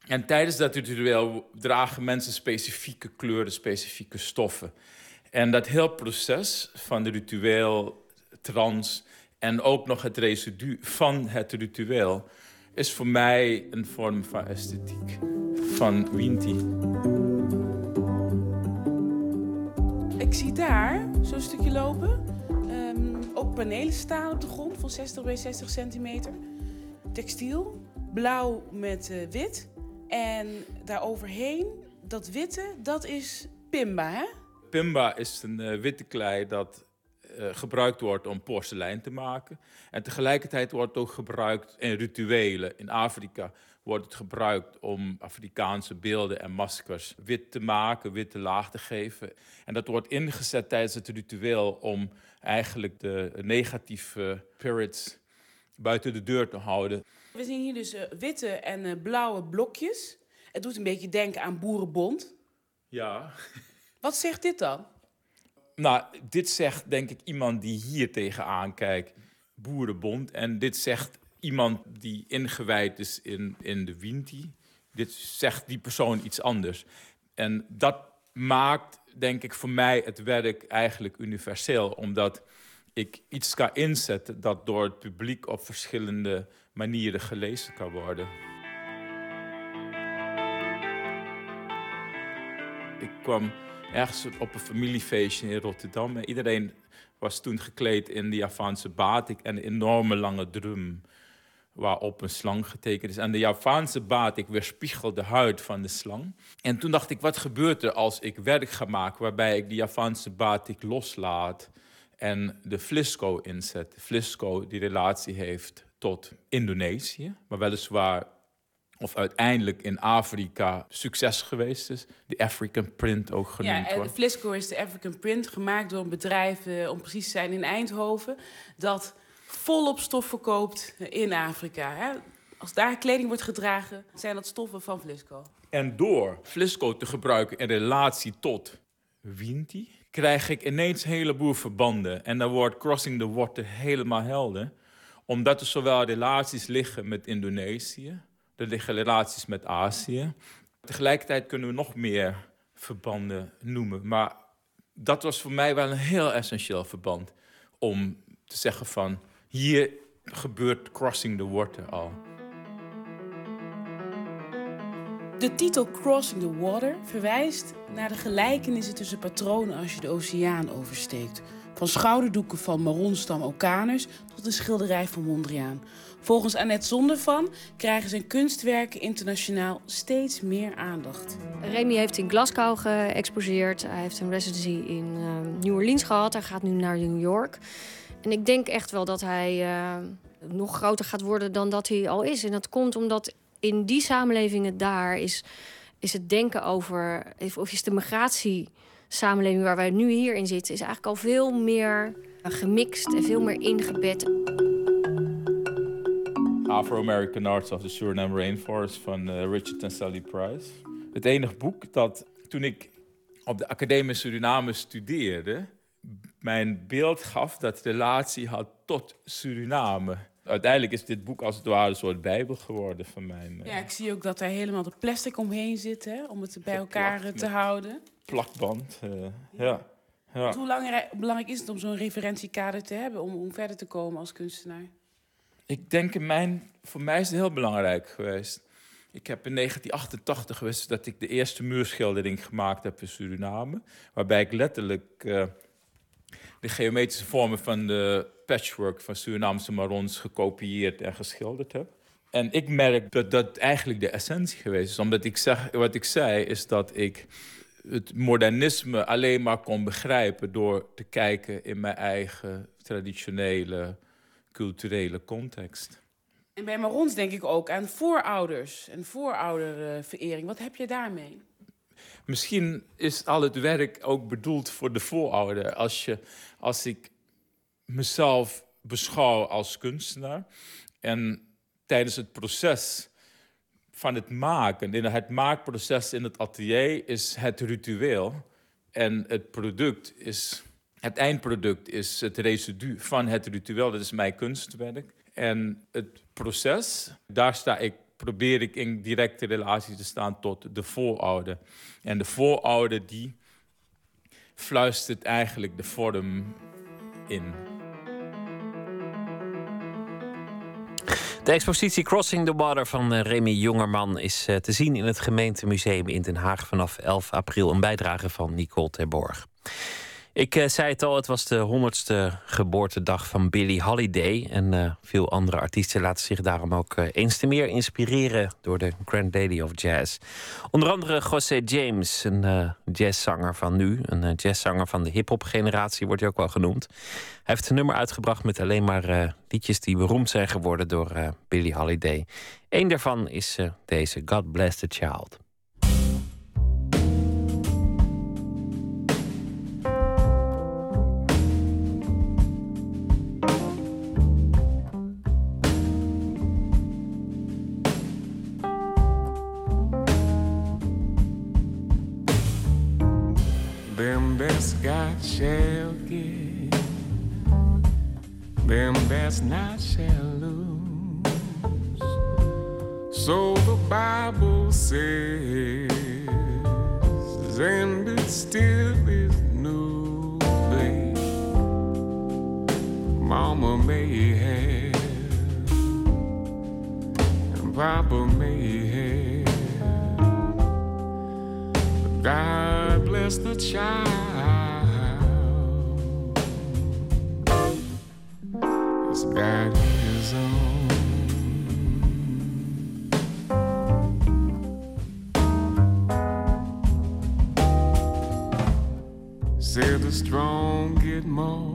En tijdens dat ritueel dragen mensen specifieke kleuren, specifieke stoffen. En dat heel proces van de ritueel, trans en ook nog het residu van het ritueel is voor mij een vorm van esthetiek, van Winti. Ik zie daar, zo'n stukje lopen, ehm, ook panelen staan op de grond van 60 bij 60 centimeter. Textiel, blauw met uh, wit. En daaroverheen, dat witte, dat is pimba, hè? Pimba is een uh, witte klei dat gebruikt wordt om porselein te maken. En tegelijkertijd wordt het ook gebruikt in rituelen. In Afrika wordt het gebruikt om Afrikaanse beelden en maskers wit te maken, witte laag te geven. En dat wordt ingezet tijdens het ritueel om eigenlijk de negatieve spirits buiten de deur te houden. We zien hier dus uh, witte en uh, blauwe blokjes. Het doet een beetje denken aan Boerenbond. Ja. Wat zegt dit dan? Nou, dit zegt denk ik iemand die hier tegenaan kijkt, Boerenbond. En dit zegt iemand die ingewijd is in, in de Winti. Dit zegt die persoon iets anders. En dat maakt, denk ik, voor mij het werk eigenlijk universeel. Omdat ik iets kan inzetten dat door het publiek op verschillende manieren gelezen kan worden. Ik kwam ergens op een familiefeestje in Rotterdam. En iedereen was toen gekleed in de Javaanse batik en een enorme lange drum waarop een slang getekend is. En de Javaanse batik weerspiegelt de huid van de slang. En toen dacht ik, wat gebeurt er als ik werk ga maken waarbij ik de Javaanse batik loslaat en de Flisco inzet. Flisco die relatie heeft tot Indonesië, maar weliswaar of uiteindelijk in Afrika succes geweest is. De African Print ook genoemd ja, en wordt. Flisco is de African Print, gemaakt door een bedrijf, uh, om precies te zijn, in Eindhoven... dat volop stof verkoopt in Afrika. Hè? Als daar kleding wordt gedragen, zijn dat stoffen van Flisco. En door Flisco te gebruiken in relatie tot Winti... krijg ik ineens een heleboel verbanden. En dan wordt Crossing the Water helemaal helder. Omdat er zowel relaties liggen met Indonesië... Er liggen relaties met Azië. Tegelijkertijd kunnen we nog meer verbanden noemen. Maar dat was voor mij wel een heel essentieel verband. Om te zeggen van, hier gebeurt Crossing the Water al. De titel Crossing the Water verwijst naar de gelijkenissen tussen patronen als je de oceaan oversteekt. Van schouderdoeken van maronstam Ocanus tot een schilderij van Mondriaan. Volgens Annette Zondervan krijgen zijn kunstwerken internationaal steeds meer aandacht. Remy heeft in Glasgow geëxposeerd. Hij heeft een residency in uh, New Orleans gehad. Hij gaat nu naar New York. En ik denk echt wel dat hij uh, nog groter gaat worden dan dat hij al is. En dat komt omdat in die samenlevingen daar is, is het denken over... of is de migratiesamenleving waar wij nu hier in zitten... is eigenlijk al veel meer gemixt en veel meer ingebed. Afro-American Arts of the Suriname Rainforest van uh, Richard en Sally Price. Het enige boek dat toen ik op de Academie Suriname studeerde, mijn beeld gaf dat relatie had tot Suriname. Uiteindelijk is dit boek als het ware een soort bijbel geworden van mijn... Ja, ik zie ook dat er helemaal de plastic omheen zit, hè, om het bij elkaar te houden. Plakband, uh, ja. ja. Hoe belangrijk is het om zo'n referentiekader te hebben om, om verder te komen als kunstenaar? Ik denk, in mijn, voor mij is het heel belangrijk geweest. Ik heb in 1988 gewist dat ik de eerste muurschildering gemaakt heb in Suriname. Waarbij ik letterlijk uh, de geometrische vormen van de patchwork van Surinaamse marons gekopieerd en geschilderd heb. En ik merk dat dat eigenlijk de essentie geweest is. Omdat ik zeg, wat ik zei, is dat ik het modernisme alleen maar kon begrijpen door te kijken in mijn eigen traditionele culturele context. En bij Marons denk ik ook aan voorouders en voorouderverering. Wat heb je daarmee? Misschien is al het werk ook bedoeld voor de voorouder. Als, je, als ik mezelf beschouw als kunstenaar en tijdens het proces van het maken, in het maakproces in het atelier, is het ritueel en het product is het eindproduct is het residu van het ritueel. Dat is mijn kunstwerk. En het proces, daar sta ik, probeer ik in directe relatie te staan tot de voorouder. En de voorouder die fluistert eigenlijk de vorm in. De expositie Crossing the Water van uh, Remy Jongerman is uh, te zien in het gemeentemuseum in Den Haag vanaf 11 april. Een bijdrage van Nicole Terborg. Ik uh, zei het al, het was de honderdste geboortedag van Billie Holiday. En uh, veel andere artiesten laten zich daarom ook uh, eens te meer inspireren door de Grand Lady of Jazz. Onder andere José James, een jazzzanger van nu. Een jazzzanger van de hip-hop generatie wordt hij ook wel genoemd. Hij heeft een nummer uitgebracht met alleen maar liedjes die beroemd zijn geworden door Billie Holiday. Eén daarvan is deze God Bless the Child. God shall give, them that's not shall lose. So the Bible says, and it still is new, babe. Mama may have, and Papa may have, God bless the child. Got his own. Said the strong get more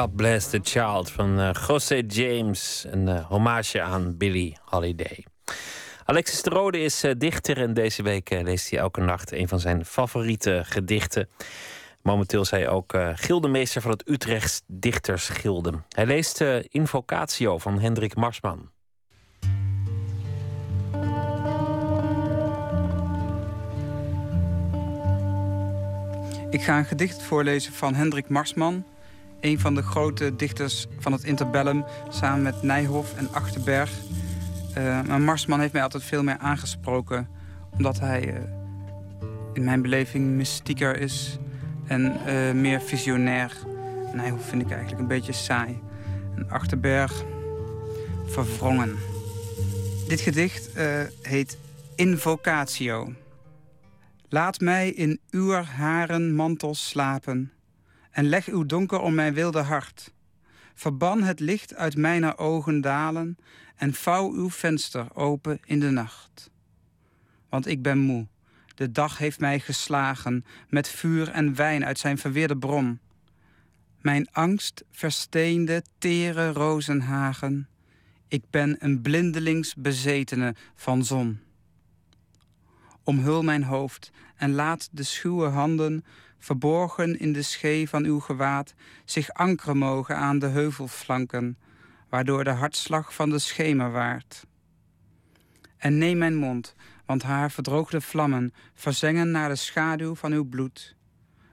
God Bless the Child van eh, José James. Een eh, hommage aan Billie Holiday. Alexis de Rode is eh, dichter en deze week leest hij elke nacht een van zijn favoriete gedichten. Momenteel is hij ook gildemeester van het Utrechts Dichtersgilde. Hij leest Invocatio van Hendrik Marsman. Ik ga een gedicht voorlezen van Hendrik Marsman, een van de grote dichters van het interbellum, samen met Nijhoff en Achterberg. Eh, maar Marsman heeft mij altijd veel meer aangesproken, omdat hij eh, in mijn beleving mystieker is en eh, meer visionair. Nijhoff vind ik eigenlijk een beetje saai. En Achterberg verwrongen. Dit gedicht heet Invocatio. Laat mij in uw haren mantel slapen en leg uw donker om mijn wilde hart. Verban het licht uit mijn ogen dalen en vouw uw venster open in de nacht. Want ik ben moe, de dag heeft mij geslagen met vuur en wijn uit zijn verweerde bron. Mijn angst versteende tere rozenhagen. Ik ben een blindelings bezetene van zon. Omhul mijn hoofd en laat de schuwe handen, verborgen in de schee van uw gewaad, zich ankeren mogen aan de heuvelflanken, waardoor de hartslag van de schemer waart. En neem mijn mond, want haar verdroogde vlammen verzengen naar de schaduw van uw bloed.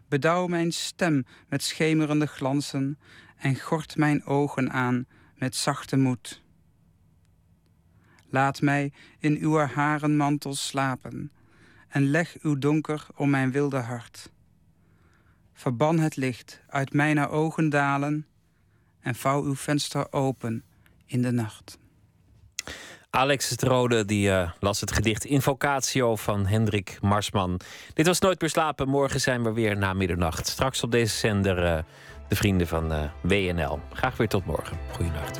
Bedouw mijn stem met schemerende glansen en gort mijn ogen aan met zachte moed. Laat mij in uw harenmantel slapen en leg uw donker om mijn wilde hart. Verban het licht uit mijn ogen dalen en vouw uw venster open in de nacht. Alexis de Rode die, eh, las het gedicht Invocatio van Hendrik Marsman. Dit was Nooit meer slapen. Morgen zijn we weer na middernacht. Straks op deze zender eh, de vrienden van eh, WNL. Graag weer tot morgen. Goeienacht.